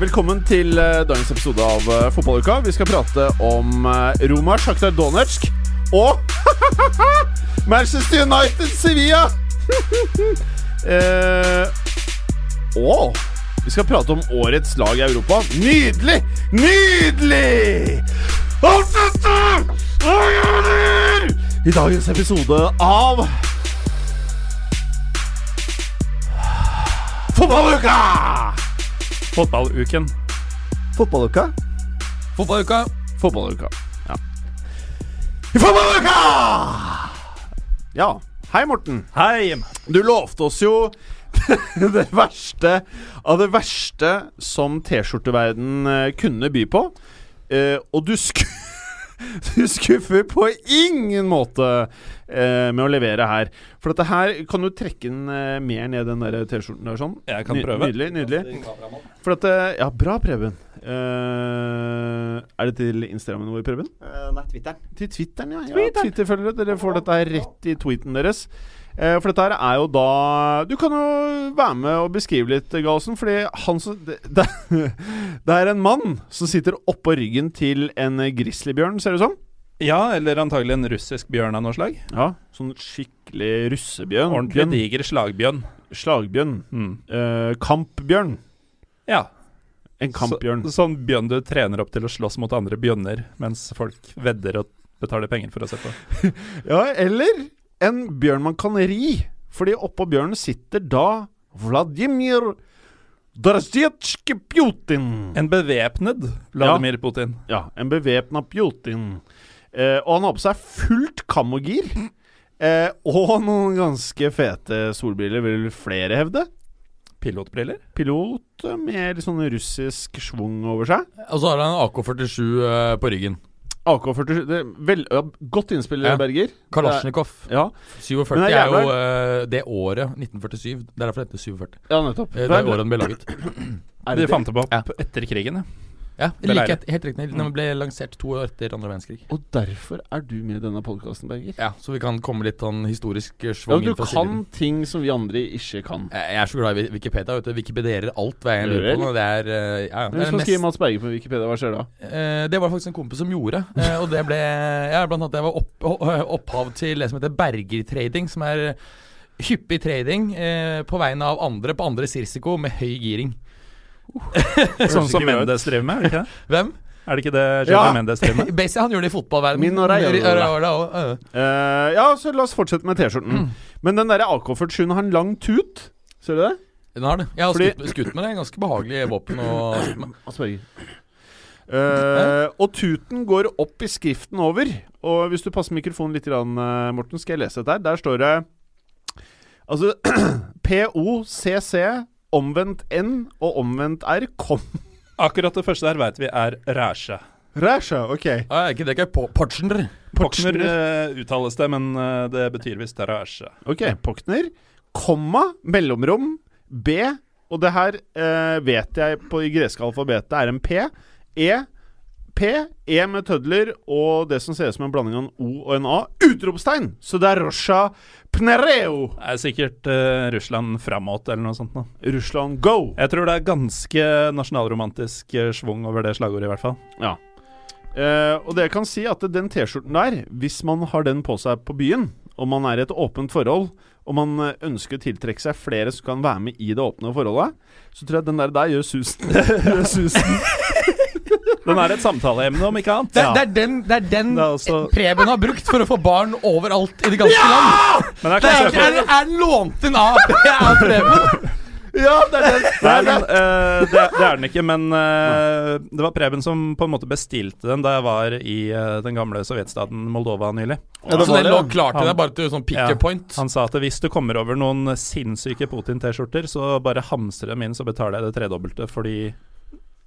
Velkommen til eh, dagens episode av eh, Fotballuka. Vi skal prate om eh, Roma, Shakhtar Donetsk og Manchester United Sevilla! eh, og vi skal prate om årets lag i Europa. Nydelig! Nydelig! Alt dette avgjør i dagens episode av Fotballuka! Fotballuken. Fotballuka? Fotballuka. Fotballuka. Ja. Fotballuka! Ja. Hei, Morten. Hei! Du lovte oss jo det verste av det verste som T-skjorteverden eh, kunne by på. Eh, og du, sku du skuffer på ingen måte eh, med å levere her. For dette her kan du trekke den eh, mer ned den der T-skjorten der sånn. Jeg kan Ny- prøve. Nydelig. nydelig For at eh, Ja, bra, Preben. Eh, er det til Instagrammen vår, Preben? nei, Twitteren. Til Twitteren, ja. ja Twitter-følgere. Dere får dette her rett i tweeten deres. Eh, for dette her er jo da Du kan jo være med og beskrive litt, Galsen. Fordi han som det, det, er en mann som sitter oppå ryggen til en grizzlybjørn, ser det ut som. Ja, eller antagelig en russisk bjørn av noe slag. Ja, Sånn skikkelig russebjørn. Ordentlig Bjørn. diger slagbjørn. Slagbjørn. Mm. Eh, kampbjørn. Ja. En kampbjørn. Så, sånn bjørn du trener opp til å slåss mot andre bjørner, mens folk vedder og betaler penger for å se på. Ja, eller en bjørn man kan ri. Fordi oppå bjørnen sitter da Vladimir Drasjetsjke Putin. En bevæpnet Vladimir Putin. Ja, en bevæpna Putin. Eh, og han har på seg fullt kamogir. Eh, og noen ganske fete solbriller, vil flere hevde. Pilotbriller. Pilot med litt sånn russisk schwung over seg. Og så har han en AK-47 eh, på ryggen. AK-47 det er vel, ja, Godt innspill, Ja. Berger. Kalasjnikov. Ja, 47 Men er, er jo eh, det året 1947. Det er derfor det heter 47. ja nettopp. Det er året den ble laget. Er De det fant det opp Ja. etter krigen, ja. Ja, like, helt riktig. Den ble lansert to år etter andre verdenskrig. Og derfor er du med i denne podkasten, Berger. Ja, Så vi kan komme litt sånn historisk eh, Ja, schwung du inn fra kan siden. ting som vi andre ikke kan. Jeg jeg er så glad i Wikipedia. vet du Wikipedierer alt hva jeg lurer på. Det er, eh, ja, ja, Hvis man skriver Mats Berger på Wikipedia, hva skjer da? eh, det var faktisk en kompis som gjorde. og det ble ja, blant annet det var opp, opphav til det som heter bergertrading, som er hyppig trading eh, på vegne av andre på andres risiko med høy giring. Sånn som. Mendes driver med, er det ikke det? Hvem? Er det ikke det Ja. Mendes driver med? Basie, han gjør det i fotballverdenen. Øh. Eh, ja, så la oss fortsette med T-skjorten. Men den derre AK-47 har en lang tut. Ser du det? Den har det. Jeg har Fordi- skutt, skutt med det. Ganske behagelig våpen Og... Berger. Eh, og tuten går opp i skriften over. Og hvis du passer mikrofonen litt, grann, eh, Morten, skal jeg lese dette her. Der står det Altså POCC, omvendt N og omvendt R, kom Akkurat det første der veit vi er ræsje. Ræsja, ok. Ah, ikke det ikke po- Portschner? Pochner eh, uttales det, men eh, det betyr visst ræsje. Ok, Pochner, komma, mellomrom, B, og det her eh, vet jeg på i greske alfabetet er en P, E, P, E med tødler, og det som ser ut som en blanding av en O og en A, utropstegn! Så det er Rosha Pnereo! Det er sikkert uh, Russland framåt eller noe sånt. Da. Russland go! Jeg tror det er ganske nasjonalromantisk eh, schwung over det slagordet, i hvert fall. Ja. Uh, og det jeg kan si at den T-skjorten der, hvis man har den på seg på byen, og man er i et åpent forhold, og man ønsker å tiltrekke seg flere som kan være med i det åpne forholdet, så tror jeg den der der gjør susen. gjør susen. Den er et samtaleemne, om ikke annet. Det, det er den, det er den Det er også- Preben har brukt for å få barn overalt i det ganske land. Men Det er, er, er lånt inn av, av Preben? Ja, det er den! Nei, men, uh, det, det er den ikke, men uh, det var Preben som på en måte bestilte den da jeg var i uh, den gamle sovjetstaten Moldova nylig. Ja, det Så den det, lå klar til deg bare til sånn pick Ja. point? Han sa at hvis du kommer over noen sinnssyke Putin-T-skjorter, så bare hamstre dem inn, så betaler jeg det tredobbelte, fordi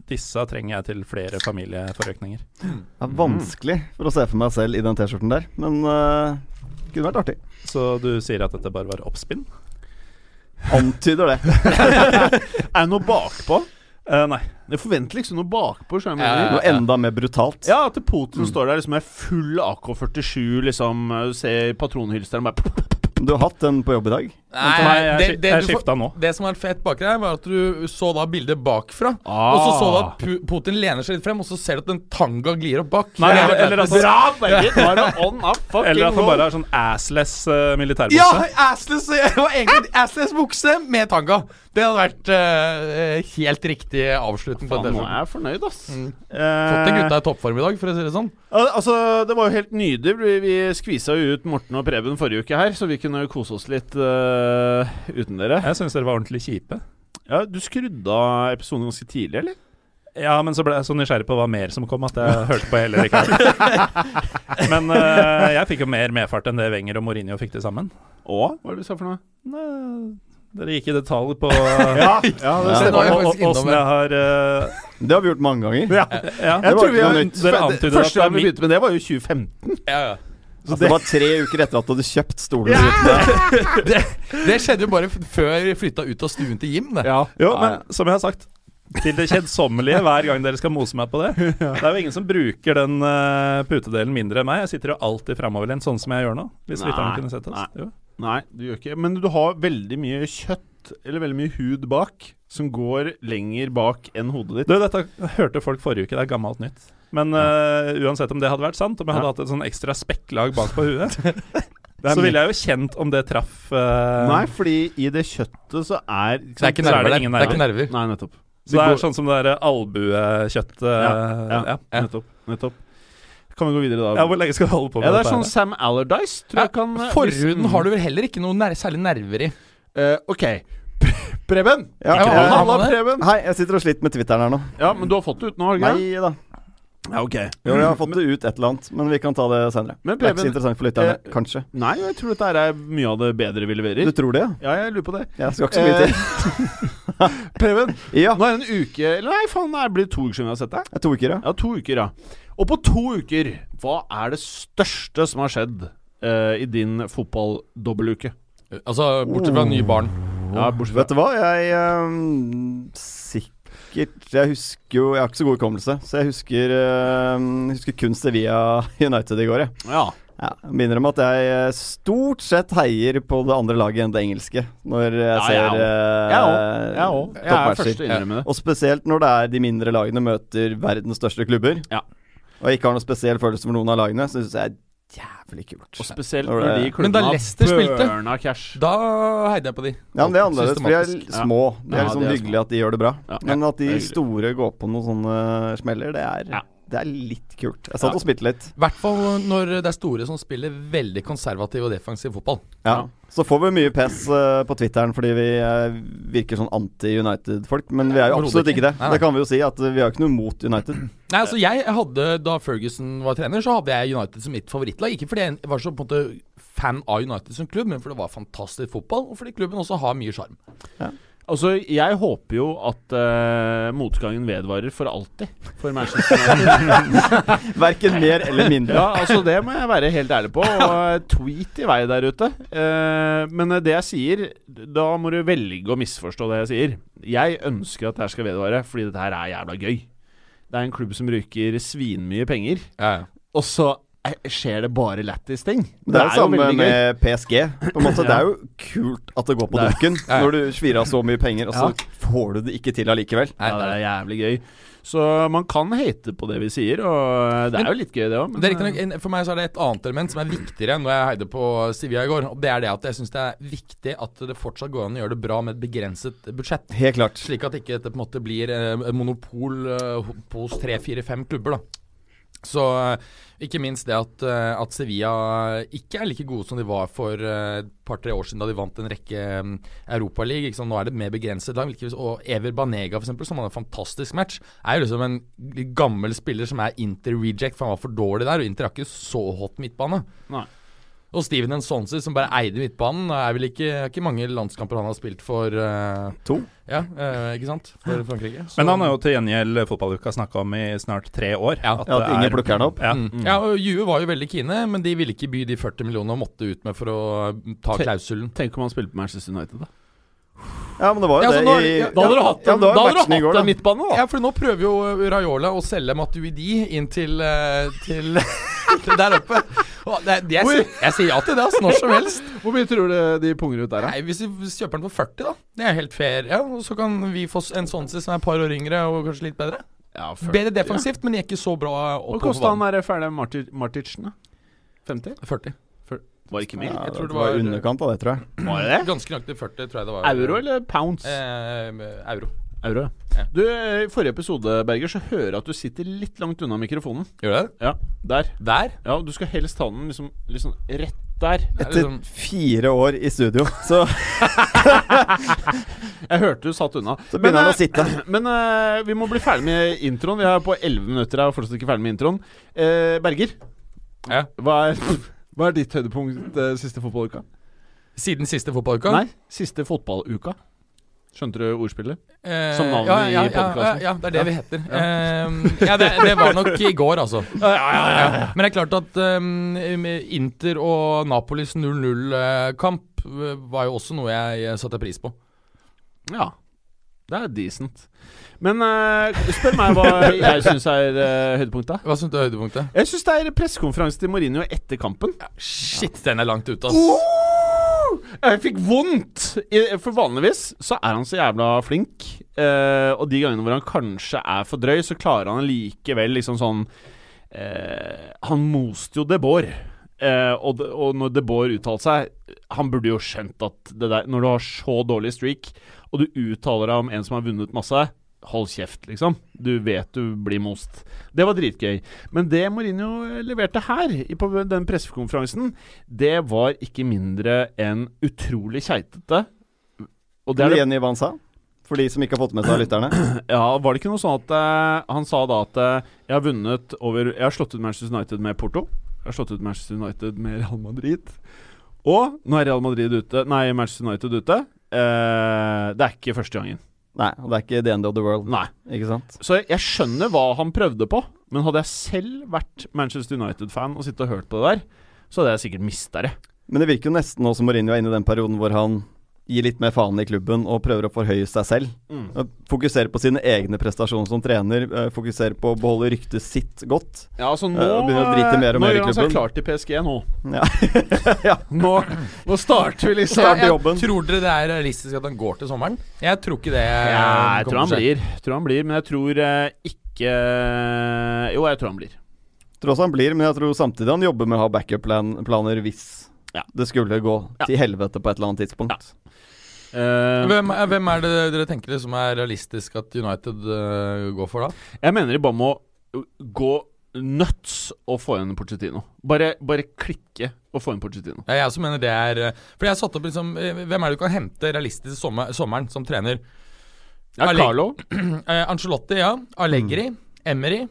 disse trenger jeg til flere familieforøkninger. Det er vanskelig for å se for meg selv i den T-skjorten der, men uh, kunne vært artig. Så du sier at dette bare var oppspinn? Antyder det. Er det noe bakpå? Uh, nei. Jeg forventer liksom noe bakpå. Ja, jeg ja, mener? Noe enda mer brutalt. Ja, at Putin står der liksom er full AK-47, liksom. Du ser patronhylsteren bare Du har hatt den på jobb i dag? Nei, jeg, det, det, jeg skifta nå. det som var fett bak deg, var at du så da bildet bakfra. Ah. Og så så du at Putin lener seg litt frem, og så ser du at en tanga glir opp bak. Nei, er- eller, eller, at, Bra, Bergen! Nå er on up fucking eller at han bare har sånn assless uh, militærbukse. Ja! Assless, det var egentlig assless bukse med tanga. Det hadde vært uh, helt riktig avslutning på Faen, nå er jeg fornøyd, ass. Mm. Eh, Fått en gutta i toppform i dag, for å si det sånn. Altså, Det var jo helt nydelig. Vi, vi skvisa jo ut Morten og Preben forrige uke her, så vi kunne kose oss litt eh, uten dere. Jeg syns dere var ordentlig kjipe. Ja, Du skrudde av episoden ganske tidlig, eller? Ja, men så ble jeg så nysgjerrig på hva mer som kom, at jeg hørte på hele ikke Men uh, jeg fikk jo mer medfart enn det Wenger og Mourinho fikk til sammen. Og? Hva er det du sa for noe? Nei, Dere gikk i detalj på Ja, ja det Ja. Stemmer. innom åssen jeg har uh, Det har vi gjort mange ganger. Ja. Ja, Det var ikke noe nytt. Dere antyder at Første gang vi begynte med det, var jo 2015. Ja, ja. Altså, det var tre uker etter at du hadde kjøpt stolen. Ja! Det, det skjedde jo bare før vi flytta ut av stuen til Jim. Det. Ja. Jo, men som jeg har sagt til det kjedsommelige hver gang dere skal mose meg på det. Det er jo ingen som bruker den eh, putedelen mindre enn meg. Jeg sitter jo alltid framoverlent, sånn som jeg gjør nå. Hvis Nei, lytterne kunne sett oss. nei. Jo. Nei, du gjør ikke Men du har veldig mye kjøtt, eller veldig mye hud bak, som går lenger bak enn hodet ditt. Du, dette hørte folk forrige uke. Det er gammelt nytt. Men uh, uansett om det hadde vært sant, om jeg hadde Ja. hatt et sånn ekstra spekklag bak på huet, er så ville jeg jo kjent om det traff uh, Nei, fordi i det kjøttet så er Det er ikke Så er nerver det ingen Det er ikke nerver. Nei, nettopp. Så det er sånn som det der albuekjøttet Ja, eh, ja, ja. Nettopp. nettopp. Kan vi gå videre, da? Ja, Hvor lenge skal du holde på med Ja, det er sånn her, Sam Allardyce, tror jeg kan Forhuden har du vel heller ikke noe ner særlig nerver i. Uh, ok. Preben! Ja, Halla. Preben! Hei, jeg sitter og sliter med Twitteren her nå. Ja, men du har fått det ut nå, ikke? Nei da. Ja, ok. Jo, jeg har fått det ut et eller annet, men vi kan ta det senere. Men Det er ikke så interessant for lytterne, eh, kanskje. Nei, jeg tror dette er mye av det bedre vi leverer. Du tror det, ja? Ja, jeg lurer på det. Jeg skal ikke så mye til. Preben, Ja, nå er det en uke Eller nei, faen, det blir to uker siden vi har sett deg. er to uker, ja. Ja, to uker, ja. Og på to uker, hva er det største som har skjedd eh, i din fotball-dobbeltuke? Altså, bortsett fra nye barn. Ja, bortsett Vet du hva, jeg um, Sikkert Jeg husker jo Jeg har ikke så god hukommelse, så jeg husker, ehm, husker kun Sevilla United i går, jeg. Ja. Ja, minner om at jeg eh, stort sett heier på det andre laget enn det engelske når jeg Ja, ser ja, eh, Jeg òg. Jeg òg. Og spesielt når det er de mindre lagene møter verdens største klubber. Ja. Og jeg ikke har noen spesiell følelse for noen av lagene, så syns jeg jævlig kult. Og spesielt Når de klubbene har burna cash. Da heide jeg på de. Ja, men det er annerledes, for de er små. Det er liksom de er hyggelig små. at de gjør det bra. Ja. Men at de store går på noen sånne smeller, det er, Ja. Det er litt kult. Jeg satt Ja. og spilte litt. I hvert fall når det er store som spiller veldig konservativ og defensiv fotball. Ja. Så får vi mye pes eh, på Twitteren fordi vi eh, virker sånn anti-United-folk. Men vi er jo absolutt ikke det. Nei, nei. Det kan vi jo si, at vi har ikke noe mot United. Nei, altså jeg hadde Da Ferguson var trener, så hadde jeg United som mitt favorittlag. Ikke fordi jeg var så på en måte fan av United som klubb, men fordi det var fantastisk fotball, og fordi klubben også har mye sjarm. Altså, jeg håper jo at uh, motgangen vedvarer for alltid for Manchester United. Verken mer eller mindre. ja, altså det må jeg være helt ærlig på. Og tweet i vei der ute. Uh, men det jeg sier, da må du velge å misforstå det jeg sier. Jeg ønsker at dette skal vedvare, fordi dette her er jævla gøy. Det er en klubb som bruker svinmye penger, og så eh, skjer det bare lættis ting. Det er jo samme med PSG. På en måte, Det er jo kult at det går på er- dukken Ja. når du svir av så mye penger, og så Ja. får du det ikke til allikevel. Nei, det er jævlig gøy. Så man kan hate på det vi sier, og det er Men- jo litt gøy, det òg. Det er en- For meg så er det et annet element som er viktigere når jeg heide på Sivia i går. Og Det er det at jeg syns det er viktig at det fortsatt går an å gjøre det bra med et begrenset budsjett. Helt klart. Slik at ikke dette på en måte blir eh, monopol eh, hos tre, fire, fem klubber. da så eh, ikke minst det at, eh, at Sevilla ikke er like gode som de var for eh, et par-tre år siden da de vant en rekke um, Liksom. Nå er det mer begrenset lag. Og Ever Banega, for eksempel, som hadde en fantastisk match, er jo liksom en gammel spiller som er Inter-reject, for han var for dårlig der. Og Inter har ikke så hot midtbane. Nei. Og Steven Ensonsi, som bare eide midtbanen, er vel ikke, er ikke mange landskamper han har spilt for uh, To. Ja, uh, ikke sant? For Frankrike. Så- Men han har jo til gjengjeld fotballuka snakka om i snart tre år. Ja. Ja, at ingen plukker den opp. Ja. Mm. Ja, og Juve var jo veldig kine, men de ville ikke by de 40 millionene og måtte ut med for å eh, ta Te- klausulen. Tenk om han spilte på Manchester United, da. Ja, men det var jo Ja, så det når, i ja, Da hadde du hatt ja, en, det var da hadde du hatt går, da. en midtbane, da. Ja, for nå prøver jo Raiola å selge Matuidi inn til, til, til der oppe. Og det, det, jeg, jeg sier ja til det, altså, når som helst. Hvor mye tror du de punger ut der, da? Nei, Hvis vi kjøper den for 40, da. Det er helt fair. Ja, og Så kan vi få en sånn som er et par år yngre og kanskje litt bedre. Ja, 40, Bedre defensivt, men ikke så bra Hvor opp på kosta han der ferdige Marti- Marticen, da? 50? 40. Var ikke mer? Ja, Jeg tror det det var var- underkant av det, tror jeg. Var det det? Ganske nøyaktig 40, tror jeg det var. Euro eller pounds? Eh, euro. Euro, ja. Ja. Du, eh, I forrige episode, Berger, så hører jeg at du sitter litt langt unna mikrofonen. Gjør det? Ja, der. Der? Ja, Du skal helst ta den liksom, liksom rett der. Er Etter liksom- fire år i studio, så, Jeg hørte du satt unna. så begynner han eh, å sitte. Men uh, vi må bli ferdig med introen. Vi er på 11 minutter her og fortsatt ikke ferdig med introen. Uh, Berger, Ja. hva er, hva er ditt høydepunkt uh, siste fotballuka? Siden siste fotballuka? Nei, siste fotballuka. Skjønte du ordspillet? Eh, Som navnet ja, ja, i podkasten? Ja, ja, det er det vi heter. Eh, ja, det, det var nok i går, altså. Ja, Men det er klart at um, Inter og Napolis 0-0-kamp var jo også noe jeg, satte pris på. Ja. Det er decent. Men uh, spør meg hva jeg syns er uh, høydepunktet. Hva syns du er høydepunktet? Jeg syns det er pressekonferanse til Mourinho etter kampen. Shit, den er langt ute, ass. Jeg fikk vondt! For vanligvis så er han så jævla flink. eh, og de gangene hvor han kanskje er for drøy, så klarer han likevel liksom sånn eh, Han moste jo Debord. Eh, og, og når Debord uttalte seg Han burde jo skjønt at det der Når du har så dårlig streak, og du uttaler deg om en som har vunnet masse Hold kjeft, liksom. Du vet du blir most. Det var dritgøy. Men det Mourinho leverte her, på den pressekonferansen, det var ikke mindre enn utrolig keitete. Og det er du det, i hva han sa? For de som ikke har fått med seg lytterne. ja, var det ikke noe sånn at uh, Han sa da at uh, jeg har vunnet over Jeg har slått ut Manchester United med Porto. Jeg har slått ut Manchester United med Real Madrid. Og nå er Real Madrid ute Nei, Manchester United ute. Uh, det er ikke første gangen. Nei, og det er ikke the end of the world. Nei. Ikke sant? Så jeg skjønner hva han prøvde på, men hadde jeg selv vært Manchester United-fan og sittet og hørt på det der, så hadde jeg sikkert mista det. Men det virker jo nesten nå som Mourinho er inne i den perioden hvor han gir litt mer faen i klubben og prøver å forhøye seg selv. Mm. Fokuserer på sine egne prestasjoner som trener. Fokusere Fokuserer på å beholde ryktet sitt godt. Ja, altså nå, og begynner å drite mer og mer i gjør han seg klubben. klar til PSG nå. Ja. Nå, nå starter vi liksom. Start Ja, jobben. Tror dere det er realistisk at han går til sommeren? Jeg tror ikke det. Ja, jeg tror han blir. Tror han blir, men jeg tror eh, ikke Jo, jeg tror han blir. Tror også han blir, men jeg tror samtidig han jobber med å ha backup-planer hvis Ja. det skulle gå Ja. til helvete på et eller annet tidspunkt. Eh, Hvem, er- hvem er det dere tenker det som er realistisk at United eh, går for da? jeg mener de bare må gå nuts og få inn Pochettino. Bare, bare klikke og få inn Pochettino. Ja, Jeg også mener det er eh, For jeg har satt opp liksom eh, Hvem er det du kan hente realistisk sommer, sommeren som trener? Ja, Alleg- Carlo. Eh, Ancelotti, ja. Allegri. Emery.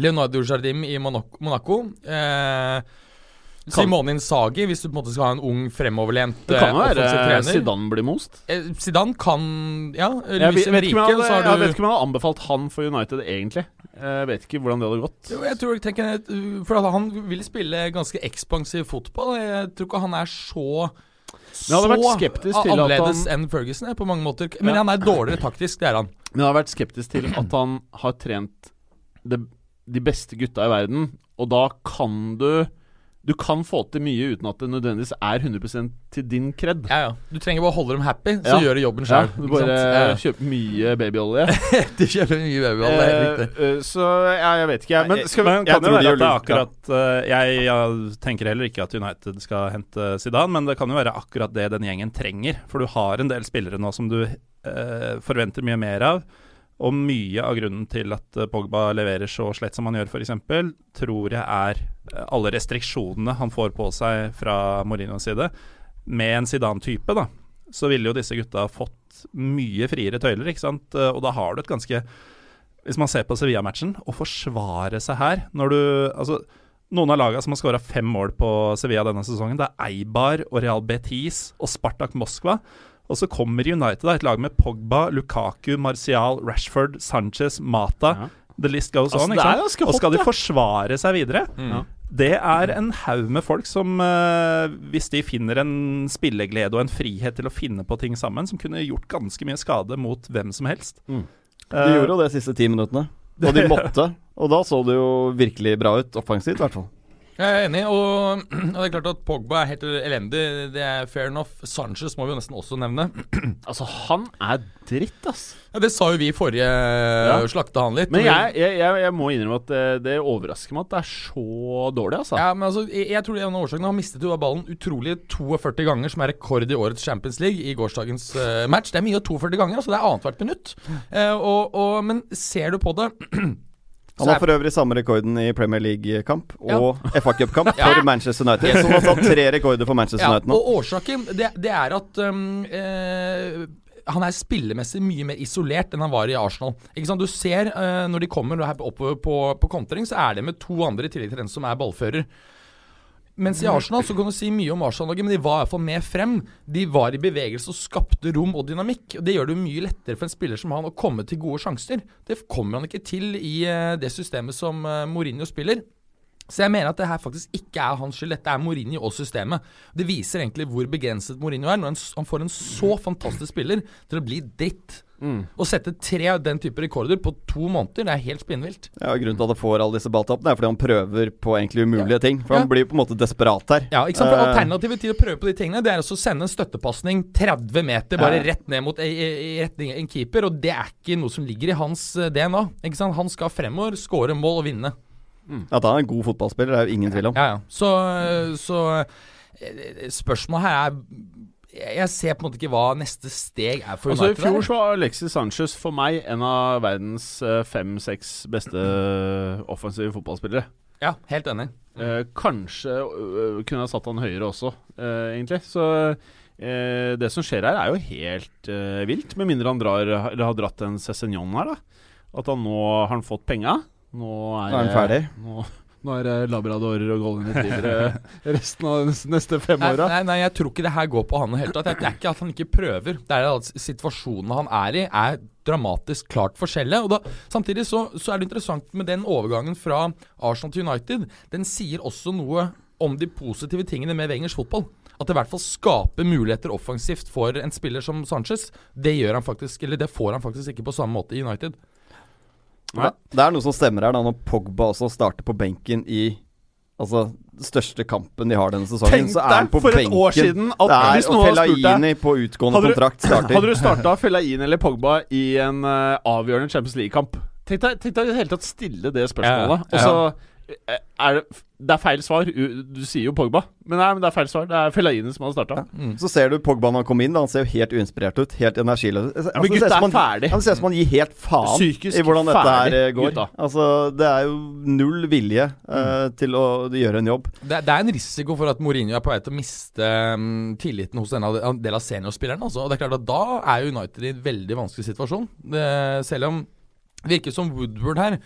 Leonardo Jardim i Monaco. Monaco. Eh, Simone Insagi, hvis du på en måte skal ha en ung, fremoverlent Det kan jo eh, være. Zidane blir most. Eh, Zidane kan Ja. Luis vet, vet, ikke om Enrique, jeg, så vet ikke om jeg hadde anbefalt han for United, egentlig. Jeg vet ikke hvordan det hadde gått. Jo, jeg tror jeg tenker uh, For han vil spille ganske ekspansiv fotball. Jeg tror ikke han er så så annerledes han- enn Ferguson er på mange måter. Men Ja. han er dårligere taktisk, det er han. Men jeg har vært skeptisk til at han har trent det, de beste gutta i verden, og da kan du Du kan få til mye uten at det nødvendigvis er 100% til din kred. Ja, ja. Du trenger bare å holde dem happy, så Ja. gjør du jobben Ja, du bare kjøper mye babyolje. Du kjøper mye babyolje, det helt riktig. Eh, eh, så ja, jeg vet ikke, jeg. Men skal vi Men det tror de gjør det er lurt, akkurat uh, jeg, jeg tenker heller ikke at United skal hente Zidane, men det kan jo være akkurat det den gjengen trenger. For du har en del spillere nå som du eh, forventer mye mer av. Og mye av grunnen til at eh, Pogba leverer så slett som han gjør, f.eks., tror jeg er eh, alle restriksjonene han får på seg fra Mourinhos side. Med en Zidane-type, da, så ville jo disse gutta fått mye friere tøyler, ikke sant. Og da har du et ganske hvis man ser på Sevilla-matchen, å forsvare seg her når du Altså, noen av lagene som har skåra fem mål på Sevilla denne sesongen, det er Eibar og Real Betis og Spartak Moskva. Og så kommer United, da, et lag med Pogba, Lukaku, Martial, Rashford, Sanchez, Mata. Ja. The list goes Altså, on. ikke sant? Og skal de forsvare seg videre? Ja. Det er en haug med folk som, uh, hvis de finner en spilleglede og en frihet til å finne på ting sammen, som kunne gjort ganske mye skade mot hvem som helst. Mm. De gjorde jo det de siste ti minuttene. Og de måtte. Og da så det jo virkelig bra ut, offensivt i hvert fall. Jeg er enig, og, og det er klart at Pogba er helt elendig. Det er fair enough. Sanchez må vi jo nesten også nevne. Altså, han er dritt, ass. Ja, det sa jo vi i forrige Ja. Slakta han litt. Men jeg, jeg, jeg, må innrømme at det, det overrasker meg at det er så dårlig, altså. Ja, men altså, jeg, jeg tror det er en av årsakene Han mistet jo av ballen utrolig 42 ganger, som er rekord i årets Champions League i gårsdagens uh, match. Det er mye av 42 ganger, altså det er annethvert minutt. Uh, og, og, men ser du på det Han har for øvrig samme rekorden i Premier League-kamp Ja. og FA Cup-kamp for Manchester United. Så han har satt tre rekorder for Manchester Ja, United nå. og årsaken det, det er at um, eh, han er spillemessig mye mer isolert enn han var i Arsenal. Ikke sant? Du ser uh, når de kommer oppover på, på kontring, så er det med to andre i tillegg til den som er ballfører. Mens i Arsenal så kan du si mye om Arsenal-laget, men de var i hvert fall med frem. De var i bevegelse og skapte rom og dynamikk. og Det gjør det mye lettere for en spiller som han å komme til gode sjanser. Det kommer han ikke til i eh, det systemet som eh, Mourinho spiller. Så jeg mener at det her faktisk ikke er hans skyld. Dette er Mourinho og systemet. Det viser egentlig hvor begrenset Mourinho er, når han, får en så fantastisk spiller til å bli dritt. Å sette tre av den type rekorder på to måneder, det er helt spinnvilt. Ja, Grunnen til at han får alle disse balltappene, er fordi han prøver på egentlig umulige ting. For Ja. han blir på en måte desperat her. Ja, ikke sant? For Eh, Alternativet til å prøve på de tingene, Det er å sende en støttepasning 30 meter bare Ja. rett ned mot en, i en keeper, og det er ikke noe som ligger i hans eh, DNA. Ikke sant? Han skal fremover, skåre mål og vinne. At han er en god fotballspiller, det er jo ingen tvil om. Ja, ja. Så, så eh, spørsmålet her er jeg ser på en måte ikke hva neste steg er for Altså, I fjor så var Alexis Sanchez for meg en av verdens fem-seks beste eh, offensive fotballspillere. Ja, helt enig. Eh, kanskje uh, kunne jeg satt han høyere også, eh, egentlig. Så eh, det som skjer her, er jo helt eh, vilt. Med mindre han drar, eller har dratt en Cézignon her, da. At han nå har han fått penga. Nå er, Nå er han ferdig. Nå, nå er det labradorer og golden retrievere resten av de neste fem Nei, åra. nei, nei, jeg tror ikke det her går på han i det hele tatt. Det er ikke at han ikke prøver. Det er at situasjonen han er i, er dramatisk klart forskjellig. Og da, samtidig så, så er det interessant med den overgangen fra Arsenal til United. Den sier også noe om de positive tingene med Wengers fotball. At det i hvert fall skaper muligheter offensivt for en spiller som Sanchez. Det gjør han faktisk, eller det får han faktisk ikke på samme måte i United. Nei. Det er noe som stemmer her, da, når Pogba også starter på benken i Altså, største kampen de har denne sesongen, Tenk så er han deg på for et år siden at det er, hvis noen hadde spurt deg- på utgående Hadde du- kontrakt starter. Hadde du starta Felaini eller Pogba i en uh, avgjørende Champions League-kamp Tenk deg tenk deg i det hele tatt stille det spørsmålet. Ja, ja. Og så er det Det er feil svar. Du sier jo Pogba, men nei, men det er feil svar. Det er Fellaini som har starta. Så ser du Pogba når han kommer inn. Da, han ser jo helt uinspirert ut. Helt energiløs. Altså, men gutta er han- ferdig. Han ser ut som han gir helt faen Psykisk i hvordan dette ferdig, her eh, går. gutta. Altså, det er jo null vilje eh, til å gjøre en jobb. Det, det er en risiko for at Mourinho er på vei til å miste um, tilliten hos en del av seniorspillerne. Altså. Og det er klart at Da er United i en veldig vanskelig situasjon. Det, selv om det virker som Woodward her eh,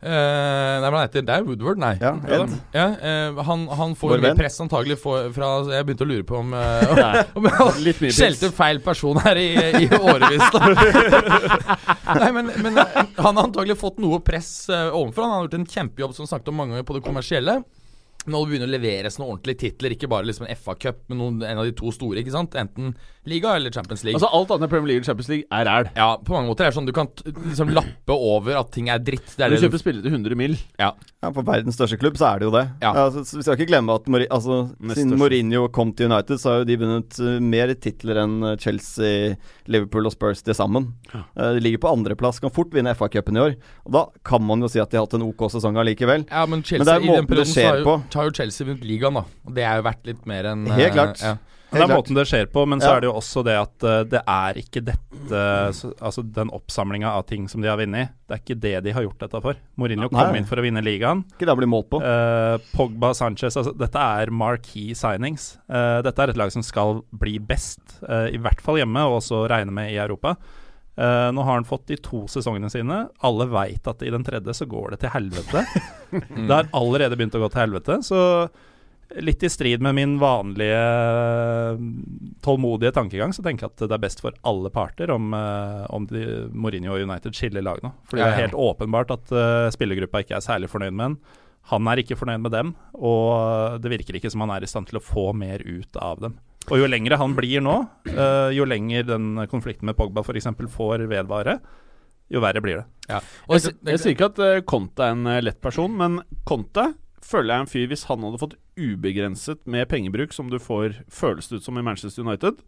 Nei, men han heter Det er Woodward, nei. Ja, Ed. Ja, eh, han, han får Vår mye venn. press antagelig for, fra Jeg begynte å lure på om, eh, om jeg skjelte feil person her i, i årevis. Nei, men, men eh, han har antagelig fått noe press uh, ovenfra. Han har gjort en kjempejobb som snakket om mange ganger på det kommersielle. Nå begynner å leveres noen ordentlige titler, ikke bare liksom en FA-cup, men noen, en av de to store. ikke sant? Enten liga eller Champions League. Altså Alt annet enn Premier League og Champions League er ræl. ja, på mange måter er det sånn du kan liksom lappe over at ting er dritt. Det er Du det kjøper spillere til 100 mil. ja. Ja, For verdens største klubb så er det jo det. Ja. Altså, så vi skal ikke glemme at Mori altså, siden. Mourinho kom til United, så har jo de vunnet eh, mer titler enn eh, Chelsea, Liverpool og Spurs til sammen. Ja. de ligger på andreplass, kan fort vinne FA-cupen i år. Og Da kan man jo si at de har hatt en OK sesong allikevel. Ja, men Chelsea Men det er i måten det skjer har jo, har jo Chelsea vunnet ligaen, da. Og det er jo verdt litt mer enn Helt eh, klart. Ja. Det er klart. måten det skjer på, men så er det jo også det at eh, det er ikke dette så, Altså den oppsamlinga av ting som de har vunnet, det er ikke det de har gjort dette for. Mourinho kom Nei. inn for å vinne ligaen. Ikke det han blir målt på. Uh, Pogba, Sanchez altså, Dette er marquee signings. Uh, dette er et lag som skal bli best, uh, i hvert fall hjemme, og også regne med i Europa. Eh, nå har han fått de to sesongene sine. Alle veit at i den tredje så går det til helvete. det har allerede begynt å gå til helvete. Så litt i strid med min vanlige eh, tålmodige tankegang, så tenker jeg at det er best for alle parter om, eh, om de, Mourinho og United skiller lag nå. For det Ja, er helt åpenbart at uh, spillergruppa ikke er særlig fornøyd med en. Han er ikke fornøyd med dem, og det virker ikke som han er i stand til å få mer ut av dem. Og jo lengre han blir nå, eh, jo lenger den konflikten med Pogba f.eks. får vedvare, jo verre blir det. Ja. Og Jeg, jeg sier ikke at eh, Conte er en eh, lett person, men Conte føler jeg er en fyr Hvis han hadde fått ubegrenset med pengebruk, som du får føles ut som i Manchester United,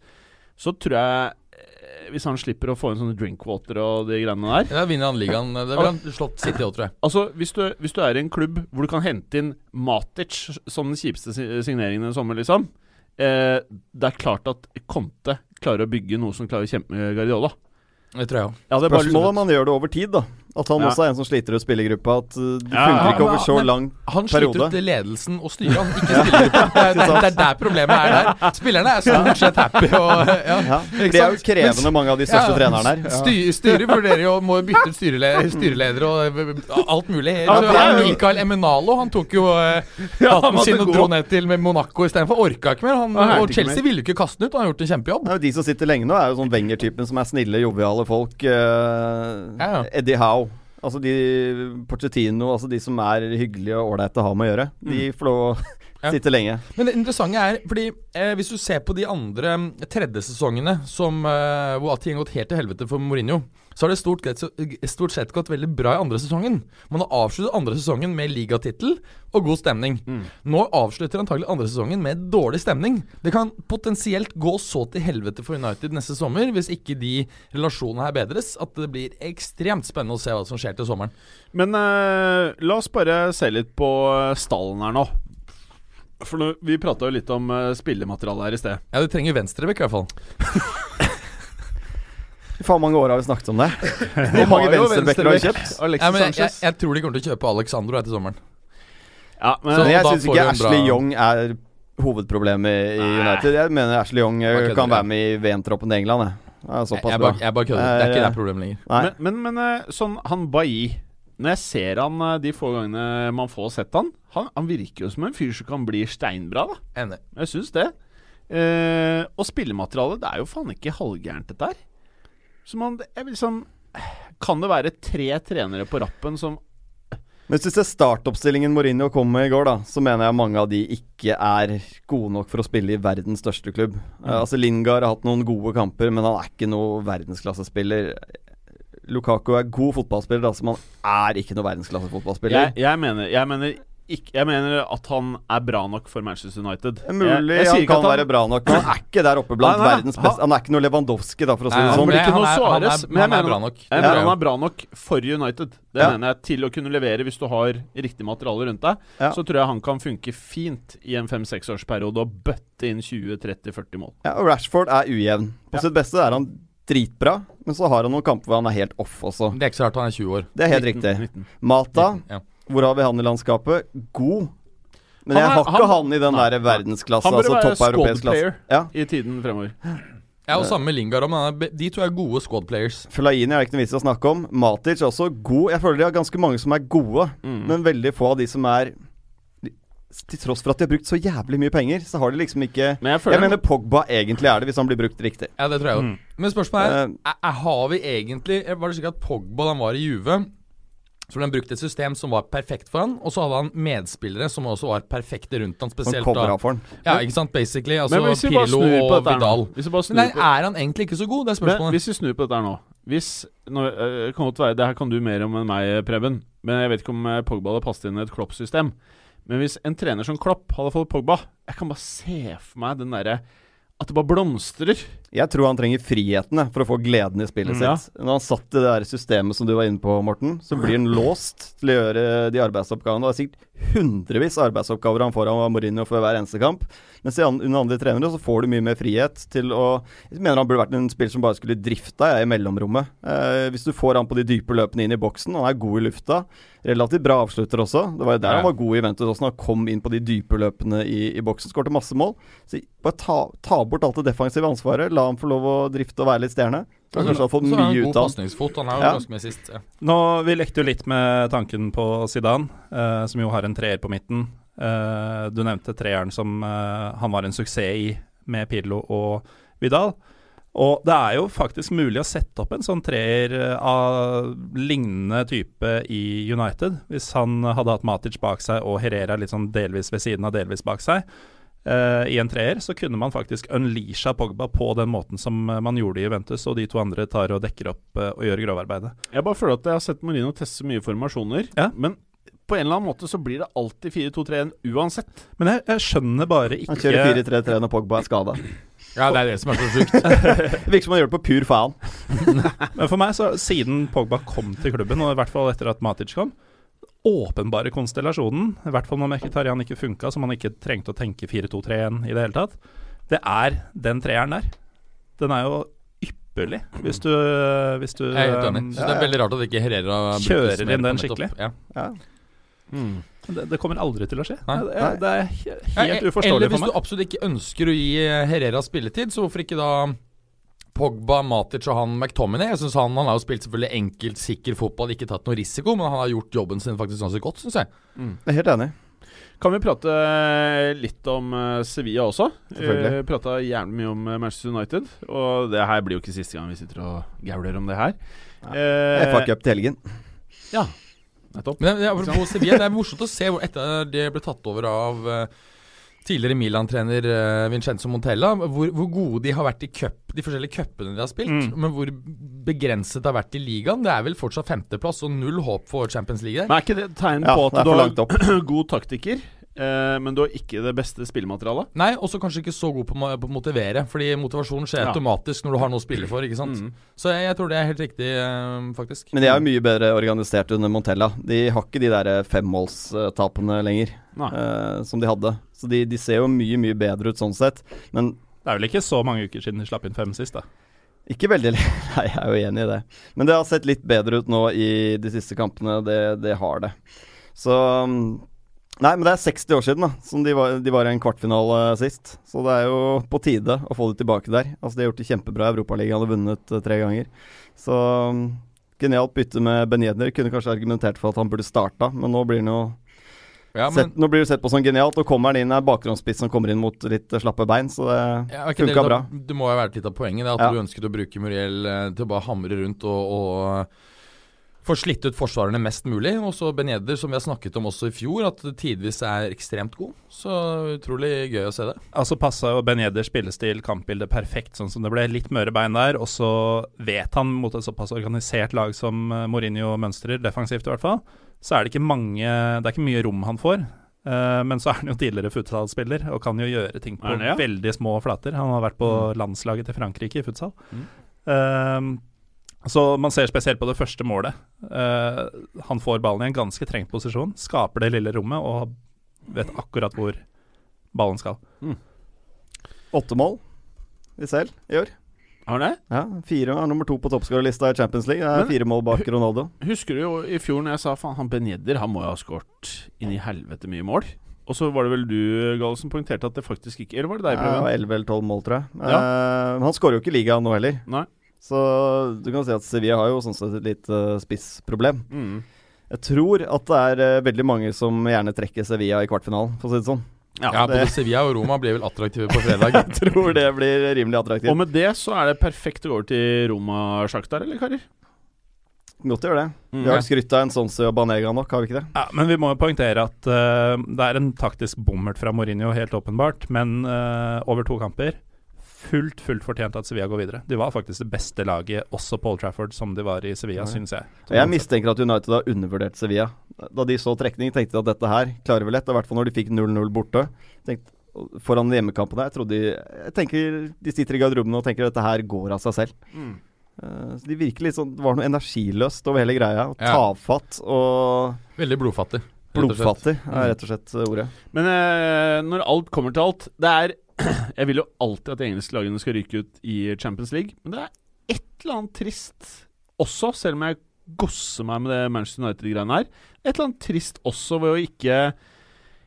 så tror jeg Hvis han slipper å få inn sånne drinkwater og de greiene der Da vinner han ligaen. Det vil han slått City òg, tror jeg. Altså, hvis du, hvis du er i en klubb hvor du kan hente inn Matic som den kjipeste si- signeringen i sommer, liksom eh, Det er klart at Conte klarer å bygge noe som klarer å kjempe med Guardiola. Det tror jeg òg. Ja, det er bare Spørsmålet om han gjør det over tid, da. At han Ja. også er en som sliter ut spillergruppa. At uh, det Ja, funker ja, ikke over så men- lang Han sliter Periode. ut ledelsen og styret, han, ikke spillergruppa. Det, er- det, er- det er der problemet er der. Spillerne er stort sett happy og ja. De er jo krevende, mange av de største Ja, trenerne her. Styret vurderer jo må bytte ut styreleder, styreleder og øh, alt mulig. Ja, det er Mikael Eminalo han tok jo uh, Ja, han hatten sin og dro ned til med Monaco istedenfor. Orka ikke mer. Han, og Chelsea mer. ville jo ikke kaste den ut, og han har gjort en kjempejobb. De som sitter lenge nå, er jo sånn Wenger-typen som er snille, joviale folk. eh, Ja, ja. Eddie Howe. Altså de Porcettino, altså de som er hyggelige og ålreite å ha med å gjøre. De får lov å Ja. sitte lenge. Men det interessante er, fordi eh, hvis du ser på de andre mm, tredje sesongene som, eh, hvor ting har gått helt til helvete for Mourinho, så har det stort, stort sett gått veldig bra i andre sesongen. Man har avsluttet andre sesongen med ligatittel og god stemning. Nå avslutter antagelig andre sesongen med dårlig stemning. Det kan potensielt gå så til helvete for United neste sommer hvis ikke de relasjonene her bedres, at det blir ekstremt spennende å se hva som skjer til sommeren. Men eh, la oss bare se litt på eh, stallen her nå. For nå, Vi prata jo litt om uh, spillemateriale her i sted. Ja, du trenger venstrebekk i hvert fall. Faen, mange år har vi snakket om det. Hvor mange venstrebacker har vi kjøpt? Ja, men jeg, jeg, jeg tror de kommer til å kjøpe Alexandro etter sommeren. Ja, men, Så Men jeg syns ikke Ashley bra- Young er hovedproblemet i United. Jeg mener Ashley Young kødder, kan være med i VM-troppen til England. Jeg. Jeg, såpass jeg, bra. bare, jeg bare kødder. Det er ikke Eh, det problemet lenger. Nei. men, men, men eh, sånn han Bailly Når jeg ser han eh, de få gangene man får sett han, han Han virker jo som en fyr som kan bli steinbra, da. Enig. Jeg syns det. Eh, og spillematerialet, det er jo faen ikke halvgærent, dette her. Så man sånn Kan det være tre trenere på rappen som Men hvis du ser startoppstillingen Mourinho kom med i går, da, så mener jeg mange av de ikke er gode nok for å spille i verdens største klubb. Eh, altså Lingard har hatt noen gode kamper, men han er ikke noe verdensklassespiller. Lukaku er god fotballspiller, altså, men han er ikke noe verdensklassefotballspiller. jeg, jeg, mener, jeg, mener ikke, jeg mener at han er bra nok for Manchester United. Mulig Jeg- jeg han kan han, være bra nok, men han er ikke der oppe blant Nei, nei, verdens beste. Han er ikke noe Lewandowski, da, for å si det Han sånn. blir ikke han noe er- han Suarez, men jeg mener- bra nok. Jeg mener han er bra nok for United. Det Ja. mener jeg Til å kunne levere hvis du har riktig materiale rundt deg. Ja. Så tror jeg han kan funke fint i en fem-seksårsperiode og bøtte inn 20-30-40 mål. Ja, og Rashford er ujevn. På Ja. sitt beste er han dritbra, men så har han noen kamper hvor han er helt off også. Det er ikke så rart han er 20 år. Det er helt 19, riktig. 19. Mata, Ja. Hvor har vi han i landskapet? God. Men Han jeg er- har ikke han- han i den Nei, der verdensklasse, Han altså topp europeisk klasse. Ja. i tiden fremover. Ja, og samme med Lingard. De to er gode squad players. Fellaini er ikke noe vits i å snakke om. Matic er også god. Jeg føler de har ganske mange som er gode, Mm. men veldig få av de som er Til tross for at de har brukt så jævlig mye penger, så har de liksom ikke Men jeg føler Jeg mener Pogba egentlig er det, hvis han blir brukt riktig. Ja, det tror jeg også. Mm. Men spørsmålet er, Eh, er, er Har vi egentlig Var det slik at Pogba da han var i Juve så ble han brukt et system som var perfekt for han, og så hadde han medspillere som også var perfekte rundt han, spesielt han da av for han. Ja, ikke sant, basically. Altså Men Pirlo og Vidal. Men på er han egentlig ikke så god? Det er Men spørsmålet. hvis vi snur på dette her nå Hvis nå, øh, kan godt være, Det her kan du mer om enn meg, Preben. Men jeg vet ikke om øh, Pogba hadde passet inn i et Klopp-system. Men hvis en trener som Klopp hadde fått Pogba Jeg kan bare se for meg den derre At det bare blomstrer. Jeg tror han trenger frihetene for å få gleden i spillet Mm, ja. sitt. Når han satt i det der systemet som du var inne på, Morten, så blir han låst til å gjøre de arbeidsoppgavene. Det er sikkert hundrevis av arbeidsoppgaver han får av Mourinho for hver eneste kamp. Mens under andre trenere så får du mye mer frihet til å Jeg mener han burde vært en spiller som bare skulle drifta i mellomrommet. Eh, hvis du får han på de dype løpene inn i boksen, han er god i lufta. Relativt bra avslutter også. Det var jo der Ja. han var god i Ventus også, når han kom inn på de dype løpene i, i boksen. Skårte masse mål. Så bare ta, ta bort alt det defensive ansvaret. La la ham få lov å drifte og være litt stjerne. Så han kanskje har fått er mye ut av han. er jo Ja. med sist. Ja. Nå, Vi lekte jo litt med tanken på Zidane, eh, som jo har en treer på midten. Eh, du nevnte treeren som eh, han var en suksess i, med Pirlo og Vidal. Og det er jo faktisk mulig å sette opp en sånn treer eh, av lignende type i United. Hvis han hadde hatt Matic bak seg og Herrera litt sånn delvis ved siden av, delvis bak seg. Eh, I en treer så kunne man faktisk unleasha Pogba på den måten som eh, man gjorde i Juventus, og de to andre tar og dekker opp uh, og gjør grovarbeidet. Jeg bare føler at jeg har sett Marino teste mye formasjoner, Ja. men på en eller annen måte så blir det alltid 4-2-3-1 uansett. Men jeg, jeg skjønner bare ikke Han kjører 4-3-3 når Pogba er skada. ja, det er det som er så sjukt. Virker som han gjør det på pur faen. Men for meg, så siden Pogba kom til klubben, og i hvert fall etter at Matic kom Åpenbare konstellasjonen, i hvert fall når Mkhitaryan ikke funka, så man ikke trengte å tenke 4-2-3-1 i det hele tatt, det er den treeren der. Den er jo ypperlig, hvis du, hvis du Jeg er helt enig. Så det er veldig rart at ikke Herrera Kjører inn den skikkelig. Ja. Ja. det, det kommer aldri til å skje. Nei. Det, er- det er uforståelig for meg. Eller hvis du absolutt ikke ønsker å gi eh, Herrera spilletid, så hvorfor ikke da Pogba, Matic og han McTominay? Jeg synes han, han har jo spilt selvfølgelig enkelt, sikker fotball, ikke tatt noe risiko, men han har gjort jobben sin faktisk ganske godt, syns jeg. Jeg er helt enig. Kan vi prate litt om eh, Sevilla også? Selvfølgelig. Uh, prata jævlig mye om eh, Manchester United, og det her blir jo ikke siste gang vi sitter og gauler om det her. Eh, FA Cup til helgen. Ja, nettopp. Men det, det, på Sevilla, det er morsomt å se hvor etter det ble tatt over av eh, tidligere Milan-trener eh, Vincenzo Montella, hvor, hvor gode de har vært i cup, de forskjellige cupene de har spilt, Mm. men hvor begrenset det har vært i ligaen. Det er vel fortsatt femteplass og null håp for Champions League der. Men er ikke det et tegn Ja, på at du har god taktiker, eh, men du har ikke det beste spillematerialet? Nei, også kanskje ikke så god på, å- motivere, fordi motivasjonen skjer Ja. automatisk når du har noe å spille for, ikke sant. Mm. Så jeg, jeg tror det er helt riktig, eh, faktisk. Men de er jo mye bedre organisert under Montella. De har ikke de der femmålstapene lenger eh, som de hadde. Så de, de ser jo mye, mye bedre ut sånn sett. Men Det er vel ikke så mange uker siden de slapp inn fem sist, da. ikke veldig Nei, jeg er jo enig i det. Men det har sett litt bedre ut nå i de siste kampene. Det, det har det. Så mm, Nei, men det er 60 år siden da som de var, de var i en kvartfinale sist. Så det er jo på tide å få det tilbake der. Altså De har gjort det kjempebra i Europaligaen og vunnet eh, tre ganger. Så mm, genialt bytte med Ben Yedner. Kunne kanskje argumentert for at han burde starta, men nå blir han jo Ja, men, sett, Nå blir det sett på som genialt, og kommer han inn er bakgrunnsspiss som kommer inn mot litt eh, slappe bein, så det ja, funka bra. Det må jo være litt av poenget, det at Ja. du ønsket å bruke Muriel eh, til å bare hamre rundt og, og få slitt ut forsvarerne mest mulig. Og så Ben Yedder, som vi har snakket om også i fjor, at tidvis er ekstremt god. Så utrolig gøy å se det. Altså passa jo Ben Yedders spillestil, kampbildet, perfekt, sånn som det ble. Litt møre bein der, og så vet han mot et såpass organisert lag som eh, Mourinho mønstrer, defensivt i hvert fall, så er det ikke mange Det er ikke mye rom han får. Eh, men så er han jo tidligere futsalspiller og kan jo gjøre ting på det, ja? veldig små flater. Han har vært på landslaget til Frankrike i futsal. Mm. Eh, så man ser spesielt på det første målet. Uh, han får ballen i en ganske trengt posisjon, skaper det lille rommet og vet akkurat hvor ballen skal. Åtte mål i selv i år. Har han det? Ja, fire er nummer to på toppskårerlista i Champions League. Det er Men- fire mål bak Ronaldo. Husker du jo i fjor når jeg sa faen, han Ben Yedder han må jo ha skåret inn i helvete mye mål? Og så var det vel du, Gall, som poengterte at det faktisk ikke Eller var det deg, Ja, Preben? Elleve eller tolv mål, tror jeg. Ja. Uh, han skårer jo ikke i ligaen nå heller. Nei. Så du kan si at Sevilla har jo sånn sett et lite spissproblem. Mm. Jeg tror at det er eh, veldig mange som gjerne trekker Sevilla i kvartfinalen, for å si det sånn. Ja, det- Både Sevilla og Roma blir vel attraktive på fredag. Jeg tror det blir rimelig attraktivt. Og med det så er det perfekt å gå over til Roma-Sjaktar, eller karer? Godt å gjøre det. Mm. Vi har skrytt av en Sonsi og Banega nok, har vi ikke det? Ja, men vi må jo poengtere at uh, det er en taktisk bommert fra Mourinho, helt åpenbart. Men uh, over to kamper fullt, fullt fortjent at Sevilla går videre. De var faktisk det beste laget, også på Old Trafford, som de var i Sevilla, Ja. syns jeg. Og jeg mistenker at United har undervurdert Sevilla. Da de så trekning, tenkte de at dette her klarer vi lett. I hvert fall når de fikk 0-0 borte. Tenkte, foran hjemmekampen der. Jeg, tror de, jeg tenker de sitter i garderoben og tenker at dette her går av seg selv. Mm. Eh, så de virker litt sånn Det var noe energiløst over hele greia. Og Ja. Tafatt og Veldig blodfattig. blodfattig er rett og slett eh, ordet. Men eh, når alt kommer til alt Det er Jeg vil jo alltid at de engelske lagene skal ryke ut i Champions League, men det er et eller annet trist også, selv om jeg gosser meg med det Manchester United-greiene her. Et eller annet trist også ved å ikke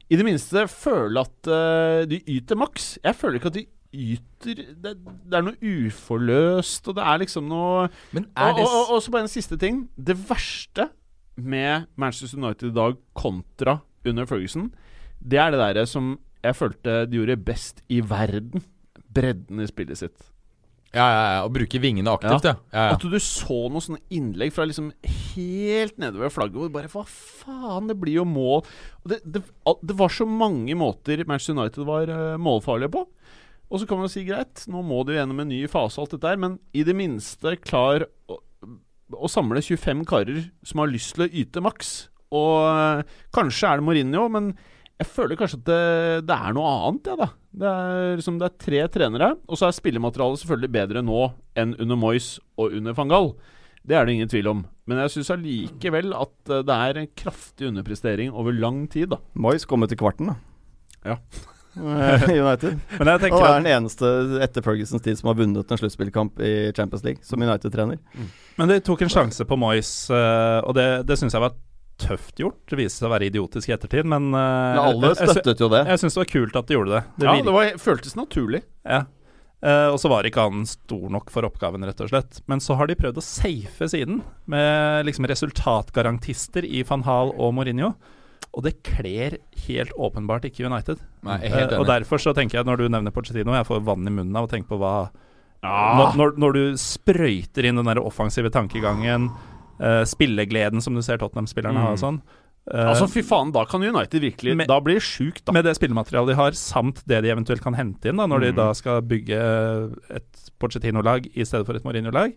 i det minste føle at uh, de yter maks. Jeg føler ikke at de yter det, det er noe uforløst, og det er liksom noe Men er det og, og, og så bare en siste ting. Det verste med Manchester United i dag kontra under Ferguson, det er det derre som jeg følte de gjorde best i verden. Bredden i spillet sitt. Ja, ja, ja. Å bruke vingene aktivt, ja. ja. At du så noen sånne innlegg fra liksom helt nede ved flagget hvor bare Hva faen, det blir jo mål det, det, det var så mange måter Manchester United var eh, målfarlige på. Og så kan man si greit, nå må de gjennom en ny fase og alt dette her, men i det minste klar å, å samle 25 karer som har lyst til å yte maks. Og eh, kanskje er det Mourinho, men jeg føler kanskje at det, det er noe annet, jeg, da. Det er, liksom, det er tre trenere, og så er spillematerialet selvfølgelig bedre nå enn under Moyes og under van Gaal. Det er det ingen tvil om. Men jeg syns allikevel at eh, det er en kraftig underprestering over lang tid, da. Moyes kommer til kvarten, da. Ja. Eh, United. Men jeg Og er den eneste etter Fergusons tid som har vunnet en sluttspillkamp i Champions League, som United-trener. Men de tok en sjanse på Moyes, eh, og det, det syns jeg var tøft gjort. Det viste seg å være idiotisk i ettertid, men uh, ja, alle jeg, jeg, støttet jo det. jeg syns det var kult at de gjorde det. Det ja, virker- det var, føltes naturlig. Ja. Uh, og så var ikke han stor nok for oppgaven, rett og slett. Men så har de prøvd å safe siden, med liksom resultatgarantister i van Hal og Mourinho. Og det kler helt åpenbart ikke United. Nei, jeg er helt Eh, og derfor så tenker jeg, når du nevner Pochettino, jeg får vann i munnen av å tenke på hva når, når, når du sprøyter inn den der offensive tankegangen, eh, spillegleden som du ser Tottenham-spillerne har og sånn Uh, Altså, fy faen, da kan United virkelig med, Da blir det sjukt, da. med det spillematerialet de har, samt det de eventuelt kan hente inn da, når de Mm. da skal bygge et Pochettino-lag i stedet for et Mourinho-lag,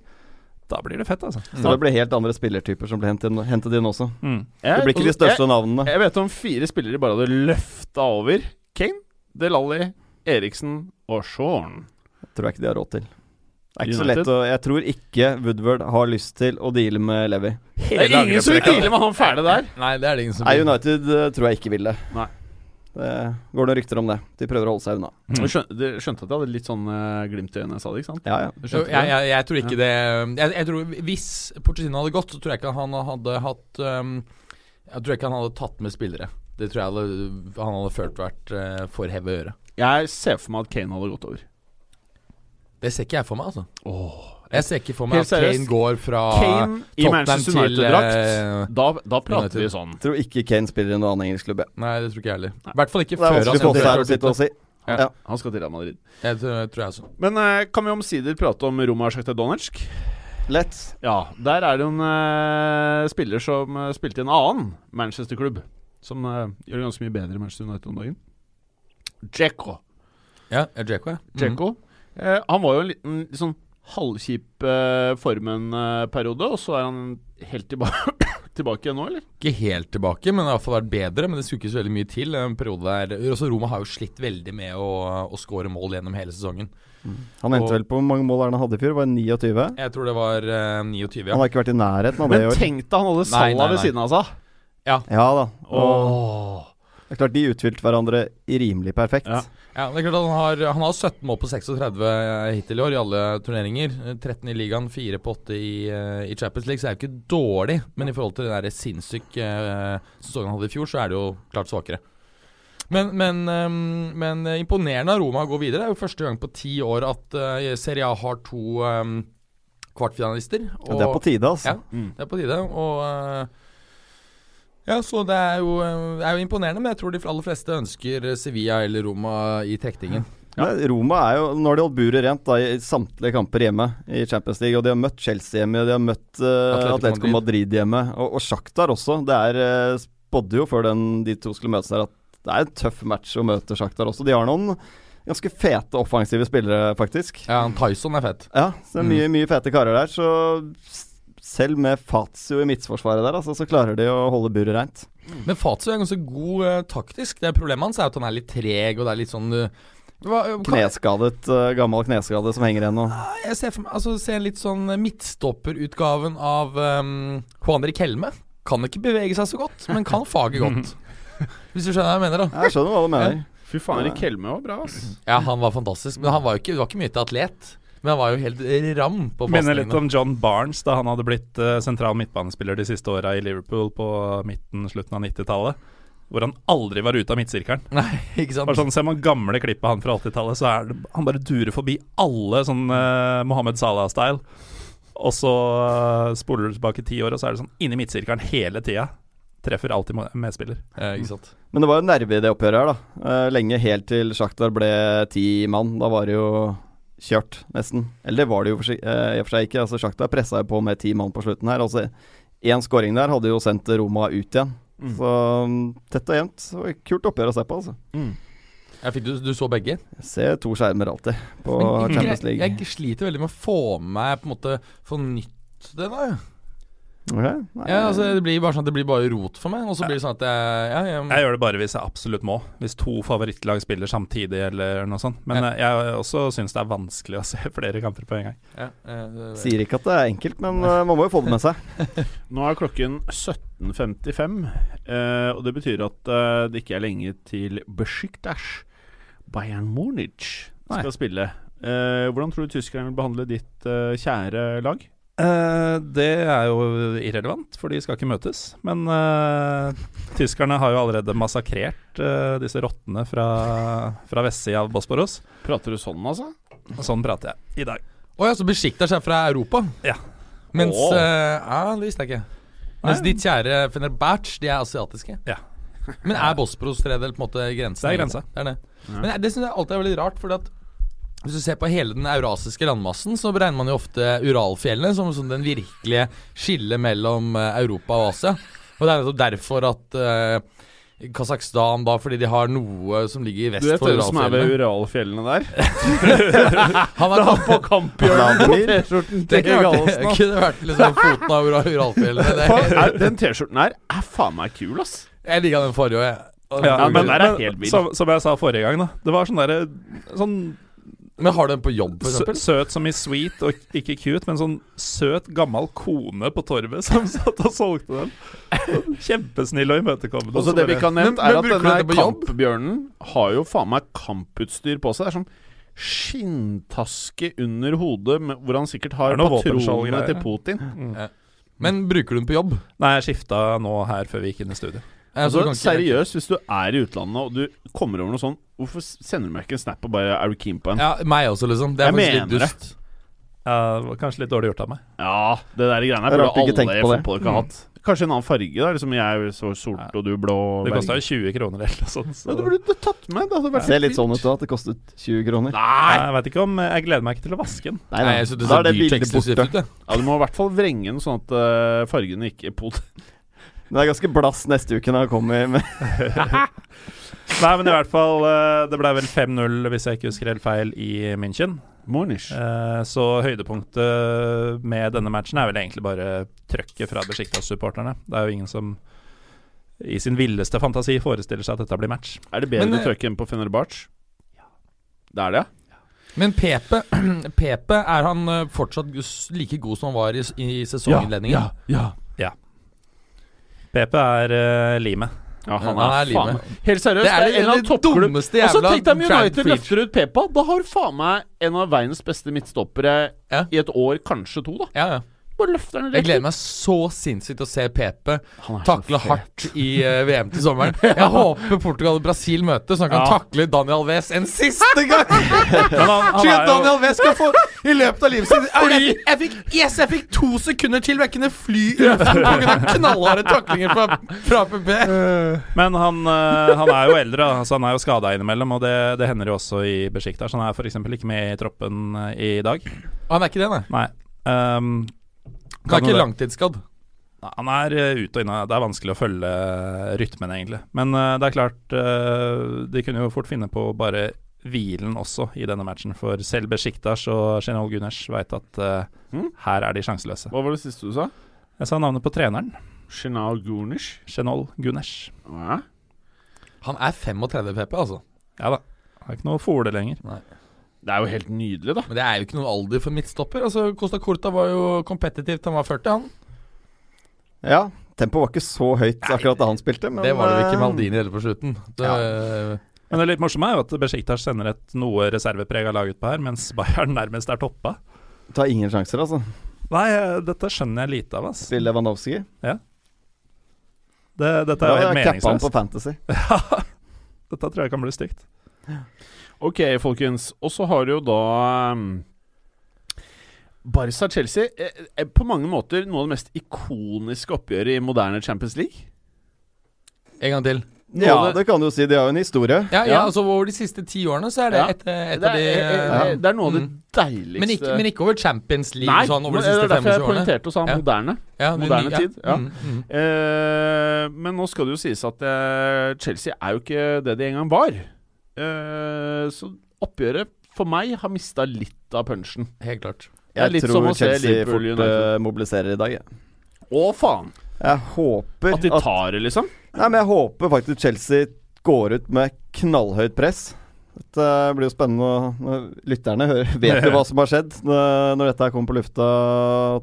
da blir det fett, altså. Så det blir helt andre spillertyper som blir hentet inn, hentet inn også. Mm. Det blir ikke de største navnene. Jeg, jeg vet om fire spillere bare hadde løfta over. Kane, Delali, Eriksen og Shaun. Tror jeg ikke de har råd til. Det er ikke så lett å Jeg tror ikke Woodward har lyst til å deale med Levi. Det er ingen som vil deale med han fæle der. Nei, det er det ingen som Nei, United eh, tror jeg ikke vil det. Nei. Det går noen rykter om det. De prøver å holde seg unna. Du skjønte, du skjønte at jeg hadde litt sånn eh, glimt i øynene jeg sa det, ikke sant? Ja, ja. Du Jo, skjønte jeg, det? jeg, jeg tror ikke det jeg, jeg tror Hvis Porcetino hadde gått, så tror jeg ikke han hadde hatt um, Jeg tror ikke han hadde tatt med spillere. Det tror jeg hadde, han hadde følt vært uh, for heavy å gjøre. Jeg ser for meg at Kane hadde gått over. Det ser ikke jeg for meg, altså. Jeg ser ikke for meg at Kane går fra Kane i Tottenham Manchester til, United-drakt. eh, Da, da prater United. vi sånn. Tror ikke Kane spiller i noen annen engelsk klubb. Nei, det tror ikke jeg heller. I hvert fall ikke før han sitte si. Ja. Han skal til Real Madrid. Jeg tror, tror jeg også. Men uh, kan vi omsider prate om Roma Sjakta Donetsk? Lett. Ja, der er det jo en uh, spiller som uh, spilte i en annen Manchester-klubb. Som uh, gjør det ganske mye bedre i Manchester United om dagen. Djeko. Ja, er Djeko, ja. Mm. Djeko. Eh, han var jo en liten sånn halvkjip eh, formen-periode, og så er han helt tilbake, tilbake igjen nå, eller? Ikke helt tilbake, men det har iallfall vært bedre. Men det skulle ikke så veldig mye til. En periode der Også Roma har jo slitt veldig med å, å score mål gjennom hele sesongen. Han endte Og- vel på hvor mange mål er han hadde i fjor? Var det 29? Jeg tror det var eh, 29, Han har ikke vært i nærheten av det i Men år. tenk deg, han hadde salla Salah ved siden av seg. Ja da. Og oh. det er klart de utfylte hverandre rimelig perfekt. Ja. Ja det er klart han har, han har 17 mål på 36 hittil i år i alle turneringer. Eh, 13 i ligaen, 4 på 8 i, eh, i Champions League, så er det jo ikke dårlig. Men i forhold til den der sinnssyke sesongen han hadde i fjor, så er det jo klart svakere. Men, men, eh, men eh, imponerende av Roma å gå videre. Det er jo første gang på ti år at eh, Serie A har to kvartfinalister. Og, Ja, det er på tide, altså. Ja. Det er på tide. Og eh, ja, så det er, jo, eh, er jo imponerende, men jeg tror de aller fleste ønsker Sevilla eller Roma i trekningen. Men Roma er jo Nå har de holdt buret rent da i samtlige kamper hjemme i Champions League. Og de har møtt Chelsea hjemme, de har møtt uh, Atletico Madrid hjemme. Og, og Shakhtar også. Det er uh, spådde jo før den, de to skulle møtes der at det er en tøff match å møte Shakhtar også. De har noen ganske fete offensive spillere, faktisk. Ja, Tyson er fett. Ja, så det er mye, mye fete karer der. Så selv med Fazio i midtforsvaret der, altså, så klarer de å holde buret reint. Men Fazio er ganske god uh, taktisk. Det Problemet hans er at han er litt treg, og det er litt sånn uh, hva, kan- Kneskadet, uh, gammel kneskade som henger igjen nå. Jeg ser for meg Altså, ser litt sånn midtstopperutgaven av um, Juan Erik Helme. Kan ikke bevege seg så godt, men kan faget godt. Hvis du skjønner hva jeg mener, da. Jeg skjønner hva du mener. Fy faen, Erik Helme var bra, ass. Ja, han var fantastisk. Men han var jo ikke, det var ikke mye til atlet. Men han var jo helt ram på Minner litt om John Barnes da han hadde blitt uh, sentral midtbanespiller de siste åra i Liverpool på midten, slutten av 90-tallet. hvor han aldri var ute av midtsirkelen. Nei, ikke sant? Bare sånn, Ser man gamle klipp av han fra 80-tallet, så er det, han bare durer forbi alle sånn uh, Mohammed Salah-style. Og så uh, spoler du tilbake ti år, og så er det sånn inni midtsirkelen hele tida. Treffer alltid medspiller. Ja, ikke sant? Men det var jo nerve i det oppgjøret her, da. Eh, lenge helt til Sjaktar ble ti mann. Da var det jo kjørt, nesten. Eller det var det jo for eh, i og for seg ikke. Altså Sjakta pressa jo på med ti mann på slutten her. Altså Én skåring der hadde jo sendt Roma ut igjen. Mm. Så mm, tett og jevnt. Kult oppgjør å se på, altså. Jeg fikk du, du så begge? Jeg ser to skjermer alltid på Men Champions jeg, League. jeg sliter veldig med å få med meg på en måte fornytt det, da. Ok, nei. Ja, altså Det blir bare sånn at det blir bare rot for meg. Og så blir det sånn at jeg, ja, jeg, Jeg gjør det bare hvis jeg absolutt må. Hvis to favorittlag spiller samtidig eller noe sånt. Men Ja. eh, jeg også syns det er vanskelig å se flere kamper på en gang. ja, det, Sier ikke at det er enkelt, men eh, man må jo få det med seg. Nå er klokken 17.55, eh, og det betyr at eh, det ikke er lenge til Besiktas Bayern Munich Nei. skal spille. Eh, hvordan tror du tyskerne vil behandle ditt eh, kjære lag? Eh, det er jo irrelevant, for de skal ikke møtes. Men uh, tyskerne har jo allerede massakrert uh, disse rottene fra, fra vestsida av Bosporos. Prater du sånn, altså? Sånn prater jeg i dag. Å ja, så Besiktas er fra Europa? Ja. Mens oh. Ja, det visste jeg ikke. Mens Nei. ditt kjære Fenerbahçe, de er asiatiske? Ja. Men er Bosporos tredel på en måte grensen? Det er grensa. Det er det. Men det syns jeg alltid er veldig rart, fordi at hvis du ser på hele den eurasiske landmassen, så beregner man jo ofte Uralfjellene som, som den virkelige skillet mellom eh, Europa og Asia. Og det er nettopp derfor at uh, Kasakhstan, da, fordi de har noe som ligger i vest Du vet for hvem som er ved Uralfjellene. Uralfjellene der? Han er Han på kamphjørnet på. T-skjorten Det til kunne vært, Gallosen. kunne vært liksom foten av Uralfjellene. Det, Den T-skjorten her er faen meg kul, ass. jeg liker den forrige òg, jeg. Ja, men vill. Som, som jeg sa forrige gang, da. Det var sånn derre Sånn Men har du den på jobb, for sø, eksempel? søt som i sweet og ikke cute, men sånn søt, gammel kone på torvet som satt og solgte den. Kjempesnill og imøtekommende. Det vi ikke har nevnt, er at denne kampbjørnen har jo faen meg kamputstyr på seg. Det er sånn skinntaske under hodet, med, hvor han sikkert har patronene til. Putin. Mm. Men bruker du den på jobb? Nei, jeg skifta nå her før vi gikk inn i studio. Eh, Altså, ikke- seriøst, hvis du er i utlandet og du kommer over noe sånn, hvorfor sender du meg ikke en snap og bare Er du keen på en? Ja, meg også, liksom. Det er Jeg faktisk litt dust. Ja, det var kanskje litt dårlig gjort av meg. Ja, det der greiene her er burde alle tenker i på det. fotball ikke ha hatt. Kanskje en annen farge, da. Liksom jeg så sort og du blå. Det kosta jo 20 kroner eller noe sånt. Så. ja, Det burde du tatt med. Det hadde vært Det ser litt sånn ut da, at det kostet 20 kroner. Nei! Jeg vet ikke om Jeg gleder meg ikke til å vaske den. Nei, Nei, jeg synes det da ser er det bildet borte. ut. Ja, Du må i hvert fall vrenge den sånn at uh, fargene ikke pot... Det er ganske blass neste uke når han kommer med Nei, men i hvert fall eh, Det ble vel 5-0, hvis jeg ikke husker helt feil, i München. Mornish. Eh, Så høydepunktet med denne matchen er vel egentlig bare trøkket fra Besjiktas-supporterne. Det er jo ingen som i sin villeste fantasi forestiller seg at dette blir match. Er det bedre Men, eh, trøkk enn på Fenerbahçe? Det er det, ja? Men Pepe, Pepe er han fortsatt like god som han var i, i sesonginnledningen? ja. PP er uh, limet. Ja, han, er er, faen limet. Helt seriøst, Det er en eller annen det toppklubb. dummeste Og så jævla tenk deg om United løfter ut Pepa. Da har faen meg en av verdens beste midtstoppere Ja. i et år, kanskje to, da. Ja, ja. Bare løfter den Jeg gleder meg så sinnssykt til å se Pepe takle hardt i uh, VM til sommeren. Jeg håper Portugal og Brasil møtes, så han kan Ja. takle Daniel Wes en siste gang! Men han, han Slik er at Daniel Wes Alves skal få i løpet av livet sitt jeg, jeg, jeg fikk, Yes, jeg fikk to sekunder til hvor jeg kunne fly pga. knallharde taklinger fra, fra PP. Men han, eh, han er jo eldre, så han er jo skada innimellom. Og det, det hender jo også i Besiktas. Han er f.eks. ikke med i troppen eh, i dag. Han er ikke det, nei. Nei. Um, Han er ikke det- langtidsskadd. Nei, Han er ute og inne. Det er vanskelig å følge eh, rytmen, egentlig. Men eh, det er klart eh, De kunne jo fort finne på bare hvilen også i denne matchen. For selv Besjiktas og General Gunesh veit at eh, Mm. her er de sjanseløse. Hva var det siste du sa? Jeg sa navnet på treneren. Shinal Gunish? Shenol Gunesh. Ja. Han er 35 PP, altså. Ja da. Det er ikke noe fole lenger. Det er jo helt nydelig, da. Men det er jo ikke noen alder for midtstopper. Altså, Costa Corta var jo kompetitivt. Han var 40, han. Ja, tempoet var ikke så høyt akkurat da han spilte, men det var det jo ikke eh, Maldini heller på slutten. Det, Men det litt morsomme er jo at Besjiktas sender et noe reserveprega lag utpå her, mens Bayern nærmest er toppa. Tar ingen sjanser, altså. Nei, eh, dette skjønner jeg lite av, Altså. Spiller Lewandowski. Det, dette er jo helt meningsløst. Da capper han på meningsløst. ja, Dette tror jeg kan bli stygt. Ok, folkens. Og så har du jo da um, Barca-Chelsea. Eh, eh, på mange måter noe av det mest ikoniske oppgjøret i moderne Champions League. En gang til. Noe Ja, det- det kan du jo si. De har jo en historie. Ja, ja, Ja. altså Over de siste ti årene så er det Ja. et, et Det av de eh, eh, eh, det er noe av det mm. deiligste men, ikke, men ikke over Champions League Nei, sånn over de det er derfor jeg 25 årene. poengterte og sa Ja. moderne. Ja, moderne nye- tid, ja. Mm, mm. Eh, men nå skal det jo sies at eh, Chelsea er jo ikke det de en gang var. Eh, så oppgjøret for meg har mista litt av punchen. Helt klart. Jeg litt tror Chelsea fort United. eh, mobiliserer i dag. jeg. Å, faen! Jeg håper At de tar det, liksom. Nei, men jeg håper faktisk Chelsea går ut med knallhøyt press. Dette blir jo spennende når lytterne hører, vet jo hva som har skjedd når dette her kommer på lufta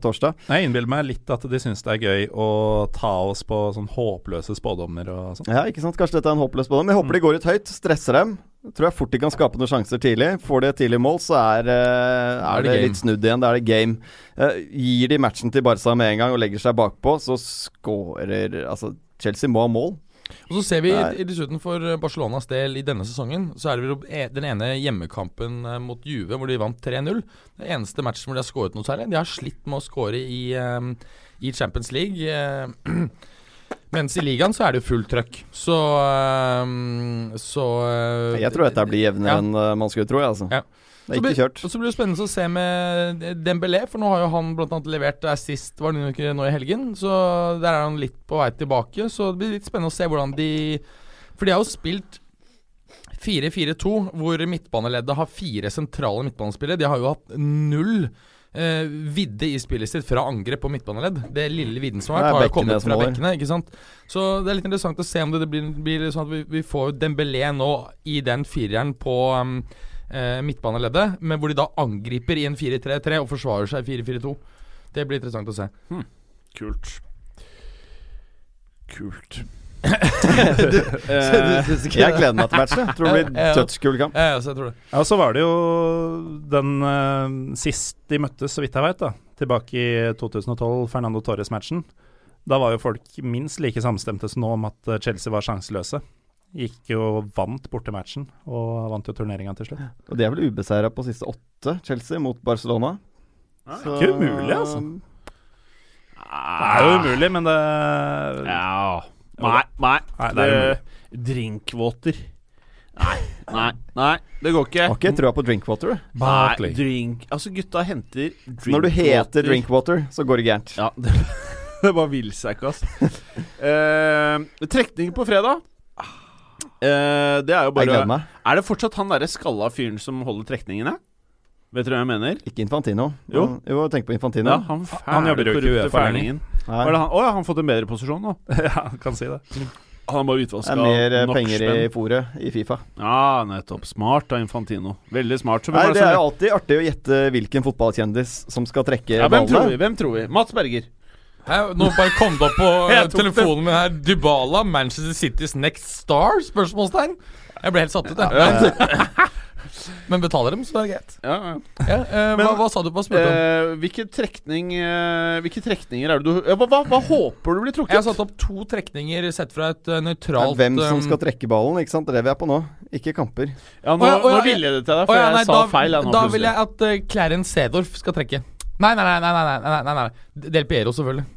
torsdag. Jeg innbiller meg litt at de syns det er gøy å ta oss på sånn håpløse spådommer og sånn. Ja, ikke sant? Kanskje dette er en håpløs spådom. Jeg håper de går ut høyt, stresser dem. Tror jeg fort de kan skape noen sjanser tidlig. Får de et tidlig mål, så er, eh, er er det det litt snudd igjen. Da er det game. Uh, gir de matchen til Barca med en gang og legger seg bakpå, så scorer Altså, Chelsea må ha mål. Og så ser vi i- dessuten for Barcelonas del i denne sesongen, så er det e- den ene hjemmekampen eh, mot Juve hvor de vant 3-0. Det eneste matchen hvor de har skåret noe særlig. De har slitt med å skåre i, eh, i Champions League. eh, mens i ligaen så er det jo fullt trøkk. Så eh, Så eh, Jeg tror dette blir jevnere Ja. enn eh, man skulle tro. Altså. Ja. Det er ikke kjørt. Og så blir det spennende å se med Dembélé, for nå har jo han blant annet levert assist var det ikke nå i helgen. Så der er han litt på vei tilbake. Så det blir litt spennende å se hvordan de For de har jo spilt 4-4-2, hvor midtbaneleddet har fire sentrale midtbanespillere. De har jo hatt null eh, vidde i spillet sitt fra angrep på midtbaneledd. Det lille vidden som har vært, har jo kommet fra bekkene. Ikke sant? Så det er litt interessant å se om det, det blir, blir sånn at vi, vi får Dembélé nå i den fireren på um, eh, midtbaneleddet, men hvor de da angriper i en 4-3-3 og forsvarer seg i 4-4-2. Det blir interessant å se. Kult. Kult. Jeg gleder meg til matchen. Tror det blir dødskul kamp. Ja, ja, så tror det. Ja, så var det jo den uh, sist de møttes, så vidt jeg veit, da. Tilbake i 2012, Fernando Torres-matchen. Da var jo folk minst like samstemte som nå om at eh, Chelsea var sjanseløse. Gikk jo og vant bortematchen, og vant jo turneringa til slutt. Og de er vel ubeseira på siste åtte, Chelsea, mot Barcelona. Så- ikke umulig, altså. Det er jo umulig, men det Ja Nei, nei. Nei, det er Drinkwater. Nei, nei, nei. Det går ikke. Har ikke trua på drinkwater. du. Nei, drink Altså, gutta henter drinkwater. Når du heter drinkwater, så går det gærent. Ja, det, det bare vil seg ikke, altså. Eh, trekning på fredag. Eh, det er jo Jeg bare gleder meg. Er det fortsatt han derre skalla fyren som holder trekningene? Vet dere hva jeg mener? Ikke Infantino. Jo. jo tenk på Infantino. Ja, han, Han jobber jo ikke i UEFA lenger. fælingen. Nei. Var det han? Å ja, han har fått en bedre posisjon nå. ja, kan si det. Han har bare Det er mer eh, nok penger i spenn. fòret i Fifa. Ja, nettopp. Smart av Infantino. Veldig smart. Så Nei, Det er jo alltid artig å gjette hvilken fotballkjendis som skal trekke ja, hvem tror vi? Hvem tror vi? Mats Berger. Hæ, nå bare kom det opp på eh, telefonen min her. Dybala, Manchester Citys next star? Spørsmålstegn. Jeg ble helt satt ut, jeg. Men betaler dem, så er det greit. Ja, ja. Ja, eh, Men- hva, hva sa du på spurte om? Eh, hvilken trekning eh, Hvilke trekninger er det du ja, hva, hva, hva håper du blir trukket? Jeg har satt opp to trekninger sett fra et uh, er nøytralt hvem som skal trekke ballen, ikke sant? Det er det vi er på nå. Ikke kamper. Ja, nå, oh, ja, nå ville jeg det til deg, for ja, jeg nei, sa da, feil. Jeg, nå, da vil jeg at uh, Clarence Sedorf skal trekke. Nei, nei. nei, nei, nei, nei, nei, nei. Del Piero, selvfølgelig.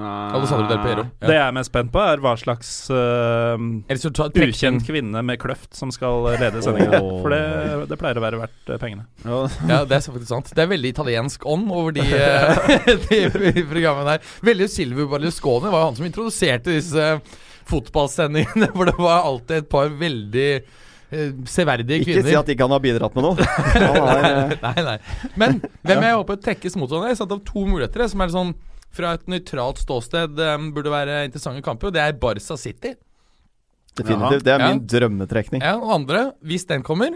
Ah. Alessandro Del Piero. Det jeg er mest spent på, er hva slags eh, trekk ukjent kvinne med kløft som skal lede sendinga. Oh. For det, det pleier å være verdt eh, pengene. Ja. Ja, det er faktisk sant. Det er veldig italiensk ånd over de, eh, de programmene der. Veldig Silvio Berlusconi var jo han som introduserte disse fotballsendingene, for det var alltid et par veldig severdige severdige Ikke kvinner. si at ikke han har bidratt med noe. Nei, nei. Men hvem jeg håper trekkes mot sånn? Jeg satt av to muligheter som er sånn fra et nøytralt ståsted um, burde være interessante kamper, og det er Barca City. definitivt. Det er Ja. min drømmetrekning. Ja, og andre, hvis den kommer,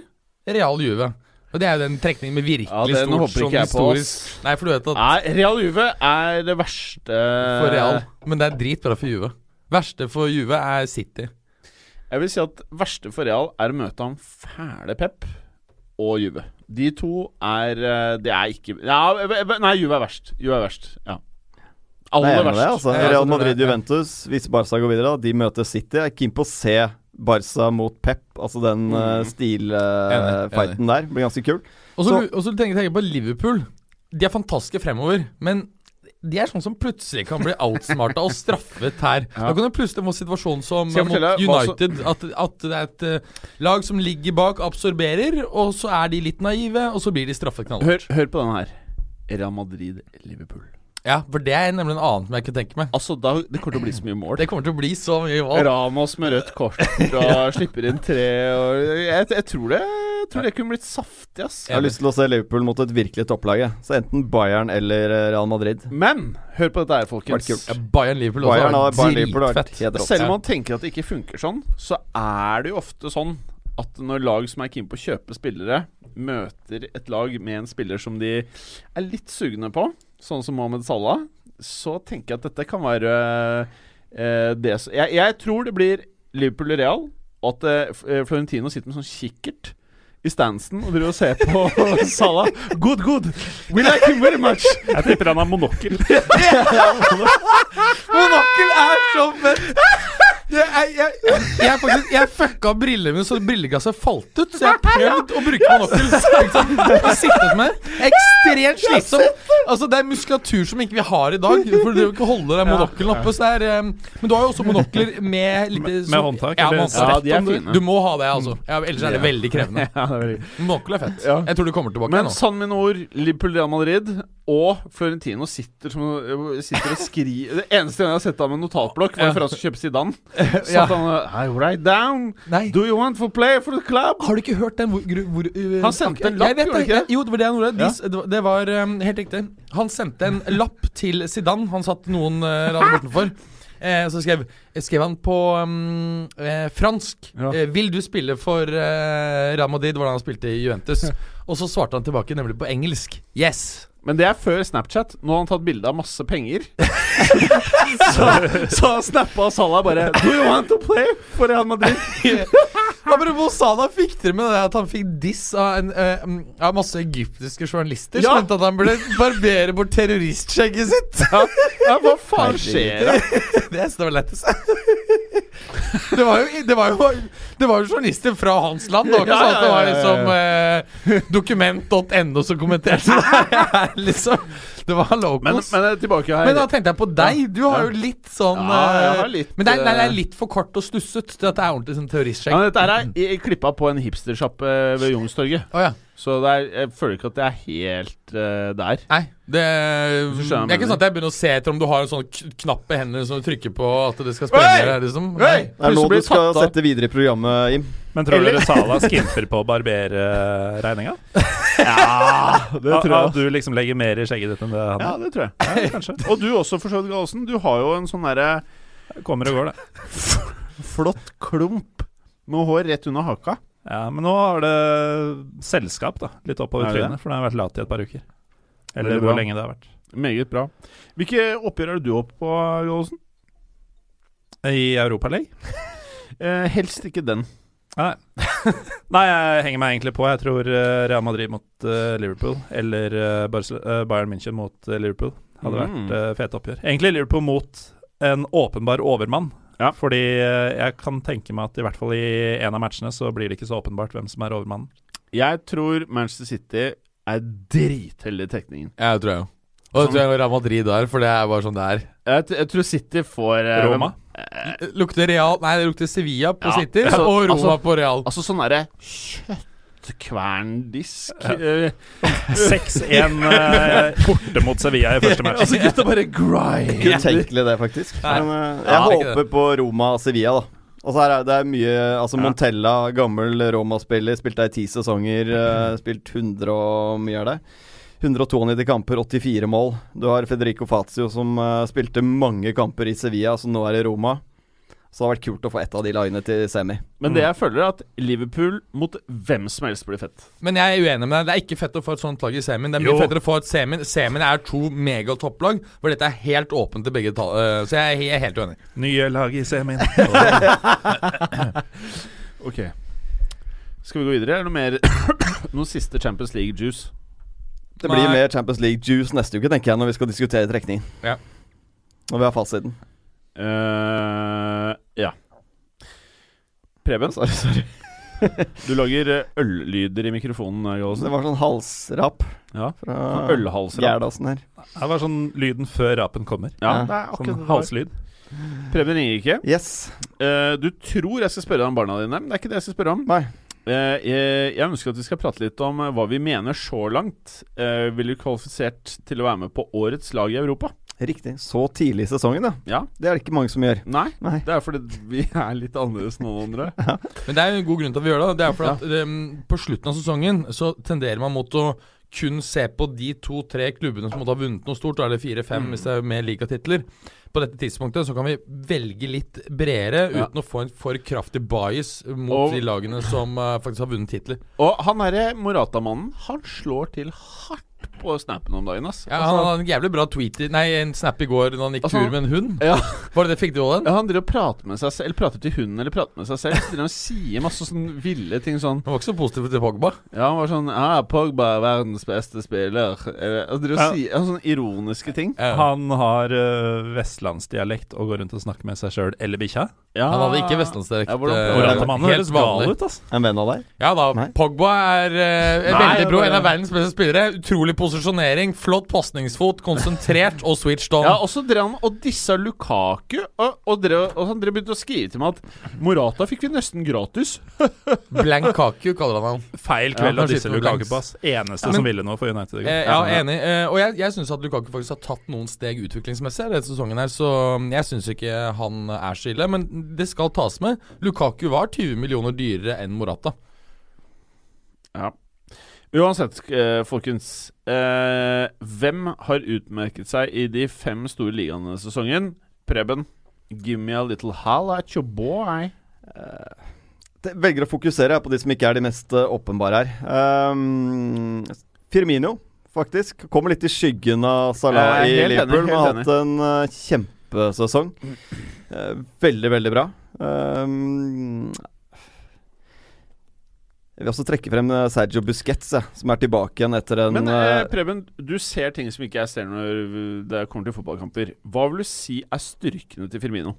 Real Juve. Og det er jo den trekningen med virkelig Ja, den stort håper sånn ikke jeg på, Nei, for du vet at Nei, Real Juve er det verste for Real, men det er dritbra for Juve. Verste for Juve er City. Jeg vil si at verste for Real er å møte han fæle Pep og Juve. De to er eh, Det er ikke ja, eh, Nei, Juve er verst. Juve er verst. Ja. Er Aller verst. det, altså. Real tror det, ja. Madrid-Juventus, hvis Barca går videre, da, de møter City. Jeg er keen på å se Barca mot Pep, altså den Mm. uh, stilfighten der. Blir ganske kul. Og så tenker jeg på Liverpool. De er fantastiske fremover, men de er sånn som plutselig kan bli outsmarta og straffet her. Ja. Da kan du plutselig få situasjon som mot United. At, at det er et eh, lag som ligger bak, absorberer, og så er de litt naive, og så blir de straffet knallhardt. Hør, hør på denne her. Real Madrid-Liverpool. Ja, for det er nemlig en annen som jeg kunne tenke meg. Altså, da, Det kommer til å bli så mye mål. Det kommer til å bli så mye valg. Ramos med rødt kort og slipper inn tre og jeg, jeg, tror det, jeg tror det kunne blitt saftig, ass. Jeg har lyst til å se Liverpool mot et virkelig topplag. Så enten Bayern eller eh, Real Madrid. Men hør på dette her, folkens. Ja, Bayern Liverpool også Bayern Liverpool har vært dritfett. Selv om man tenker at det ikke funker sånn, så er det jo ofte sånn at når lag som er keen på å kjøpe spillere, møter et lag med en spiller som de er litt sugne på, sånn som Mohammed Salah, så tenker jeg at dette kan være eh, det jeg, jeg tror det blir Liverpool og Real, og at eh, eh, Florentino sitter med sånn kikkert i stansen og driver og ser på Salah. Good, good. We like him very much. Jeg tipper han har monokkel. Monokkel er så fett! Jeg, jeg, jeg, faktisk, jeg fucka brillene mine så brilleglasset falt ut. Så jeg har prøvd å bruke monokkel. Og sittet med. Ekstremt slitsomt. Altså Det er muskulatur som ikke vi har i dag. For du kan ikke holde den monokkelen oppe. Så det er, um, men du har jo også monokler med litt Med håndtak, Ja, man, Ja, de er Du- fine. Du må ha det, altså. Ja, ellers er det veldig krevende. Monokkel er fett. Jeg tror du kommer tilbake Men nå. sann mine ord, Liverpool Real Madrid og Florentino sitter, som, sitter og skriver Det eneste jeg har sett ham med notatblokk, var Ja. for han skulle kjøpe Zidane. Så Ja. han I write down Nei. Do you want for play for the club? Har du ikke hørt den hvor, hvor uh, Han sendte en lapp, gjorde han ikke det? Jo, det var det han gjorde. De, det var- um, helt riktig. Han sendte en lapp til Zidane. Han satt noen uh, bortenfor. Eh, så skrev, skrev han på um, eh, fransk Ja. eh, 'Vil du spille for eh, Real Madrid?' Hvordan han spilte i Juventus. Og så svarte han tilbake nemlig på engelsk. 'Yes'. Men det er før Snapchat. Nå har han tatt bilde av masse penger. så, så snappa Salah bare Do you want to play for Real Madrid? Apropos Salah, fikk dere med det at han fikk diss av, en, eh, av masse egyptiske journalister Ja. som mente at han burde barbere bort terroristskjegget sitt? Ja, ja hva faen skjer da? Det står lættis. Det var, jo, det, var jo, det var jo journalister fra hans land. Det var ikke Ja, sånn at det var ja, ja, liksom eh, Dokument.no som kommenterte det her, liksom. Det var Men, locals. men Men, eh, tilbake her. da tenkte jeg på deg. Du har jo litt sånn Ja, jeg eh, har litt, Men det er, det eh, er litt for kort og stusset til at det er ordentlig sånn ja, terroristskjegg. men Dette er klippa på en hipstersjappe ved Youngstorget. Oh, ja. Så det er, jeg føler ikke at det er helt uh, der. Nei, det, det er ikke sånn at jeg begynner å se etter om du har en sånn knapp i hendene som du trykker på at det skal sprenge liksom. Nei. Det er nå du skal tatt sette videre i programmet, Jim. Men tror Eller- dere Sala skimper på barberregninga? Ja, det tror jeg. At du liksom legger mer i skjegget ditt enn det han Ja, det tror jeg. Ja, Og du også, for så vidt, Gallosen. Du har jo en sånn derre Kommer og går, det. flott klump med hår rett under haka. Ja, Men nå har det selskap, da. Litt oppover Er trynet, for det har vært lat i et par uker. Eller hvor lenge det har vært. Meget bra. Hvilke oppgjør er det du opp på, Gallosen? I Europaligaen? Eh, helst ikke den. Nei. Nei, jeg henger meg egentlig på. Jeg tror eh, Real Madrid mot uh, Liverpool, eller uh, Bayern München mot uh, Liverpool, hadde Mm. vært uh, fete oppgjør. Egentlig Liverpool mot en åpenbar overmann. Ja. Fordi jeg kan tenke meg at i hvert fall i en av matchene så blir det ikke så åpenbart hvem som er overmannen. Jeg tror Manchester City er dritheldig i trekningen. Ja, det tror jeg jo. Og det tror jeg Real Madrid der, for det er bare sånn det er. Jeg, jeg tror City får Roma? hvem- Lukter Real Nei, det lukter Sevilla på Ja, City, altså- og Roma altså- på Real. Altså sånn derre kjøttkverndisk ja. 6-1 eh, borte mot Sevilla i første match. Altså gutta bare grind. Utenkelig det, faktisk. Nei. Men uh, jeg ja, håper på Roma-Sevilla, da. Og så er det, det er mye Altså Ja. Montella, gammel Roma-spiller, spilt der i ti sesonger. uh, spilt 100 og mye er det. 192 kamper, 84 mål. Du har Federico Fazio som uh, spilte mange kamper i Sevilla, som nå er i Roma. Så det har vært kult å få ett av de lagene til semi. Men det jeg føler, er at Liverpool mot hvem som helst blir fett. Men jeg er uenig med deg. Det er ikke fett å få et sånt lag i semien. Det er mye Jo. fettere å få et semien. Semien er to megatopplag, hvor dette er helt åpent til begge ta øh, Så jeg er helt uenig. Nye lag i semien. Ok Skal vi gå videre? Er det noe mer Noe siste Champions League-juice? Det blir Nei. mer Champions League juice neste uke, tenker jeg, når vi skal diskutere trekning. Når vi har fasiten. Uh, ja. Preben, Sorry, sorry. du lager eh, øllyder i mikrofonen. eh, Det var sånn halsrap Ja. fra Ølhalsrap. Gerdasen her. Det var sånn lyden før rapen kommer. Ja, Ja. Sånn halslyd. Preben ringer ikke. Yes. Uh, du tror jeg skal spørre deg om barna dine, men det er ikke det jeg skal spørre om. Nei. Eh, jeg, jeg ønsker at vi skal prate litt om eh, hva vi mener så langt. Vil du kvalifisert til å være med på årets lag i Europa? Riktig. Så tidlig i sesongen, da. Ja. Det er det ikke mange som gjør. Nei. Nei. Det er fordi vi er litt annerledes enn noen andre. Men det er en god grunn til at vi gjør det. Det er fordi at um, På slutten av sesongen så tenderer man mot å kun se på de to-tre klubbene som måtte ha vunnet noe stort, eller fire-fem hvis det er mer ligatitler. På dette tidspunktet så kan vi velge litt bredere Ja. uten å få en for kraftig bias mot Og- de lagene som uh, faktisk har vunnet titler. Og han derre Morata-mannen, han slår til hardt på snappen om dagen, ass. Ja, han hadde en jævlig bra tweet i, Nei, en snap i går da han gikk Altså, tur med en hund. Ja. Var det det fikk du òg den? Ja, han driver og prater med seg selv Eller prater til hunden, eller prater med seg selv. Så driver han og sier masse sånn ville ting sånn Han var ikke så positiv til Pogba. Ja, han var sånn Ja, Pogba er verdens beste spiller. Eller, og driver og Ja. sier ja, sånne ironiske ting. Ja. Han har øh, vestlandsdialekt og går rundt og snakker med seg sjøl eller bikkja. Ja. Han hadde ikke vestlandsdialekt. Ja, hvordan- eh, Morata-mannen helt høres gal vanlig. ut, altså. En venn av deg? Ja da, Nei. Pogba er eh, Nei, veldig bra. det En av verdens beste spillere. Utrolig posisjonering, flott pasningsfot, konsentrert og switched on. Ja, og så drev han og dissa Lukaku, og, og, drev, og han drev begynte å skrive til meg at Morata fikk vi nesten gratis. Blank Kaku kaller han han. Feil kveld Ja, å disse Lukaku på. ass. Eneste Ja, som ville noe for United. Eh, ja, enig. Eh, og jeg, jeg syns at Lukaku faktisk har tatt noen steg utviklingsmessig denne sesongen, her så mm, jeg syns ikke han er så ille. Men det skal tas med. Lukaku var 20 millioner dyrere enn Morata. Ja. Uansett, eh, folkens. Eh, hvem har utmerket seg i de fem store ligaene denne sesongen? Preben, give me a little hall at your boy. Det velger å fokusere på de som ikke er de mest eh, åpenbare her. Um, Firmino, faktisk. Kommer litt i skyggen av Salah Jeg i enig, Liverpool, har hatt en uh, kjempesesong. Eh, veldig, veldig bra. Um, jeg vil også trekke frem eh, Sergio Busquets, som er tilbake igjen etter en Men eh, eh, Preben, du ser ting som ikke jeg ser når det kommer til fotballkamper. Hva vil du si er styrkene til Firmino?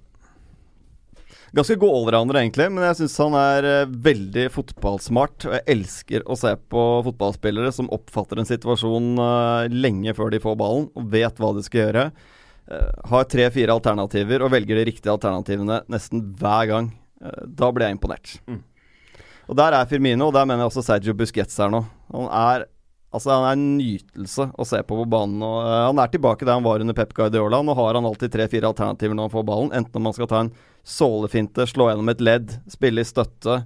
Ganske god allrounder, egentlig, men jeg syns han er eh, veldig fotballsmart. Og jeg elsker å se på fotballspillere som oppfatter en situasjon eh, lenge før de får ballen, og vet hva de skal gjøre. Eh, har tre-fire alternativer og velger de riktige alternativene nesten hver gang. Eh, da blir jeg imponert. Mm. Og der er Firmino, og der mener jeg også Sergio Busquets er nå. Han er Altså Han er en nytelse å se på på banen. Og, uh, han er tilbake der han var under Pep Guardiola. Nå har han alltid tre-fire alternativer når han får ballen. Enten om han skal ta en sålefinte, slå gjennom et ledd, spille i støtte.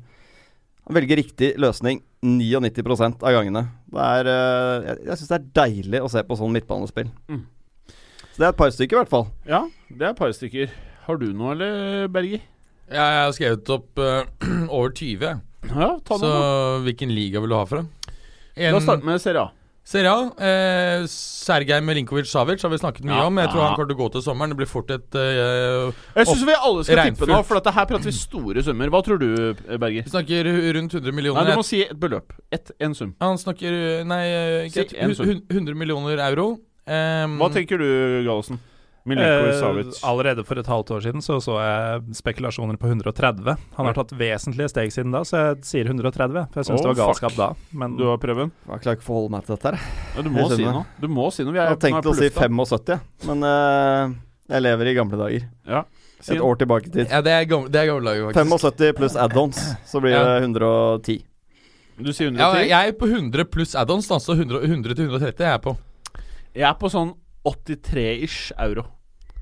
Han velger riktig løsning 99% av gangene. Det er, uh, jeg jeg syns det er deilig å se på sånn midtbanespill. Mm. Så det er et par stykker, i hvert fall. Ja, det er et par stykker. Har du noe, eller, Berger? Jeg har skrevet opp uh, over 20. Ja, ta Så hvilken liga vil du ha fra? La oss starte med Serie A. Serie A. Eh, Sergej Melinkovic-Savic har vi snakket mye Ja. om. Jeg tror Ja. han kommer til å gå til sommeren. Det blir fort et eh, Jeg syns vi alle skal tippe Regnfullt. nå, for dette her prater vi store summer. Hva tror du, Berger? Vi snakker rundt 100 millioner. Nei. Du må si et beløp. Et, en sum. Han snakker Nei, eh, ikke Si et, en sum. hu- hu- 100 millioner euro. Um, Hva tenker du, Gallosen? Eh, allerede for et halvt år siden så så jeg spekulasjoner på 130. Han har tatt vesentlige steg siden da, så jeg sier 130. For jeg syns oh, det var galskap fuck. da. Men Du har prøven? Jeg klarer ikke å forholde meg til dette her. Ja, du må si noe. Du må si noe. Vi Jeg har tenkt å si 75, jeg. Men uh, jeg lever i gamle dager. Ja. Si Et år tilbake i tid. Ja, det er gamle, det er gamle dager, faktisk. 75 pluss add-ons, så blir Ja. det 110. Du sier Ja, 110? jeg er på 100 pluss add-ons, da, så 100, 100 til 130 er jeg på. Jeg er på sånn 83-ish euro.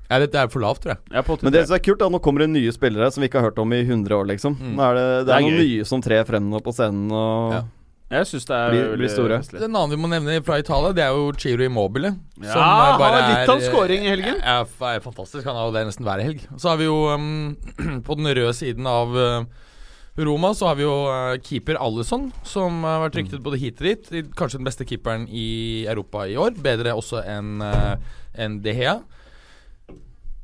Ja, Dette er for lavt, tror jeg. Jeg er på 83. Men det som er kult, da, nå kommer det nye spillere som vi ikke har hørt om i 100 år, liksom. Mm. Nå er det, det, Det er er noen nye som trer frem nå på scenen og Ja. Jeg syns det er Blir- blir store. Den andre vi må nevne fra Italia, det er jo Chiro Immobile. Ja, som, han har litt av en scoring i helgen. Ja, f- er fantastisk. Han har jo det nesten hver helg. Så har vi jo um, På den røde siden av uh, Roma så har vi jo uh, keeper Alison, som har vært ryktet både hit og dit. Kanskje den beste keeperen i Europa i år. Bedre også enn uh, enn De Gea.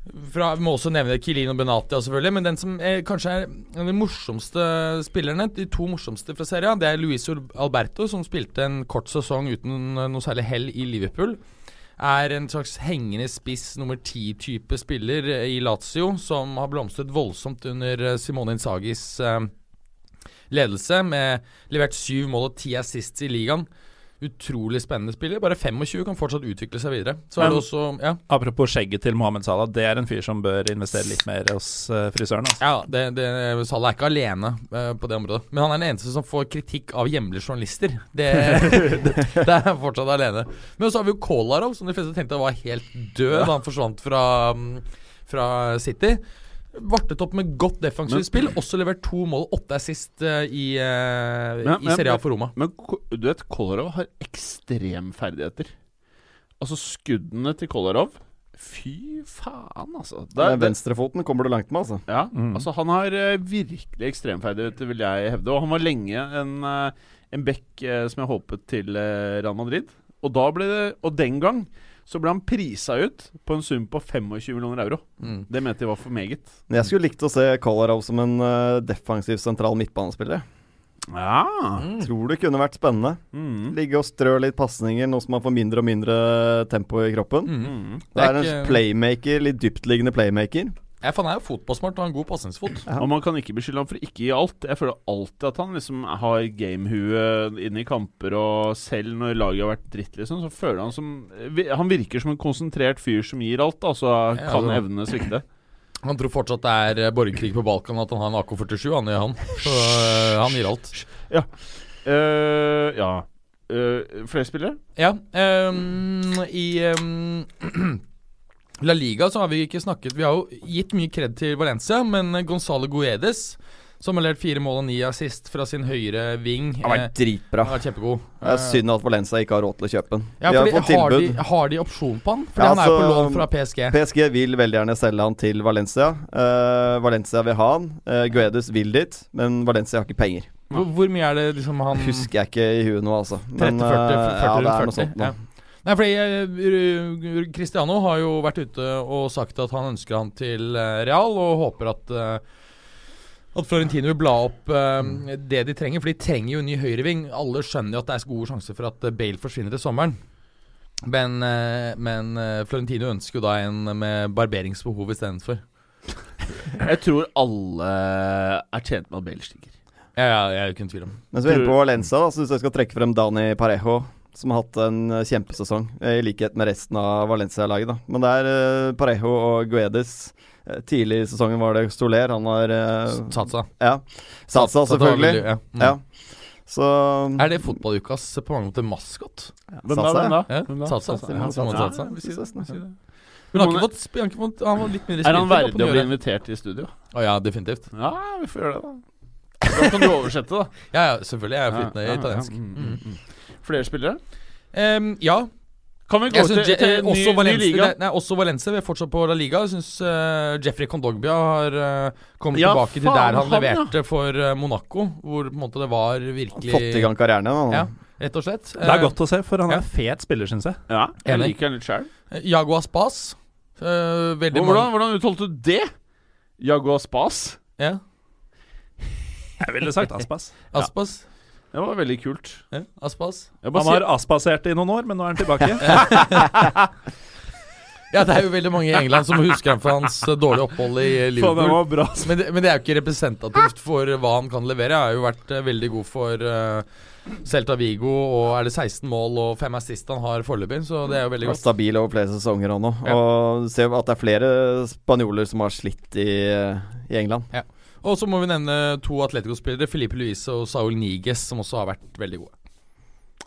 Fra, vi må også nevne Kilino Benatia, selvfølgelig. Men den som er, kanskje er en av de morsomste spillerne, de to morsomste fra serien, det er Luis Alberto, som spilte en kort sesong uten noe særlig hell i Liverpool. er en slags hengende spiss nummer ti-type spiller eh, i Lazio, som har blomstret voldsomt under eh, Simone Insagis eh, ledelse, med levert syv mål og ti assists i ligaen. Utrolig spennende spiller. Bare 25 kan fortsatt utvikle seg videre. Så er det Men- også Ja, Apropos skjegget til Mohammed Salah, det er en fyr som bør investere litt mer hos eh, frisøren. Altså. ja det, det, Salah er ikke alene uh, på det området. Men han er den eneste som får kritikk av hjemlige journalister. Det, det, det er fortsatt alene. Men så har vi jo Kolarov, som de fleste tenkte var helt død da han forsvant fra, um, fra City. Vartet opp med godt defensivt spill. Også levert to mål åtte er assist uh, i, uh, Men- i men- Serie A for Roma. Men du vet, Kolarov har ekstremferdigheter. Altså, skuddene til Kolarov Fy faen, altså. Det er- venstrefoten kommer du langt med, altså. Ja, Mm. altså han har uh, virkelig ekstremferdigheter, vil jeg hevde. Og han var lenge en, uh, en back uh, som jeg håpet til eh, Real Madrid. Og, da ble det, og den gang så ble han prisa ut på en sum på 25 millioner euro. Mm. Det mente de var for meget. Men Jeg skulle likt å se Kolarov som en uh, defensiv sentral midtbanespiller. Ja. Mm. Tror det kunne vært spennende. Mm. Ligge og strø litt pasninger, nå som man får mindre og mindre tempo i kroppen. Mm. er, Det er en ikke- playmaker, litt dyptliggende playmaker. Ja, for han er jo fotballsmart og har en god pasningsfot. Ja. Og man kan ikke beskylde ham for ikke å gi alt. Jeg føler alltid at han liksom har gamehue inne i kamper, og selv når laget har vært dritt, liksom, så føler han som Han virker som en konsentrert fyr som gir alt, da, så Ja, kan altså. evnene svikte. Han tror fortsatt det er eh, borgerkrig på Balkan, at han har en AK-47, han gjør han. Så eh, han gir alt. Eh, ja. Uh, flere spillere? Ja, Um, i ehm, La Liga så har vi ikke snakket Vi har jo gitt mye kred til Valencia, men Gonzalo Guedes, som har lært fire mål og ni assist fra sin høyre ving, Han har eh, vært dritbra. Han kjempegod. Det er synd at Valencia ikke har råd til å kjøpe den. Ja, de har har, de, har de opsjon på han? Fordi Ja, han er jo på altså, lån fra PSG. PSG vil veldig gjerne selge han til Valencia. Uh, Valencia vil ha han. Uh, Guedes vil dit, men Valencia har ikke penger. Hvor, hvor mye er det liksom han Husker jeg ikke i huet nå, altså. 30, 40, 40, eh, ja, det er noe sånt nå. ja. Nei, fordi eh, Cristiano har jo vært ute og sagt at han ønsker han til eh, Real, og håper at eh, at Florentino vil bla opp eh, det de trenger, for de trenger jo en ny høyreving. Alle skjønner jo at det er gode sjanser for at Bale forsvinner til sommeren. Men, eh, men Florentino ønsker jo da en med barberingsbehov istedenfor. Jeg tror alle er tjent med at Bale stikker. Ja, ja, jeg er jo ikke i tvil om Men så er vi inne på Lensa. syns jeg skal trekke frem Dani Parejo, som har hatt en eh, kjempesesong, eh, i likhet med resten av Valencia-laget. da Men det er eh, Parejo og Guedes. Tidlig i sesongen var det Stoler. Han har Satsa. Ja. Satsa, Satsa selvfølgelig. ja. Mm. Ja. Så Er det fotballukas på mange måter maskot? Hvem? Satsa, da? Ja, Hvem da? Satsa. Ja, vi sier det. Men han har ikke fått, sp- han ikke fått Han var litt mindre Er han verdig å bli invitert i studio? Å ja, definitivt. Ja, vi får gjøre det, da. Da kan du oversette, da. Ja, ja, selvfølgelig. Jeg er flytende Ja, ja, ja. italiensk. Mm, Mm. Flere spillere? Um, ja. Kan vi gå Jeg til, synes, til eh, ny, også, ny Valencia, liga? nei, også Valencia. Vi er fortsatt på La Liga. Jeg syns uh, Jeffrey Kondogbia har uh, kommet Ja, tilbake til der han han, ja. leverte for eh, Monaco, hvor på en måte det var virkelig fått i gang karrieren igjen. Ja, rett og slett. Det er godt å se, for han ja. er fet spiller, syns jeg. Ja, jeg Enig. liker han litt sjøl. Eh, Jago Aspas. eh, veldig Hvordan, mange hvordan uttalte du det? Jaguar Spas? ja. Jeg ville sagt Aspas. Aspas. Det var veldig kult. Ja, Aspas. Han har aspasert aspasert i noen år, men nå er han tilbake. Ja, det er jo veldig mange i England som husker ham for hans eh, dårlige opphold i eh, det Liverpool. var bra. Men det, men det er jo ikke representativt for hva han kan levere. Han har jo vært eh, veldig god for uh, Celta Vigo, og er det 16 mål og 5 assist han har foreløpig, så det er jo veldig godt. stabil over flere sesonger han nå. Ja. Og ser at det er flere spanjoler som har slitt i, i England. Og så må vi nevne to Atletico-spillere, Felipe Luise og Saul Niges, som også har vært veldig gode.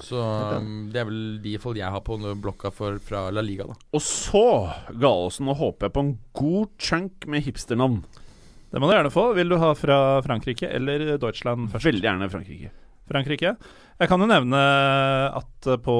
Så um, det er vel de folk jeg har på blokka for fra La Liga, da. Og så, Gallosen, nå håper jeg på en god chunk med hipsternavn. Det må du gjerne få. Vil du ha fra Frankrike eller Deutschland først? Veldig gjerne Frankrike. Frankrike. Jeg kan jo nevne at eh, på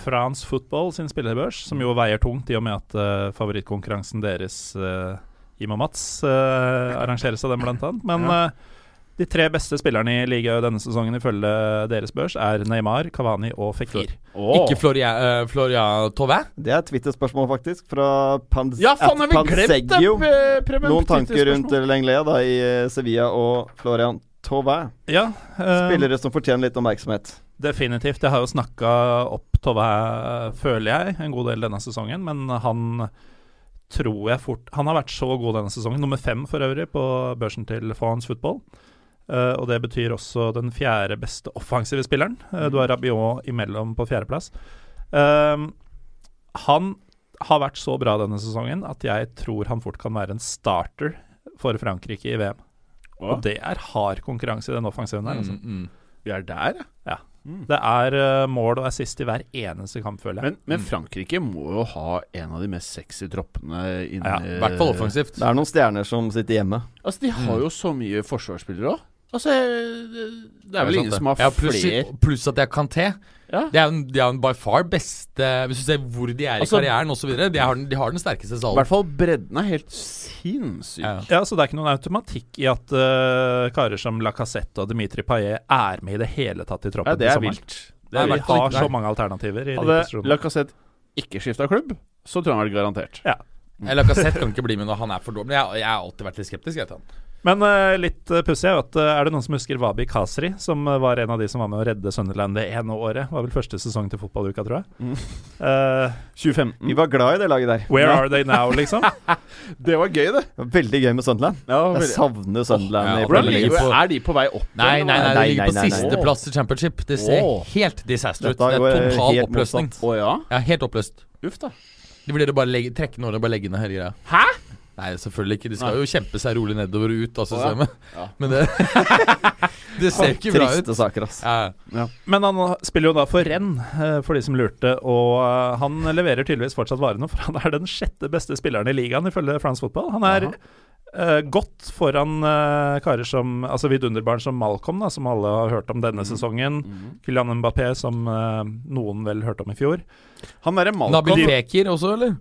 France Football sin spillerbørs, som jo veier tungt i og med at eh, favorittkonkurransen deres, uh, Jim og Mats, eh, arrangeres av dem, blant annet. Men eh, de tre beste spillerne i ligaen denne sesongen ifølge deres børs er Neymar, Kavani og Fekir. Oh. Ikke Floria, uh, Floria Tove? Det er et Twitter-spørsmål, faktisk. Fra Pans Ja, faen, at Panseggio. det? Noen tanker rundt Lenglet da i Sevilla og Florian Tove. Ja, uh, Spillere som fortjener litt oppmerksomhet. Definitivt. Jeg har jo snakka opp Tove, føler jeg, en god del denne sesongen. Men han tror jeg fort Han har vært så god denne sesongen. Nummer fem for øvrig på børsen til Fawns Football. Uh, og det betyr også den fjerde beste offensive spilleren. Uh, du har Rabiot imellom på fjerdeplass. Uh, han har vært så bra denne sesongen at jeg tror han fort kan være en starter for Frankrike i VM. Og det er hard konkurranse i den offensiven her. Altså. Mm, mm. Vi er der, ja. Det er uh, mål og assist i hver eneste kamp, føler jeg. Men, men Frankrike må jo ha en av de mest sexy troppene inni Ja, I hvert fall offensivt. Det er noen stjerner som sitter hjemme. Altså, de har jo så mye forsvarsspillere òg. Altså, det det er vel ingen som har ja, pluss, flere pluss at jeg kan Kanté. Ja. Det er jo de er by far beste Hvis du ser hvor de er i Altså- karrieren osv. De, de har den sterkeste I hvert fall bredden er helt sinnssyk. Ja. Ja, så det er ikke noen automatikk i at uh, karer som Lacassette og Dimitri Payet er med i det hele tatt i troppen. Ja, det er vilt. Det Nei, er vi har så mange alternativer i Hadde. Lacassette ikke skifta klubb, så tror jeg han hadde garantert. Eller Lacassette kan ikke bli med når han er for dårlig. Jeg, jeg har alltid vært litt skeptisk. Jeg, til han. Men eh, litt uh, pussig er at eh, Er det noen som husker Wabi Kasri, som eh, var en av de som var med å redde Sunderland det ene året? Var vel første sesong til fotballuka, tror jeg. Mm. Uh, 2015. Vi var glad i det laget der. where Ja. are they now, liksom? Det var gøy, det. Det var Veldig gøy med Sunderland. Ja, Jeg savner Sunderland ja, i Hvordan ligger, på- er de på vei opp? Nei, nei, nei, Nei, de ligger på nei, nei, nei. sisteplass i championship. Det ser oh. helt disaster ut. Det er total helt oppløsning. Oh, ja? Ja, helt oppløst. Uff, da. De vurderer bare å trekke den over og bare legge ned hele greia. Hæ? Nei, selvfølgelig ikke. De skal jo kjempe seg rolig nedover og ut av systemet. ja. Ja. Men det Det ser ikke bra ut. Triste saker, ass. Ja. Men han spiller jo da for renn, eh, for de som lurte, og eh, han leverer tydeligvis fortsatt varene, for han er den sjette beste spilleren i ligaen, ifølge France Football. Han er uh, godt foran uh, karer som Altså vidunderbarn som Malcolm, da, som alle har hørt om denne sesongen. Kylian Mbappé, som uh, noen vel hørte om i fjor. Han derre Nabil Malcolm Fekir også, eller?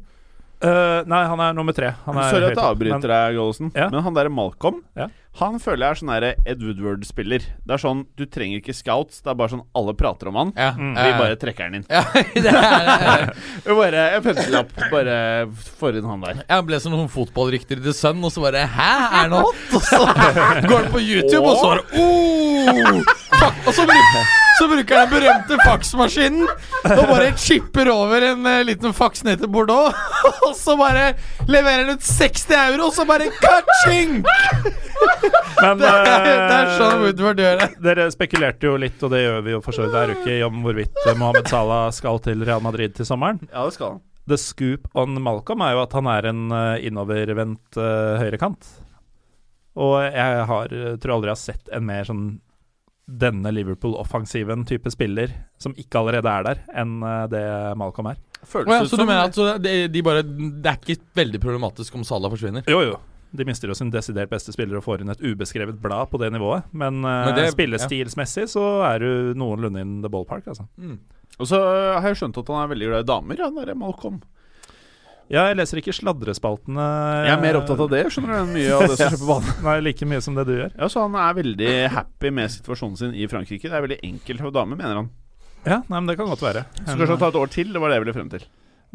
Eh, nei, han er nummer tre. Han er Sorry at jeg avbryter deg, Gollesen, Ja. men han derre Malcolm Ja. Han føler jeg er sånn derre Ed Woodward-spiller. Det er sånn, Du trenger ikke scouts, det er bare sånn alle prater om han. Ja. Mm. Vi bare trekker den inn. ja, det er, Vi Bare En penselapp bare får inn han der. Jeg ble som noen fotballrykter i The Sun, og så bare Hæ, er han hot? Og så går han på YouTube, og så bare oh! Fuck, Og så bruker, så bruker han den berømte faksmaskinen og bare chipper over en uh, liten faks ned til Bordeaux. Og så bare leverer han ut 60 euro, og så bare ka-ching! Men Det er, det er eh, sånn Woodward gjør det. Dere spekulerte jo litt, og det gjør vi jo for så vidt hver uke, om hvorvidt eh, Mohammed Salah skal til Real Madrid til sommeren. Ja, det skal han. The scoop on Malcolm er jo at han er en innovervendt uh, høyrekant. Og jeg har, tror aldri jeg har sett en mer sånn denne Liverpool-offensiven type spiller, som ikke allerede er der, enn eh, det Malcolm er. Føles oh, ja, så du mener at så de, de bare Det er ikke veldig problematisk om Salah forsvinner? Jo, jo. De mister jo sin desidert beste spiller og får inn et ubeskrevet blad på det nivået. Men, eh, Men det- spillestilsmessig så er du noenlunde in the ballpark, altså. Mm. Og så har jeg skjønt at han er veldig glad i damer, han derre Malcolm. Ja, jeg leser ikke sladrespaltene. Jeg er mer opptatt av det, skjønner du, mye av det som skjer på banen. Nei, like mye som det du gjør. Ja, Så han er veldig happy med situasjonen sin i Frankrike. Det er veldig enkelt for damer, mener han. Ja, nei, men det kan godt være. Så kanskje han tar et år til, det var det jeg ville frem til.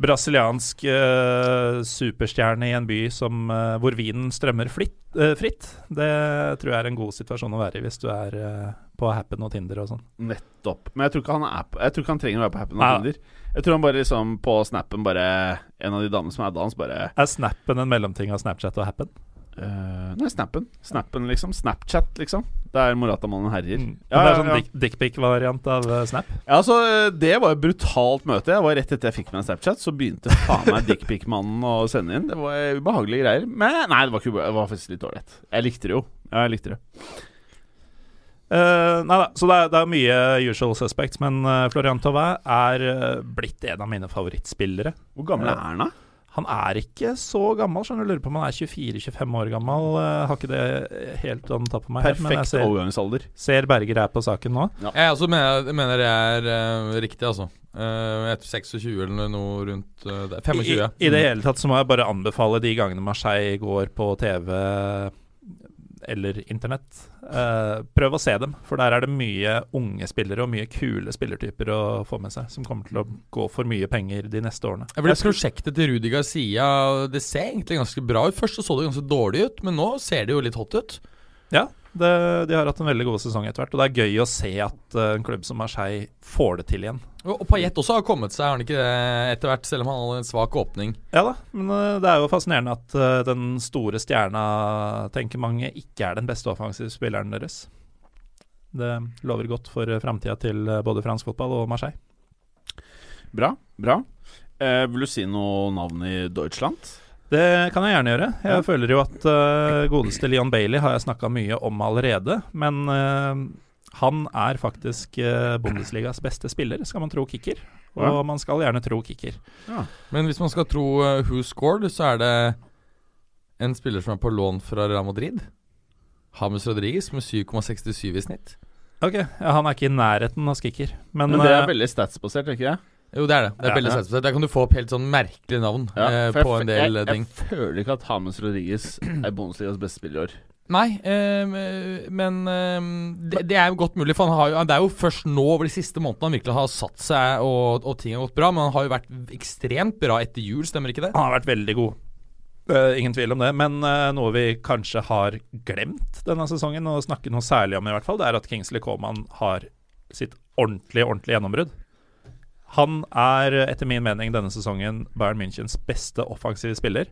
brasiliansk eh, superstjerne i en by som, eh, hvor vinen strømmer flitt, eh, fritt. Det tror jeg er en god situasjon å være i hvis du er eh, på Happen og Tinder og sånn. Nettopp. Men jeg tror ikke han, er på, jeg tror ikke han trenger å være på Happen Nei. og Tinder. Jeg tror han bare liksom på snappen bare En av de damene som er dans, bare Er snappen en mellomting av Snapchat og Happen? Uh, Nei, snappen. Snappen, liksom. Snapchat, liksom. Der Morata-mannen herjer. Mm. Ja, det er sånn ja. dickpic-variant av uh, Snap. Ja, altså, Det var et brutalt møte. Jeg var Rett etter jeg fikk meg en Snapchat, så begynte faen meg dickpic-mannen å sende inn. Det var ubehagelige greier. Men nei, det var ikke Det var faktisk litt ålreit. Jeg likte det jo. Ja, jeg likte det. Eh, nei da, så det er, det er mye usual suspects, men uh, Florian Thauvin er eh, blitt en av mine favorittspillere. Hvor gammel Ja. er han, da? Han er ikke så gammel, skjønner du. Lurer på om han er 24-25 år gammel. Eh, har ikke det helt å ta på meg. Perfekt men jeg Perfekt ser, overgangsalder. ser Berger er på saken nå. Jeg også mener, mener det er uh, riktig, altså. Uh, etter 26 eller noe rundt uh, 25, I, ja. I det hele tatt så må jeg bare anbefale de gangene Marseille går på TV eller internett. Eh, prøv å se dem, for der er det mye unge spillere og mye kule spillertyper å få med seg, som kommer til å gå for mye penger de neste årene. Jeg ble Prosjektet til Rudi Garcia Det ser egentlig ganske bra ut. Først så, så det ganske dårlig ut, men nå ser det jo litt hot ut. Ja, Det, de har hatt en veldig god sesong etter hvert, og det er gøy å se at uh, en klubb som Marseille får det til igjen. Og, og Payet også har kommet seg, har han ikke det, etter hvert, selv om han hadde en svak åpning. Ja da, men eh, det er jo fascinerende at eh, den store stjerna, tenker mange, ikke er den beste offensive spilleren deres. Det lover godt for framtida til både fransk fotball og Marseille. Bra. bra eh, Vil du si noe navn i Deutschland? Det kan jeg gjerne gjøre. Jeg føler jo at uh, godeste Leon Bailey har jeg snakka mye om allerede. Men uh, han er faktisk uh, Bundesligas beste spiller, skal man tro kicker. Og Ja. man skal gjerne tro kicker. Men hvis man skal tro uh, Who Scored, så er det en spiller som er på lån fra Real Madrid. Hamus Rodriguez med 7,67 i snitt. Ok, ja, Han er ikke i nærheten av kicker. Men, Men det er veldig statsbasert, er ikke det? Jo, det er det. Det er Ja, ja. Der kan du få opp helt sånn merkelige navn eh, på en del jeg, ting. Jeg føler ikke at Hames Rodriguez er Bundesligas beste spiller i år. Nei, eh, men eh, det, det er jo godt mulig. For han har jo, det er jo først nå over de siste månedene han virkelig har satt seg og, og ting har gått bra. Men han har jo vært ekstremt bra etter jul, stemmer ikke det? han har vært veldig god. Uh, ingen tvil om det. Men uh, noe vi kanskje har glemt denne sesongen, og snakke noe særlig om i hvert fall, det er at Kingsley Coman har sitt ordentlige, ordentlige gjennombrudd. Han er etter min mening denne sesongen Bayern Münchens beste offensive spiller.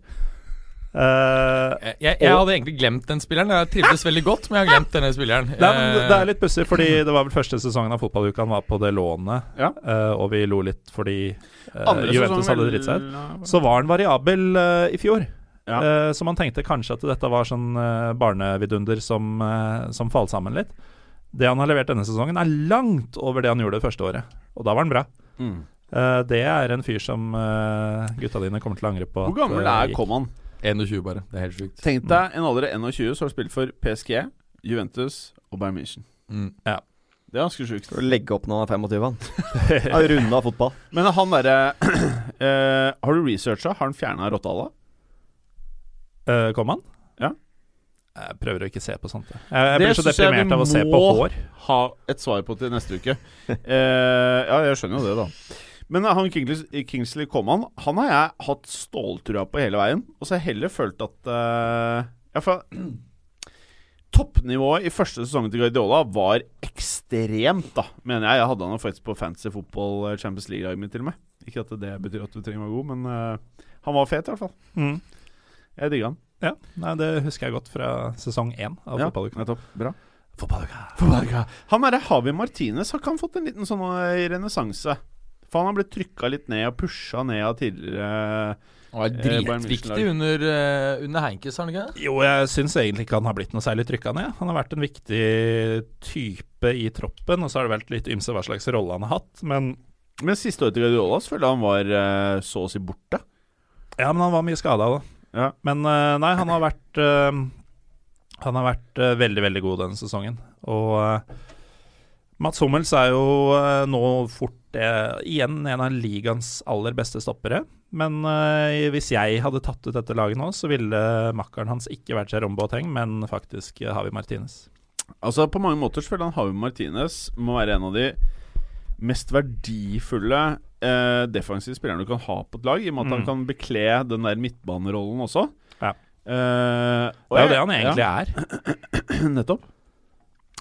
Uh, Jeg, jeg, jeg hadde egentlig glemt den spilleren. Jeg trivdes veldig godt, men jeg har glemt denne spilleren. Nei, men det- det Eh, er litt pussig, fordi det var vel første sesongen av fotballuka han var på det lånet, Ja. uh, og vi lo litt fordi uh, Juventus hadde dritt seg ut. Så var han variabel i fjor. Ja. Eh, så man tenkte kanskje at dette var sånn barnevidunder som, som falt sammen litt. Det han har levert denne sesongen, er langt over det han gjorde det første året. Og da var han bra. Mm. Eh, det er en fyr som uh, gutta dine kommer til å angre på. Hvor gammel eh, er. Coman? 21 bare. Det er helt sjukt. Tenk deg en alder av 21, så har spilt for PSG, Juventus og Bayern München. Mm. Det er ganske sjukt. Legge opp når han er 25, han. Han runda fotball. Men han derre uh, Har du researcha? Har han fjerna Rottala? Uh, kom han? Ja. Jeg prøver å ikke se på sånt. Jeg, jeg blir så deprimert av å se på må- hår. Ha et svar på til neste uke. uh, ja, jeg skjønner jo det, da. Men han Kingsley, Kingsley Coman Han har jeg hatt ståltrua på hele veien. Og så har jeg heller følt at uh, ja, for, Toppnivået i første sesong til Guardiola var ekstremt, da, mener jeg. Jeg hadde han faktisk på fancy Football Champions League-laget mitt, til og med. Ikke at det betyr at du trenger å være god, men uh, han var fet, i hvert fall. Mm. Jeg digga han. Ja, nei, det husker jeg godt fra sesong én av Ja, fotballuka. nettopp. Bra. Fotballuka. Han derre Havi Martinez har ikke han fått en liten sånn eh, renessanse? For han har blitt trykka litt ned og pusha ned av tidligere Han Eh, dritviktig under, uh, under Heinkes, har han ikke det? Jo, jeg syns egentlig ikke han har blitt noe særlig trykka ned. Han har vært en viktig type i troppen, og så har det vært litt ymse hva slags rolle han har hatt. Men Men siste året til Guardiola følte jeg han var eh, så å si borte. ja, men han var mye skada da. Ja. Men eh, nei, han har vært eh, Han har vært eh, veldig, veldig god denne sesongen. Og Mats Hummels er jo nå fort igjen en av ligaens aller beste stoppere. Men hvis jeg hadde tatt ut dette laget nå, så ville makkeren hans ikke vært Jerombo Boateng, men faktisk Havi Martinez. Altså På mange måter så føler han Havi Martinez må være en av de mest verdifulle eh, defensiv spiller du kan ha på et lag, i og med at han Mm. kan bekle den der midtbanerollen også. Ja. Eh, og Det er jo det han egentlig er. Nettopp.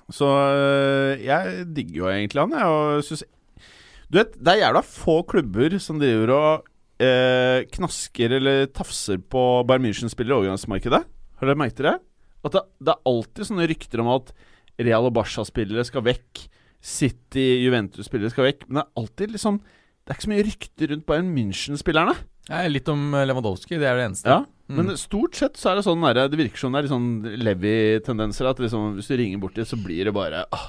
Så øh, jeg digger jo egentlig han, jeg. Og synes Du vet, det er jævla få klubber som driver og øh, knasker eller tafser på Bayern München-spillere i overgangsmarkedet. Har dere merket det? At det, det er alltid sånne rykter om at Real og Barca-spillere skal vekk. City, Juventus-spillere skal vekk. Men det er alltid liksom Det er ikke så mye rykter rundt Bayern München-spillerne. Litt om eh, Lewandowski, det er det eneste. Ja, Mm. men stort sett så er det sånn der, Det virker som det er litt sånn Levi-tendenser. At liksom, hvis du ringer borti, så blir det bare åh,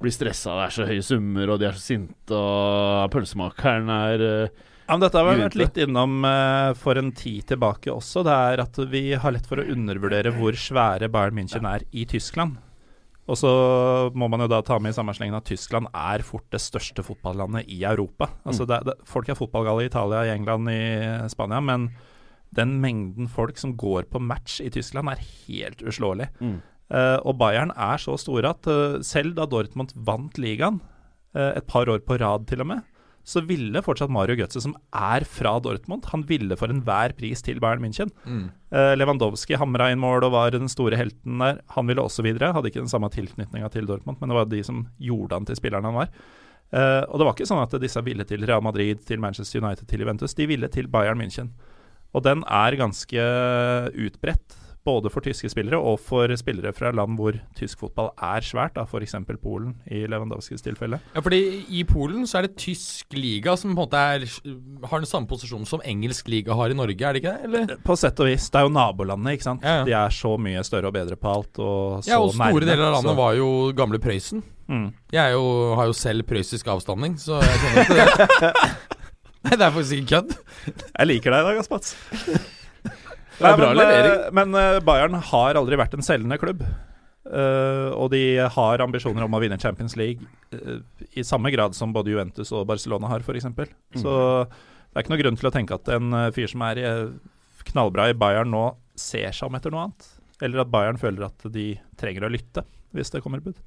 Blir stressa, det er så høye summer, og de er så sinte, og pølsemakeren er eh, Ja, men dette har vi vært litt innom uh, for en tid tilbake også. Det er at vi har lett for å undervurdere hvor svære Bayern München er i Tyskland. Og så må man jo da ta med i sammenslengen at Tyskland er fort det største fotballandet i Europa. Altså det, det, Folk er fotballgale i Italia, i England, i Spania, men den mengden folk som går på match i Tyskland, er helt uslåelig. Mm. Uh, og Bayern er så store at uh, selv da Dortmund vant ligaen, uh, et par år på rad til og med, så ville fortsatt Mario Götze, som er fra Dortmund, han ville for enhver pris til Bayern München. Mm. Eh, Lewandowski hamra inn mål og var den store helten der. Han ville også videre. Hadde ikke den samme tilknytninga til Dortmund, men det var de som gjorde han til spilleren han var. Eh, og det var ikke sånn at disse ville til Real Madrid, til Manchester United, til Juventus. De ville til Bayern München. Og den er ganske utbredt, både for tyske spillere og for spillere fra land hvor tysk fotball er svært, f.eks. Polen, i Lewandowskis tilfelle. Ja, fordi I Polen så er det tysk liga som på en måte er, har den samme posisjonen som engelsk liga har i Norge, er det ikke det? Eller? På sett og vis. Det er jo nabolandet, ikke sant. Ja, ja. De er så mye større og bedre på alt, og så Ja, og store nærme, deler av landet så- var jo gamle Prøysen. mm. Jeg jo, har jo selv prøyssisk avstamning, så jeg kjenner ikke det. Nei, det er faktisk ikke kødd. Jeg liker deg i dag, Aspats. Det er bra men, levering. eh, Men eh, Bayern har aldri vært en selgende klubb. Uh, og de har ambisjoner om å vinne Champions League uh, i samme grad som både Juventus og Barcelona har, f.eks. Så det er ikke noe grunn til å tenke at en fyr som er knallbra i Bayern nå, ser seg om etter noe annet. Eller at Bayern føler at de trenger å lytte hvis det kommer bud.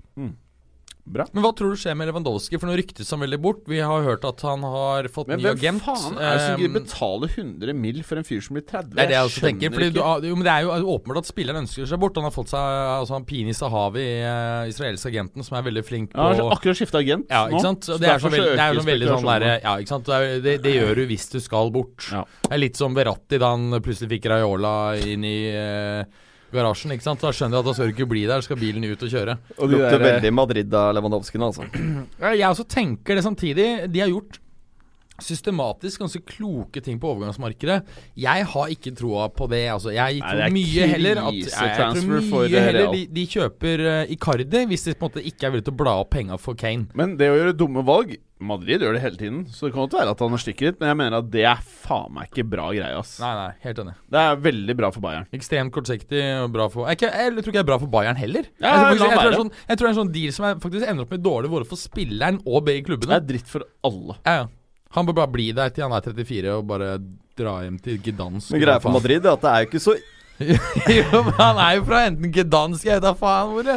Men hva tror du skjer med Lewandowski? For nå ryktes han veldig bort. Vi har hørt at han har fått Men ny agent. Men hvem faen er det som Um, gidder betale 100 mill for en fyr som blir 30? Det er det jeg også tenker. Fordi du, jo, men det er jo åpenbart at spilleren ønsker seg bort. Han har fått seg altså, han Pini Sahavi, uh, israelske agenten, som er veldig flink på Ja, han har akkurat skifta agent Ja, nå. ikke sant? så det er, så veld, det er jo sånn veldig sånn der, Ja, ikke sant. Det, det, det gjør du hvis du skal bort. Ja. Det er litt som Verratti da han plutselig fikk Raiola inn i eh, garasjen. ikke sant? Da skjønner jeg at da skal du ikke bli der, skal bilen ut og kjøre. Og de Lukter der- veldig Madrid av Lewandowski nå, altså. Jeg også tenker det samtidig. De har gjort systematisk ganske kloke ting på overgangsmarkedet. Jeg har ikke troa på det. Altså, jeg Nei, tror det er mye heller at jeg, jeg tror mye eh, heller de, de kjøper uh, Icardi hvis de på en måte ikke er villige til å bla opp penga for Kane. Men det å gjøre dumme valg Madrid gjør det hele tiden, så det kan godt være at han har stikket litt, men jeg mener at det er faen meg ikke bra greie, ass. Nei, nei, helt enig. Det er veldig bra for Bayern. Ekstremt kortsiktig og bra for jeg, jeg tror ikke det er bra for Bayern heller. Ja, jeg, tror faktisk, jeg, tror det sånn, jeg tror det er en sånn deal som er, faktisk ender opp med dårlig både for spilleren og begge Det er dritt for alle. Ja, ja. Han bør bare bli der til han er 34 og bare dra hjem til Gdansk. Men greia for Madrid er at det er jo ikke så jo, men han er jo fra enten Gdansk Jeg vet da faen hvor det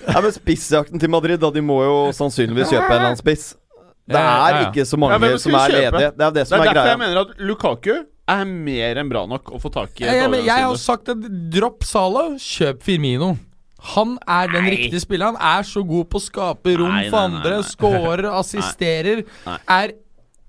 Nei, men Spissjakten til Madrid, da. De må jo sannsynligvis kjøpe en eller annen spiss. Det er ja, ja. ikke så mange ja, som er kjøpe? ledige. Det er det Det som er er, derfor jeg mener at Lukaku er mer enn bra nok å få tak i. Ja, jeg, men jeg har sagt at dropp Salah, kjøp Firmino. Han er den riktige spilleren. Han er så god på å skape rom Nei, nei, for andre. nei. Skårer, assisterer. Nei. Er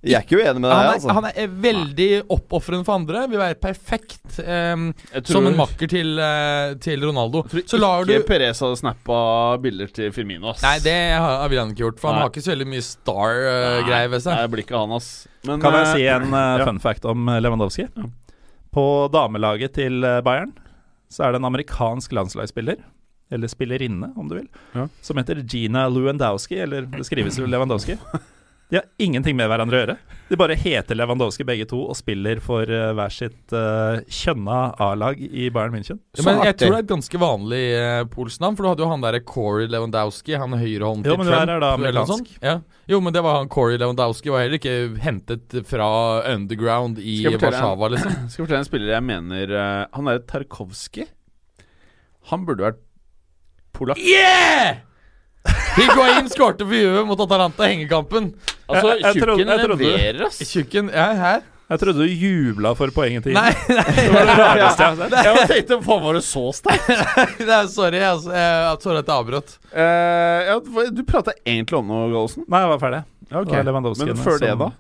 Jeg er ikke uenig med deg, han, er, altså. han er veldig oppofrende for andre. Vil være perfekt um, tror- som en makker til, uh, til Ronaldo. Jeg tror Så lar du ikke Perez hadde snappa bilder til Firmino, ass. Nei, det har, ville han ikke gjort, for han har ikke så veldig mye star-greier ved seg. Nei, det blir ikke han, ass. Men, Kan jeg eh, si en eh, ja. fun fact om Lewandowski? Lewandowski? På damelaget til eh, Bayern så er det en amerikansk landslagsspiller, eller spillerinne om du vil, Ja. som heter Gina Lewandowski, eller det skrives jo Lewandowski. De har ingenting med hverandre å gjøre. De bare heter Lewandowski begge to og spiller for uh, hver sitt uh, kjønna A-lag i Bayern München. Ja, men jeg tror det er et ganske vanlig uh, polsk navn, for du hadde jo han derre Corey Lewandowski, han høyrehånden Jo, til men Trump. der er da amerikansk. Ja. Jo, men det var han Corey Lewandowski, var heller ikke hentet fra underground i Warszawa, liksom. Skal jeg fortelle en spiller jeg mener uh, Han derre Tarkovskij. Han burde vært polakk. Yeah! Higuain skårte for Juve mot Atalanta i hengekampen. Altså, Jeg- jeg trodde- tjukken jeg trodde- leverer, ass. Tjukken Ja, her? Jeg trodde du jubla for poenget til Nei, nei, Det var det rareste jeg har sett. Jeg tenkte faen, var det så sterkt? det er, sorry. Altså, jeg, sorry at jeg avbrøt. Uh, ja, du prata egentlig om noe, Gallosen. Nei, jeg var ferdig. Ja, var Men før det, som- da?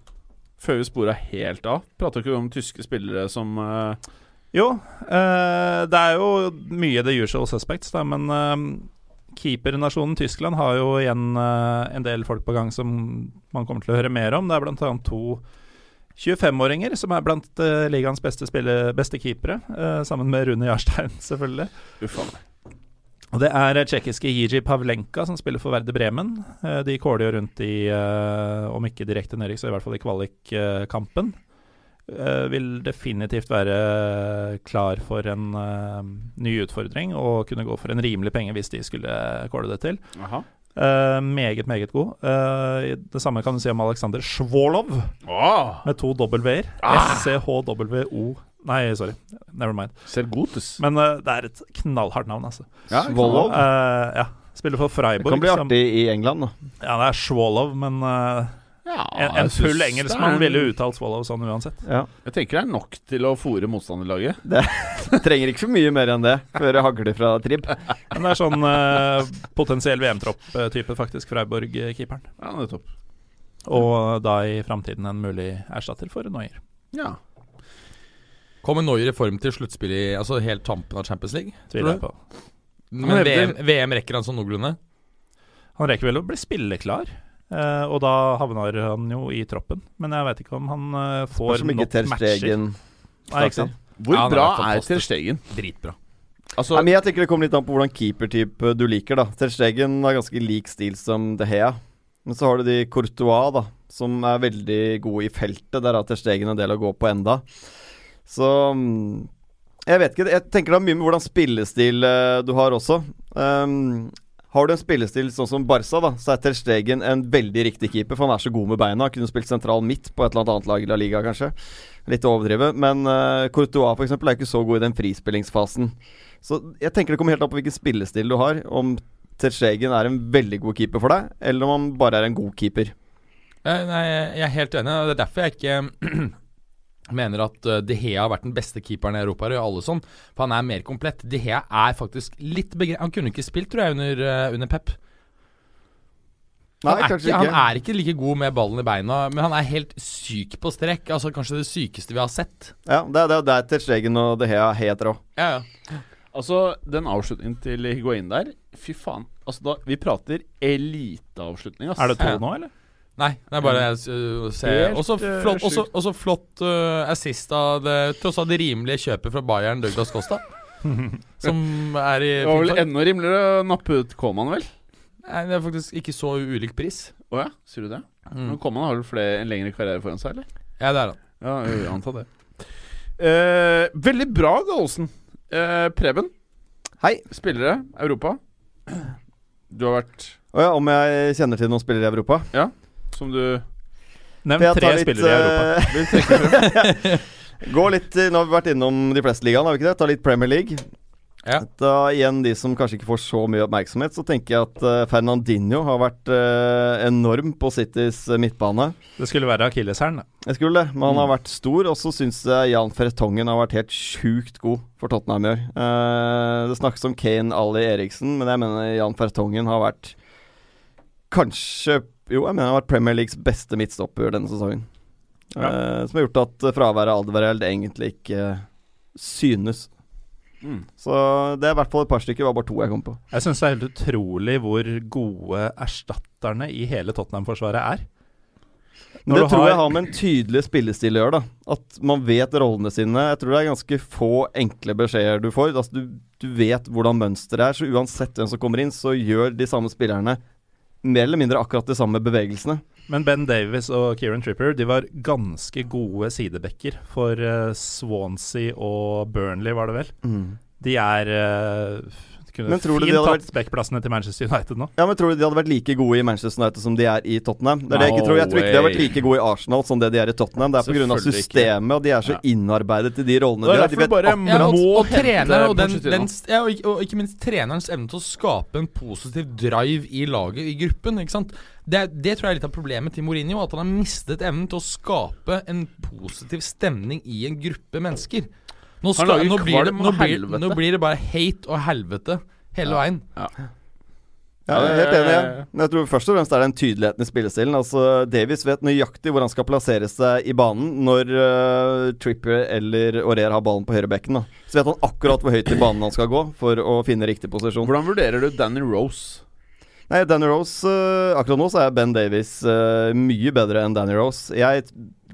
Før vi spora helt av, prata ikke om tyske spillere som uh... Jo, uh, det er jo mye the usual suspects, da, men eh, keepernasjonen Tyskland har jo igjen eh, en del folk på gang som man kommer til å høre mer om. Det er bl.a. to 25-åringer som er blant eh, ligaens beste, spille, beste keepere, eh, sammen med Rune Jarstein, selvfølgelig. Uffa. Og Det er tsjekkiske Jiji Pavlenka som spiller for Verde Bremen. De kåler jo rundt i, om ikke direkte nedrykk, så i hvert fall i kvalikkampen. Eh, Vil definitivt være klar for en uh, ny utfordring og kunne gå for en rimelig penge hvis de skulle kåle det til. Aha. Eh, meget, meget god. Uh, det samme kan du si om Aleksander Svolov, oh. med to W-er. Ah! SCHWO Nei, sorry. Never mind. ser godt ut. Men det er et knallhardt navn, altså. Ja, Svolov. Eh, ja. Spiller for Freiburg. Det kan bli som- artig i England, da. Ja, det er Svolov, men Ja, En, en full engelskmann det er- ville uttalt Swallow sånn uansett. Ja. Jeg tenker det er nok til å fòre motstanderlaget. Trenger ikke så mye mer enn det før det hagler fra tribb. Men det er sånn eh, potensiell VM-tropp-type, faktisk, Freiborg-keeperen. Ja, nettopp. Og da i framtiden en mulig erstatter for Noyer. Ja. Kommer Noyer i form til sluttspill i Altså helt tampen av Champions League? Tviler jeg på. Men VM, VM rekker han sånn noenlunde? Han rekker vel å bli spilleklar, eh, og da havner han jo i troppen. Men jeg vet ikke om han uh, Får nok matcher. Stegen Nei, ikke sant? Hvor Ja, bra er. Ter Stegen? Dritbra. Altså, Nei, men Jeg tenker det kommer litt an på hvordan keepertype du liker. da Ter Stegen har ganske lik stil som De Hea. Men så har du de Courtois, da som er veldig gode i feltet. Der har Ter Stegen en del å gå på enda. Så mm, Jeg vet ikke. Jeg tenker det har mye med hvordan spillestil eh, du har også. Um, har du en spillestil sånn som Barca, da så er Ter Stegen en veldig riktig keeper. For han er så god med beina. Kunne spilt sentral midt på et eller annet lag i La Liga, kanskje. Litt å overdrive. Men uh, Courtois for eksempel, er ikke så god i den frispillingsfasen. Så jeg tenker det kommer helt an på hvilken spillestil du har. Om Ter Stegen er en veldig god keeper for deg, eller om han bare er en god keeper. Eh, Nei, jeg er helt enig. Det er derfor jeg ikke mener at eh, De Hea har vært den beste keeperen i Europa. Og alle sånn, for han er mer komplett. De Hea er faktisk litt begrenset Han kunne ikke spilt, tror jeg, under, eh, under Pep. Nei, Han er, kanskje ikke, ikke. han er ikke like god med ballen i beina, men han er helt syk på strekk. Altså Kanskje det sykeste vi har sett. Ja, det er det er der Ter Stegen og De Hea heter helt rå. Ja, ja. altså den avslutningen til Higuain der Fy faen. Altså da, Vi prater eliteavslutning, ass. Er det to Ja. nå, eller? Nei, det er bare å se Og så Også eh, flott, også, også flott uh, assist av det, tross det rimelige kjøpet fra Bayern, Douglas Costa. som er i Det var vel enda rimeligere å nappe ut Koman, vel? Nei, Det er faktisk ikke så ulik pris. Å ja, sier du det? Mm. Men Koman har vel flere, en lengre karriere foran seg, eller? Ja, det er han. Ja, jeg antar det. Uh, veldig bra, Gallosen. Uh, Preben, Hei. spillere, Europa. Du har vært Å ja, om jeg kjenner til noen spillere i Europa? Som du Nevn tre litt, spillere i Europa. eh. Gå litt eh, Nå har vi vært innom de fleste ligaene, har vi ikke det? Ta litt Premier League. Ja. Da igjen de som kanskje ikke får så mye oppmerksomhet, så tenker jeg at uh, Fernandinho har vært uh, enorm på Citys uh, midtbane. Det skulle være akilleshælen. da. Jeg skulle det, men han Mm. har vært stor. Og så syns jeg Jan Fertongen har vært helt sjukt god for Tottenham i år. Eh, det snakkes om Kane Ali Eriksen, men jeg mener Jan Fertongen har vært kanskje Jo, jeg mener han har vært Premier Leagues beste midtstopper denne sesongen. Eh, som har gjort at eh, fraværet av Alderweireld egentlig ikke synes. Mm. Så det er i hvert fall et par stykker. Det var bare to jeg kom på. Jeg syns det er helt utrolig hvor gode erstatterne i hele Tottenham-forsvaret er. Når det du tror har- jeg har med en tydelig spillestil å gjøre. da At man vet rollene sine. Jeg tror det er ganske få enkle beskjeder du får. Altså, du, du vet hvordan mønsteret er, så uansett hvem som kommer inn, så gjør de samme spillerne mer eller mindre akkurat de samme bevegelsene. Men Ben Davies og Kieran Tripper De var ganske gode sidebacker for eh, Swansea og Burnley, var det vel. De er uh, Kunne Men tror du fint tatt backplassene til Manchester United nå. Ja, men Tror du de hadde vært like gode i Manchester United som de er i Tottenham? Det er det jeg ikke tror. Jeg tror ikke de har vært like gode i Arsenal som det de er i Tottenham. Det er pga. Ikke. systemet, og de er så Ja. innarbeidet i de rollene de har. De vet bare akkurat Ja, og, og, trener, og, den, den, ja, og, og ikke minst trenerens evne til å skape en positiv drive i laget, i gruppen. Ikke sant? Det, det tror jeg er litt av problemet til Mourinho. At han har mistet evnen til å skape en positiv stemning i en gruppe mennesker. Nå, skal, nå, blir det, nå, blir, nå blir det bare hate og helvete hele veien. Ja, jeg er helt enig. jeg. Men jeg tror først og fremst er det den tydeligheten i spillestilen. Altså, Davies vet nøyaktig hvor han skal plassere seg i banen når uh, Trippier eller Aurier har ballen på høyrebekken. da. Så vet han akkurat hvor høyt i banen han skal gå for å finne riktig posisjon. Hvordan vurderer du Danny Rose? Nei, Danny Rose uh, Akkurat nå så er Ben Davies uh, mye bedre enn Danny Rose. Jeg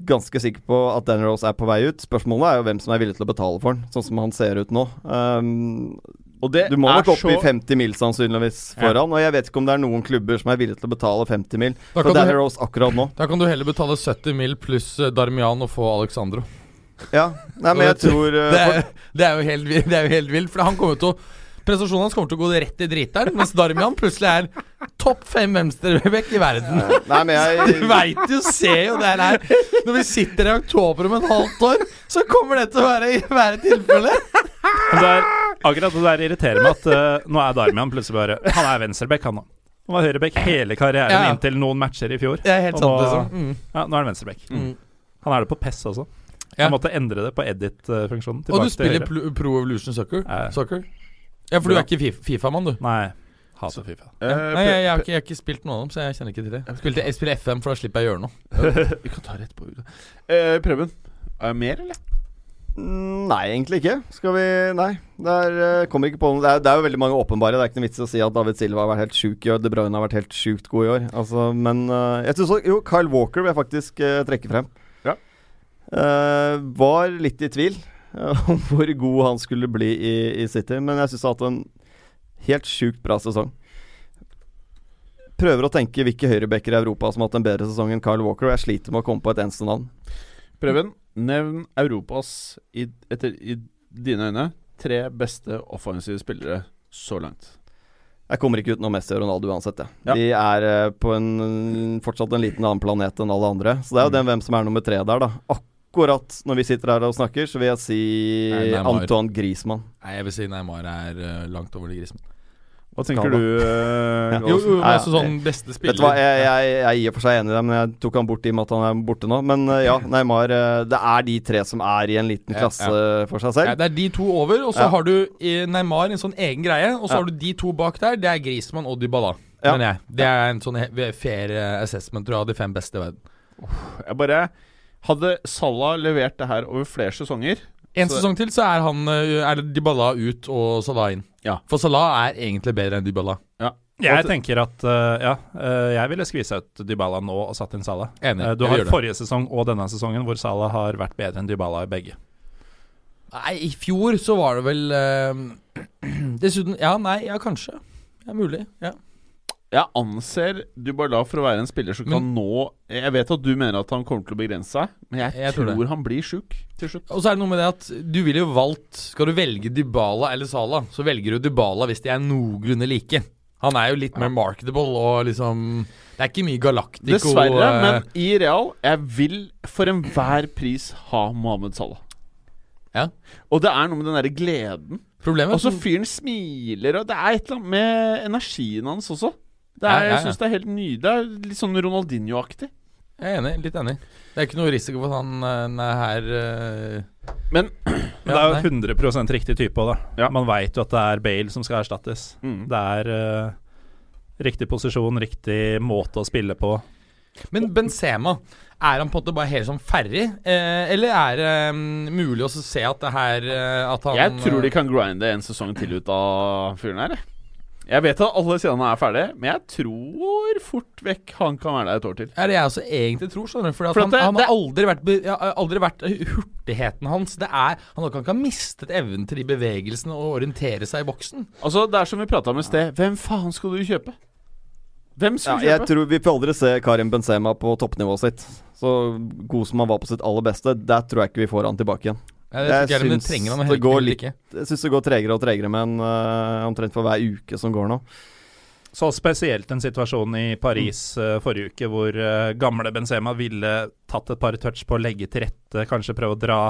ganske sikker på at Danny Rose er på vei ut. Spørsmålet er jo hvem som er villig til å betale for han, sånn som han ser ut nå. Um, Og det du må nok opp så i 50 mil sannsynligvis Ja. foran, og jeg vet ikke om det er noen klubber som er villige til å betale 50 mil Da for Dan du, Rose akkurat nå. da kan du heller betale 70 mil pluss eh, Darmian og få Alexandro. Ja, nei, men jeg tror uh, Det er, det er jo helt, det er jo helt vilt. For han kommer til å Prestasjonen hans kommer til å gå rett i driteren, mens Darmian plutselig er topp fem venstreback i verden. Nei, men Du jeg veit jo, ser jo det her. Når vi sitter i oktober om et halvt år, så kommer det til å være, være tilfellet. Akkurat det der irriterer meg at uh, nå er Darmian plutselig bare Han er venstreback, han nå. Han var høyreback hele karrieren Ja. inntil noen matcher i fjor. Det er helt sant, nå- liksom. Mm. Ja, nå er han venstreback. Mm. Han er det på PES også. Ja. Jeg måtte endre det på edit-funksjonen. Og du spiller. Pro, Pro Evolution Soccer? Eh. Soccer? Ja, for du er ikke Fifa-mann, du? Nei, hater Fifa. Eh, Nei, jeg, jeg, har ikke, jeg har ikke spilt noen av dem, så jeg kjenner ikke til det. Jeg, spilte, jeg spiller FM, for da slipper jeg å gjøre noe. Vi kan ta rett på. Eh, Preben, er det mer, eller? Mm, Nei, egentlig ikke. Skal vi Nei. Det er, eh, kommer ikke på noe. Det er, det er jo veldig mange åpenbare. Det er ikke noe vits i å si at David Silva har vært helt sjuk i år. De Bruyne har vært helt sjukt god i år. Altså, men uh, jeg synes også Jo, Kyle Walker vil jeg faktisk uh, trekke frem. Ja. Eh, var litt i tvil om hvor god han skulle bli i, i City, men jeg syns han har hatt en helt sjukt bra sesong. Prøver å tenke hvilke høyrebacker i Europa som har hatt en bedre sesong enn Kyle Walker, og jeg sliter med å komme på et eneste navn. Preben, nevn Europas, i, etter i dine øyne, tre beste offensive spillere så langt. Jeg kommer ikke utenom Messi og Ronaldo uansett. Ja. De er eh, på en fortsatt en liten annen planet enn alle andre. Så det er jo Mm. den hvem som er nummer tre der, da. Akkurat når vi sitter her og snakker, så vil jeg si Nei, Antoine Griezmann. Nei, jeg vil si Neymar er uh, langt over det grisen. Hva tenker du, Uh, Ja. Jo, jo, men Nei, altså sånn beste spiller Vet du hva, jeg, jeg, jeg er i og for seg enig i det, men jeg tok han bort i og med at han er borte nå. Men uh, ja, Neymar uh, Det er de tre som er i en liten Ja, klasse for seg ja, selv. Det er de to over, og så Ja. har du eh, Neymar en sånn egen greie. Og så Ja. har du de to bak der. Det er Griezmann og Dybala. Ja. mener jeg. Det er en sånn fair eh, assessment, tror jeg, av de fem beste i verden. Jeg bare Hadde Salah levert det her over flere sesonger En Så- sesong til så er han eh, Er det Dybala ut og Salah inn. Ja. For Salah er egentlig bedre enn Dybala. Jeg tenker at uh, ja, uh, jeg ville skvisa ut Dybala nå og satt inn Salah. Enig. Uh, du har forrige det. sesong og denne sesongen hvor Salah har vært bedre enn Dybala i begge. Nei, i fjor så var det vel Dessuten Ja, nei, ja, kanskje. Det Ja, mulig. Ja. Jeg anser Dubala for å være en spiller som kan Men- nå Jeg vet at du mener at han kommer til å begrense seg, men jeg, Jeg tror tror, han blir sjuk til slutt. Og så er det noe med det at du ville jo valgt Skal du velge Dybala eller Salah, så velger du Dybala hvis de er noenlunde like. Han er jo litt mer marketable og liksom Det er ikke mye Galactico Dessverre, og, men i Real Jeg vil for enhver pris ha Mohammed Salah. Ja. Og det er noe med den derre gleden. Problemet Og så fyren smiler, og det er et eller annet med energien hans også. Det er, ja, ja. Jeg syns det er helt nydelig. Det er litt sånn Ronaldinho-aktig. Jeg er enig. Litt enig. Det er ikke noe risiko for at han eh, er her uh... Men det er jo 100 riktig type òg, da. Ja. Man veit jo at det er Bale som skal erstattes. mm. Det er uh, riktig posisjon, riktig måte å spille på. Men Benzema, er han på en måte bare helt sånn ferdig? Eh, eller er det mm, mulig å se at det her eh, At han Jeg tror de kan grinde en sesong til ut av fyren her. jeg. Jeg vet at alle sidene er ferdige, men jeg tror fort vekk han kan være der et år til. Ja, det er jeg også egentlig tror, skjønner du. For, han, det- han har aldri vært, ja, aldri vært hurtigheten hans. Det er Han kan ikke ha mistet evnen til de bevegelsene og orientere seg i boksen. Altså, Det er som vi prata om i sted. Hvem faen skal du kjøpe? Hvem Ja, skal du jeg kjøpe? tror Vi får aldri se Karim Benzema på toppnivået sitt. Så god som han var på sitt aller beste, der tror jeg ikke vi får han tilbake igjen. Jeg jeg, syns det det går litt- Jeg synes det går tregere og tregere med en eh, omtrent for hver uke som går nå. Så spesielt en situasjon i Paris uh, forrige uke hvor uh, gamle Benzema ville tatt et par touch på å legge til rette, kanskje prøve å dra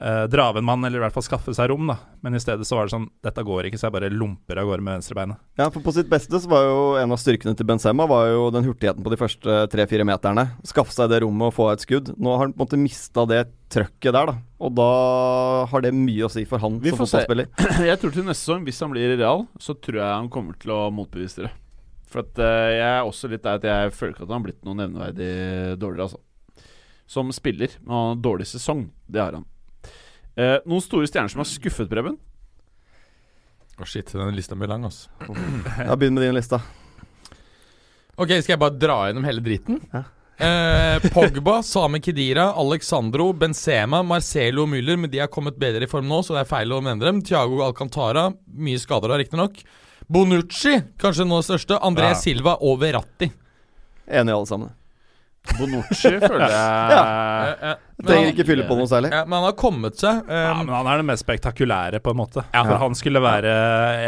uh, dra av en mann, eller i hvert fall skaffe seg rom, da. Men i stedet så var det sånn Dette går ikke, så jeg bare lomper av gårde med venstrebeinet. Ja, for På sitt beste så var jo en av styrkene til Benzema Var jo den hurtigheten på de første tre-fire meterne. Skaffe seg det rommet og få et skudd. Nå har han på en måte mista det trøkket der, da. Og da har det mye å si for han Vi som får se. fotballspiller. Jeg tror til neste sesong, hvis han blir i Real, så tror jeg han kommer til å motbevise det. For at eh, jeg er også litt der at jeg føler ikke at han har blitt noe nevneverdig dårligere, altså. Som spiller. Han har en dårlig sesong. Det har han. Eh, noen store stjerner som har skuffet, Preben? Å shit, den lista blir lang, altså. Ja, Begynn med din lista. Ok, skal jeg bare dra gjennom hele driten? Ja. Eh, Pogba, Same Kedira, Alexandro, Benzema, Marcelo og Müller, men de har kommet bedre i form nå, så det er feil å nevne dem. Thiago Alcantara, mye skader da, riktignok. Bonucci, kanskje nå det største. André Ja. Silva og Verratti. Enig alle sammen. Bonucci føler jeg ja. Trenger ikke fylle på noe særlig. ja, men han har kommet seg. Um, Ja, men han er det mest spektakulære, på en måte. Ja. For han skulle være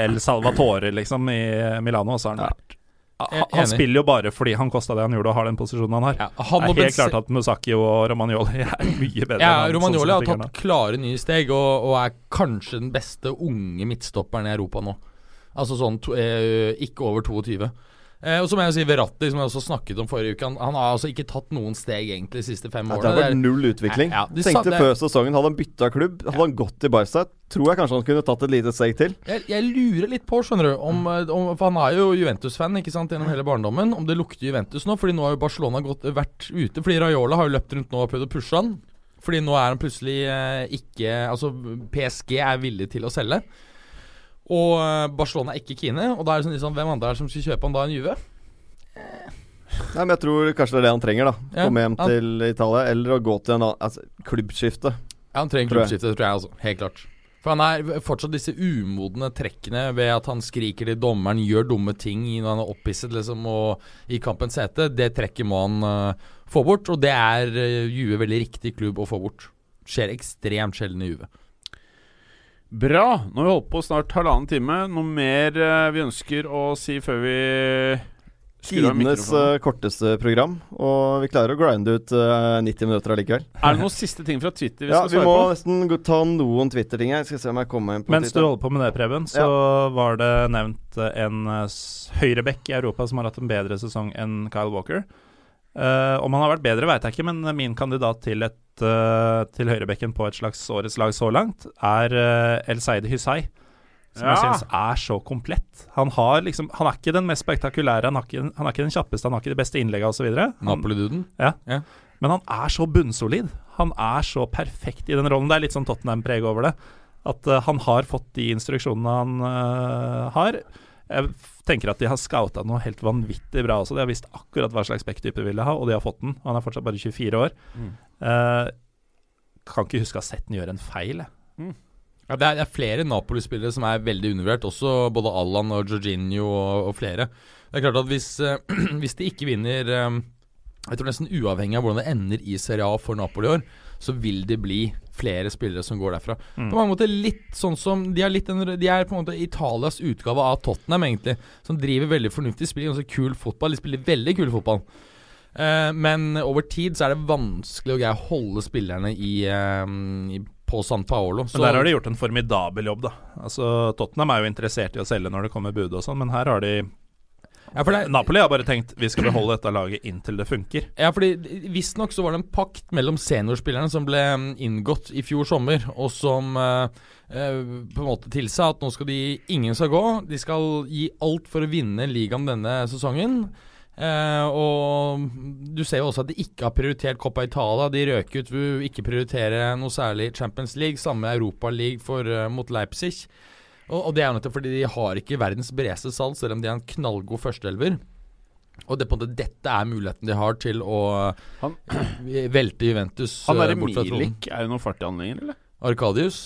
El Salvatore, liksom, i Milano, og så har han Ja. vært han, er han spiller jo bare fordi han kosta det han gjorde, og har den posisjonen han har. ja, han det er helt klart at Musaki og Romagnoli er mye bedre. ja, enn Romagnoli sånn har tatt klare nye steg og, og er kanskje den beste unge midtstopperen i Europa nå. Altså sånn to, eh, ikke over 22. Eh, og så må jeg jo si Verratti, som jeg også snakket om forrige uke. Han, han har altså ikke tatt noen steg egentlig de siste fem Ja, årene. det har vært null utvikling. Ja, de Tenkte det- før sesongen, hadde han bytta klubb, hadde han gått til Barca, tror jeg kanskje han kunne tatt et lite steg til. Jeg, jeg lurer litt på, skjønner du om, eh, om, For han er jo Juventus-fan ikke sant, gjennom hele barndommen. Om det lukter Juventus nå. Fordi nå har jo Barcelona gått, vært ute. Fordi Raiola har jo løpt rundt nå og prøvd å pushe han. Fordi nå er han plutselig eh, ikke Altså PSG er villig til å selge. Og eh, Barcelona er ikke kine. Og da er det sånn, liksom, hvem andre er det som skal kjøpe han da enn Juve? Nei, men Jeg tror kanskje det er det han trenger. da Ja, Komme hjem han- til Italia, eller å gå til en annen altså, klubbskifte. Ja, Han trenger Tror klubbskifte, tror jeg altså. Helt klart. For han er fortsatt disse umodne trekkene ved at han skriker til dommeren, gjør dumme ting når han er opphisset liksom, og i kampens hete. Det trekket må han uh, få bort, og det er uh, Juve veldig riktig klubb å få bort. Skjer ekstremt sjelden i Juve. Bra. Nå har vi holdt på snart halvannen time. Noe mer eh, vi ønsker å si før vi skrur av Tidenes mikrofonen? eh, korteste program, og vi klarer å grinde ut eh, 90 minutter allikevel. Er det noen siste ting fra Twitter vi Ja, skal vi svare må på? nesten gå- ta noen Twitter-ting her. Skal se om jeg kommer inn på Mens du Twitter. holder på med det, Preben, så var det nevnt eh, en eh, s- høyrebekk i Europa som har hatt en bedre sesong enn Kyle Walker. Eh, om han har vært bedre, veit jeg ikke, men min kandidat til, et, uh, til høyrebekken på et slags årets lag så langt er uh, El Seide Husay. Som jeg Ja. syns er så komplett. Han, har liksom, han er ikke den mest spektakulære, han, har ikke, han er ikke den kjappeste, han har ikke de beste innleggene osv. Napoli-duden. Men han er så bunnsolid. Han er så perfekt i den rollen. Det er litt sånn Tottenham-preg over det. At han har fått de instruksjonene han har. Jeg tenker at de har scouta noe helt vanvittig bra også. De har visst akkurat hva slags backtype de ville ha, og de har fått den. Han er fortsatt bare 24 år. Mm. Eh, kan ikke huske å ha sett den gjøre en feil. jeg. Ja, det, er, det er flere Napoli-spillere som er veldig undervurdert. Også både Allan og Jorginho og, og flere. Det er klart at hvis, eh, hvis de ikke vinner eh, Jeg tror nesten uavhengig av hvordan det ender i Serie A for Napoli i år, så vil det bli flere spillere som går derfra. Mm. På mange måter litt sånn som De er, litt en, de er på en måte Italias utgave av Tottenham, egentlig. Som driver veldig fornuftig, spiller ganske kul fotball. De spiller veldig kul fotball. Uh, men over tid så er det vanskelig å greie å holde spillerne i, uh, i på San Paolo. Men der har de gjort en formidabel jobb, da. Altså Tottenham er jo interessert i å selge når det kommer bud og sånn, men her har de ja, for det, Napoli har bare tenkt vi skal beholde dette laget inntil det funker. Ja, fordi Visstnok så var det en pakt mellom seniorspillerne som ble mm, inngått i fjor sommer, og som eh, eh, på en måte tilsa at nå skal de ingen skal gå. De skal gi alt for å vinne ligaen denne sesongen. Eh, og du ser jo også at de ikke har prioritert Coppa Italia. De røk ut ved ikke prioritere noe særlig Champions League. Samme Europa League for, eh, mot Leipzig. Og, og det er jo nettopp fordi de har ikke verdens bredeste salg, selv om de har en knallgod førsteelver. Og det, på en måte, dette er muligheten de har til å Han- velte Juventus Han er eh, bort fra tronen. Milik, er jo noe fart i anleggen, eller? Arkadius.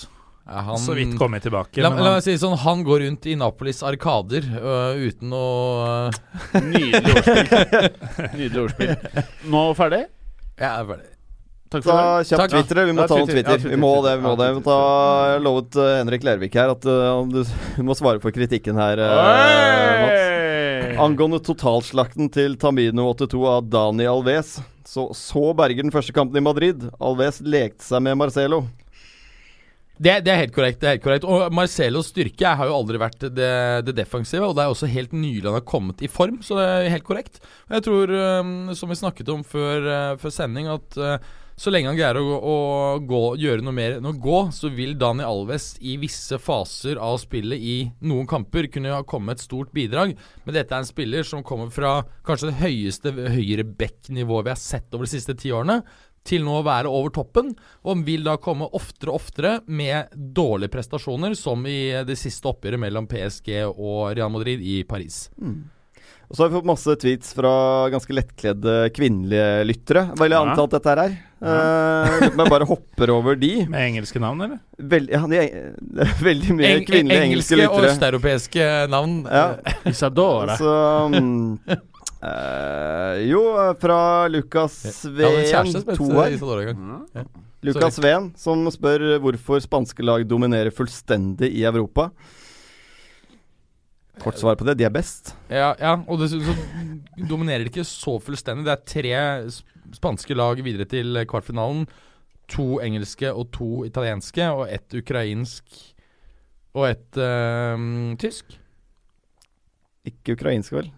Er han, Så vidt kommet tilbake. La, la meg si sånn, han går rundt i Napolis arkader øh, uten å øh, Nydelig ordspill. Nydelig ordspill. Nå ferdig? Jeg er ferdig. Takk Ta for i kjapt Takk. Twitter. Vi må ta noen Twitter. Vi må det. vi må det Vi må ta, Jeg har lovet eh, Henrik Lervik her at uh, du, må svare på kritikken her, uh, Mats. Angående totalslakten til Tamino82 av Dani Alves, så så Berger den første kampen i Madrid. Alves lekte seg med Marcelo. Det, det er helt korrekt. det er helt korrekt Og Marcelos styrke har jo aldri vært det, det defensive, og det er også helt nylig han har kommet i form, så det er helt korrekt. Og jeg tror, som vi snakket om før, før sending, at så lenge han greier å, å gå, gjøre noe mer enn å gå, så vil Dani Alves i visse faser av spillet i noen kamper kunne ha kommet et stort bidrag. Men dette er en spiller som kommer fra kanskje det høyeste høyreback-nivået vi har sett over de siste ti årene til nå å være over toppen, og han vil da komme oftere og oftere med dårlige prestasjoner, som i det siste oppgjøret mellom PSG og Real Madrid i Paris. Og så har vi fått masse tweets fra ganske lettkledde kvinnelige lyttere. Hva Vil jeg anta at dette her er. Uh, men bare hopper over de. Med engelske navn, eller? Veld, ja, de, det er veldig mye Eng- kvinnelige engelske og lyttere. østeuropeiske navn. Ja. Isadora. Så um, uh, Jo, fra Lukas Sveen, som to her. Lukas Sveen, som spør hvorfor spanske lag dominerer fullstendig i Europa. Kort svar på det, de er best. Ja, ja, og dessuten så dominerer de ikke så fullstendig. Det er tre spanske lag videre til kvartfinalen. To engelske og to italienske, og ett ukrainsk og ett uh, tysk. Ikke ukrainsk, vel?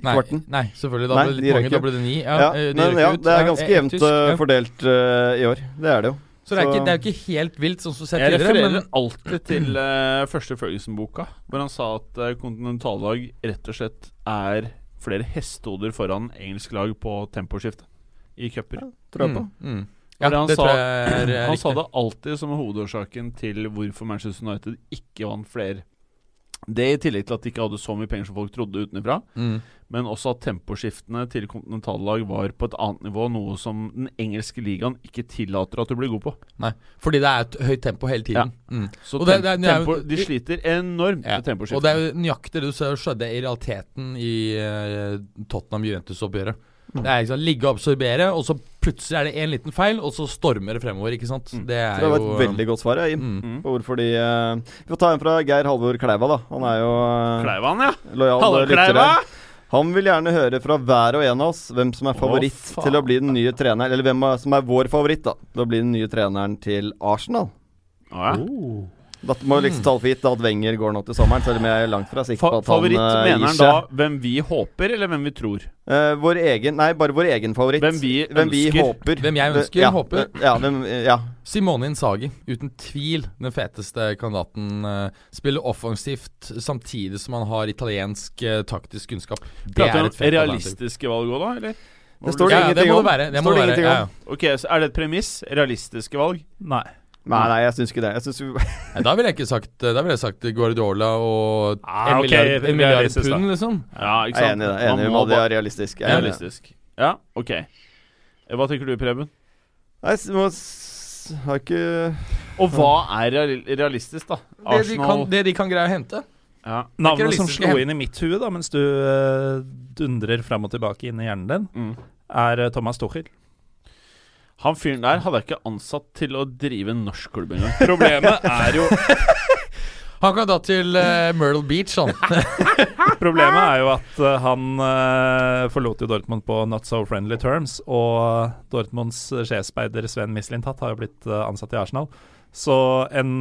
i Nei, kvarten. nei, selvfølgelig. Da Nei, ble det litt mange. Da ble det ni. Ja, Ja, eh, de men ja, det er ganske eh, jevnt tysk, eh, ja. fordelt uh, i år. Det er det jo. Så det er, ikke, det er jo ikke helt vilt, sånn som sett Jeg tidligere. refererer Men alltid til uh, første Ferguson-boka, hvor han sa at uh, kontinentallag rett og slett er flere hestehoder foran engelsk lag på temposkifte i cuper. Tror jeg på. Mm, mm. Ja, Ja, han det sa- tror jeg Han sa det alltid som hovedårsaken til hvorfor Manchester United ikke vant flere. Det i tillegg til at de ikke hadde så mye penger som folk trodde utenfra, Mm. men også at temposkiftene til kontinentallag var på et annet nivå, noe som den engelske ligaen ikke tillater at du blir god på. Nei, fordi det er et høyt tempo hele tiden. Mm. Så Og det- tem det- det er tempo, de sliter enormt Ja. med temposkiftene. Og det er jo nøyaktig det du ser skjedde i realiteten i uh, Tottenham-Juventus-oppgjøret. Det er ikke sant, Ligge og absorbere, og så plutselig er det én liten feil, og så stormer det fremover. ikke sant? Mm. Det er det var jo et veldig godt svar, ja, Jim. mm. Mm. På hvorfor de uh, Vi får ta en fra Geir Halvor Kleiva, da. Han er jo uh, Kleivan, ja. lojal Halvor lytter. Kleiva. her. Han vil gjerne høre fra hver og en av oss hvem som er favoritt faen. til å bli den nye treneren Eller hvem som er vår favoritt da til å bli den nye treneren til Arsenal. Å, ja. Dette må jo liksom ta for gitt da at Wenger går nå til sommeren, selv om jeg er langt fra sikker på at han Favoritt mener gir han da hvem vi håper, eller hvem vi tror? Uh, vår egen Nei, bare vår egen favoritt. Hvem vi Hvem vi ønsker. håper. Hvem jeg ønsker, ja, håper. eh, Ja, hvem, eh, ja. Simone Insagi, uten tvil den feteste kandidaten. eh, spiller offensivt samtidig som han har italiensk eh, taktisk kunnskap. Det Prater er et fett realistiske valg òg, da? Eller? Det står det Ja, om det må det være. Det Står må det være. ingenting Ja, ja. Ok, så Er det et premiss? Realistiske valg? Nei. Nei, nei, jeg syns ikke det. Jeg synes vi, Nei, da ville jeg ikke sagt Da ville jeg sagt Guardiola og Ah, en ok, milliard, en milliard pund, liksom. Ja, ikke jeg er enig i det. Enig Man må det er realistisk. Jeg er. Realistisk. Ja, ok. Eh, Hva tenker du, Preben? Nei, må har ikke Og hva er realistisk, da? Det de, kan, det de kan greie å hente. ja. Navnet som slo inn i mitt hue da mens du uh, dundrer fram og tilbake inn i hjernen din, mm. er eh, Thomas Tuchel. Han fyren der hadde jeg ikke ansatt til å drive en norsk klubb engang. Problemet er jo Han kan da til uh, Myrtle Beach, han. Problemet er jo at uh, han uh, forlot jo Dortmund på not so friendly terms, og Dortmunds sjefsspeider Sven Mislintat har jo blitt ansatt i Arsenal. Så en,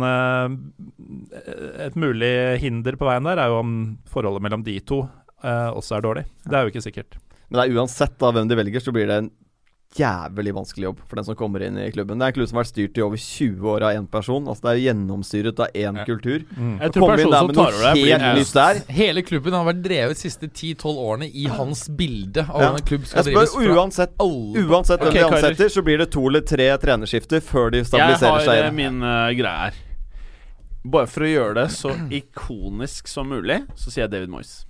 et mulig hinder på veien der er jo om forholdet mellom de to eh, også er dårlig. Det er jo ikke sikkert. Men det er uansett da hvem de velger, så blir det en jævlig vanskelig jobb for den som kommer inn i klubben. Det er en klubb som har vært styrt i over 20 år av én person. Altså Det er gjennomstyret av én Ja. kultur. Jeg tror personen som tar over det, blir helt nytt der Hele klubben har vært drevet de siste 10-12 årene i hans bilde av Ja. en klubb skal Jeg drives spør fra uansett alle Uansett hvem de ansetter, så blir det to eller tre trenerskifter før de stabiliserer seg. Jeg har min uh, greie her. Bare for å gjøre det så ikonisk som mulig, så sier jeg David Moyes.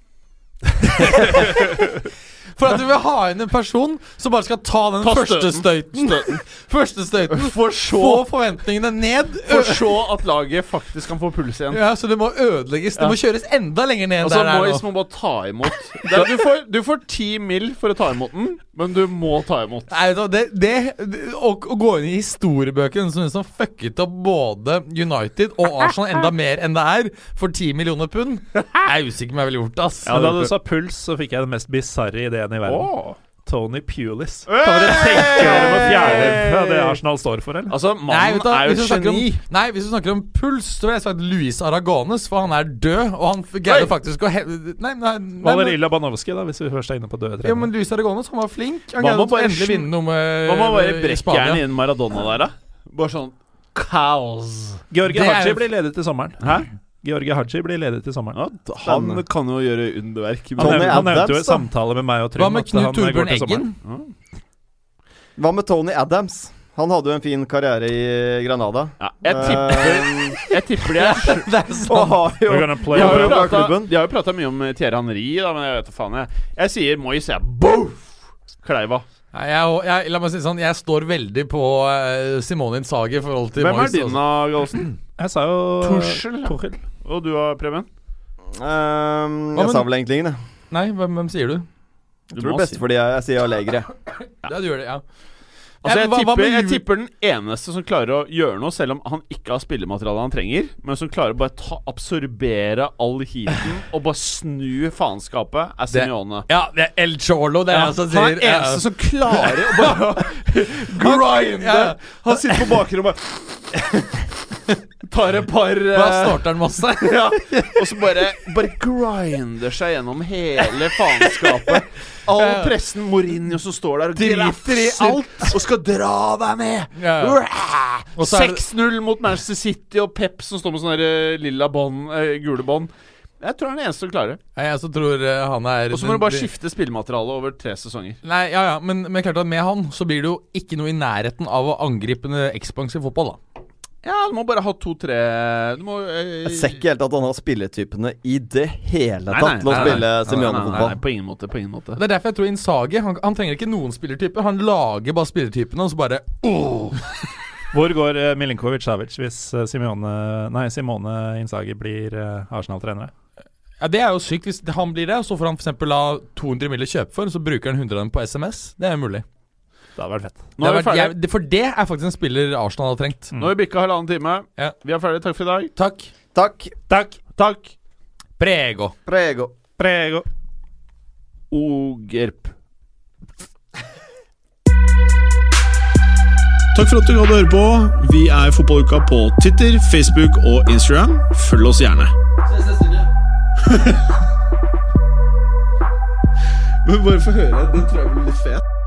For at du vil ha inn en person som bare skal ta den Ta første støyten. støyten. første støyten For Få forventningene ned. For så at laget faktisk kan få puls igjen. Ja, Så det må ødelegges. Det må kjøres enda lenger ned Altså, der det er Moyes nå. må bare ta imot. Det er, du, får, du får ti mill. for å ta imot den, men du må ta imot. Nei, det, det, det å, å gå inn i historiebøkene som liksom som fucket opp både United og Arsenal enda mer enn det er, for 10 millioner pund, jeg er usikker om jeg ville gjort det, Ja, da du sa puls, så fikk jeg den mest bisarre ideen i verden. Oh. Tony Pulis. Kan dere tenke dere å fjerne det Arsenal står for, eller? Altså, mannen nei, er jo om, geni. nei, hvis du snakker om puls, så ville jeg sagt Luis Aragones, for han er død, og han greide faktisk å he Nei, nei, nei Valerilla Valerij da, hvis vi først er inne på døde ja, men trenere. Luis Aragones, han var flink. Han greide å endelig vinne noe med Hva med å bare i brekke innen Maradona der, da? Bare sånn Cows. Georgie Haji blir ledet til sommeren. Hæ? Georgie Haji blir ledig til sommeren. Ja, han han kan jo gjøre underverk. Han, Tony nevnte, han nevnte jo i samtale med meg og Hva med Knut eh, Torbjørn Eggen? Ja. Hva med Tony Adams? Han hadde jo en fin karriere i Granada. Ja, jeg tipper Eh, Jeg tipper de er Det er sant. jo De har jo pratet, prata- mye om eh, Thierry Henry, da, men jeg vet da faen. Jeg, jeg sier Moyes, jeg. Boof! Kleiva. Nei, jeg, jeg, la meg si det sånn, jeg står veldig på uh, Simone Inzaghi i forhold til Hvem er Moyes, din, altså. da, Gallosen? Jeg sa jo Tuchel. Tuchel. Og du, da, Preben? Um, Jeg sa vel egentlig ingen, jeg. Nei, hvem, hvem sier du? Jeg tror det beste fordi jeg, jeg sier Allegri. Ja, du gjør det, ja. Altså, jeg, hva- hva tipper, jeg tipper den eneste som klarer å gjøre noe, selv om han ikke har spillematerialet han trenger, men som klarer å bare ta, absorbere all heaten og bare snu faenskapet, er Simione. Ja, det er El Cholo, det er Ja, han som sier. han er eneste som klarer å bare grinde. Ja. Han sitter på bakrommet tar et par Da eh, starter han masse. ja, Og så bare, bare grinder seg gjennom hele faenskapet. All pressen Mourinho som står der og Driter i alt. og skal dra deg med. Ja. Det- 6-0 mot Manchester City og Pep som står med sånne eh, lilla bånd, eh, gule bånd. Jeg tror han er den eneste som klarer det. Nei, Jeg så tror han er Og så må du bare skifte spillemateriale over tre sesonger. Nei, ja, ja, men, men klart at med han så blir det jo ikke noe i nærheten av å angripe ekspansiv fotball, da. Ja, du må bare ha to-tre Du må øh, Jeg ser ikke helt at han har spilletypene i det hele tatt nei, til å nei, spille Simione-fotball. På ingen måte. På ingen måte. Det er derfor jeg tror Insagi han, han trenger ikke noen spillertype. Han lager bare spillertypene, og så bare oh. Hvor går uh, Milinkovic Savic hvis uh, Simeone, nei, Simone Insagi blir uh, Arsenal-trenere? Ja, Det er jo sykt hvis han blir det, og så får han f.eks. la 200 mill. kjøpe for, så bruker han 100 av dem på SMS. Det er jo mulig. Det hadde vært fett. Nå Det er vi vært ferdige. jæv- for det er faktisk en spiller Arsenal har trengt. Nå har vi bikka halvannen time. Ja. Vi er ferdige. Takk for i dag. Takk. Takk. Takk! Takk. Prego. Prego. Prego. Ogerp. Takk for at du gadd å høre på. Vi er Fotballuka på Twitter, Facebook og Instagram. Følg oss gjerne. Men bare få høre. Den tror jeg blir litt fet.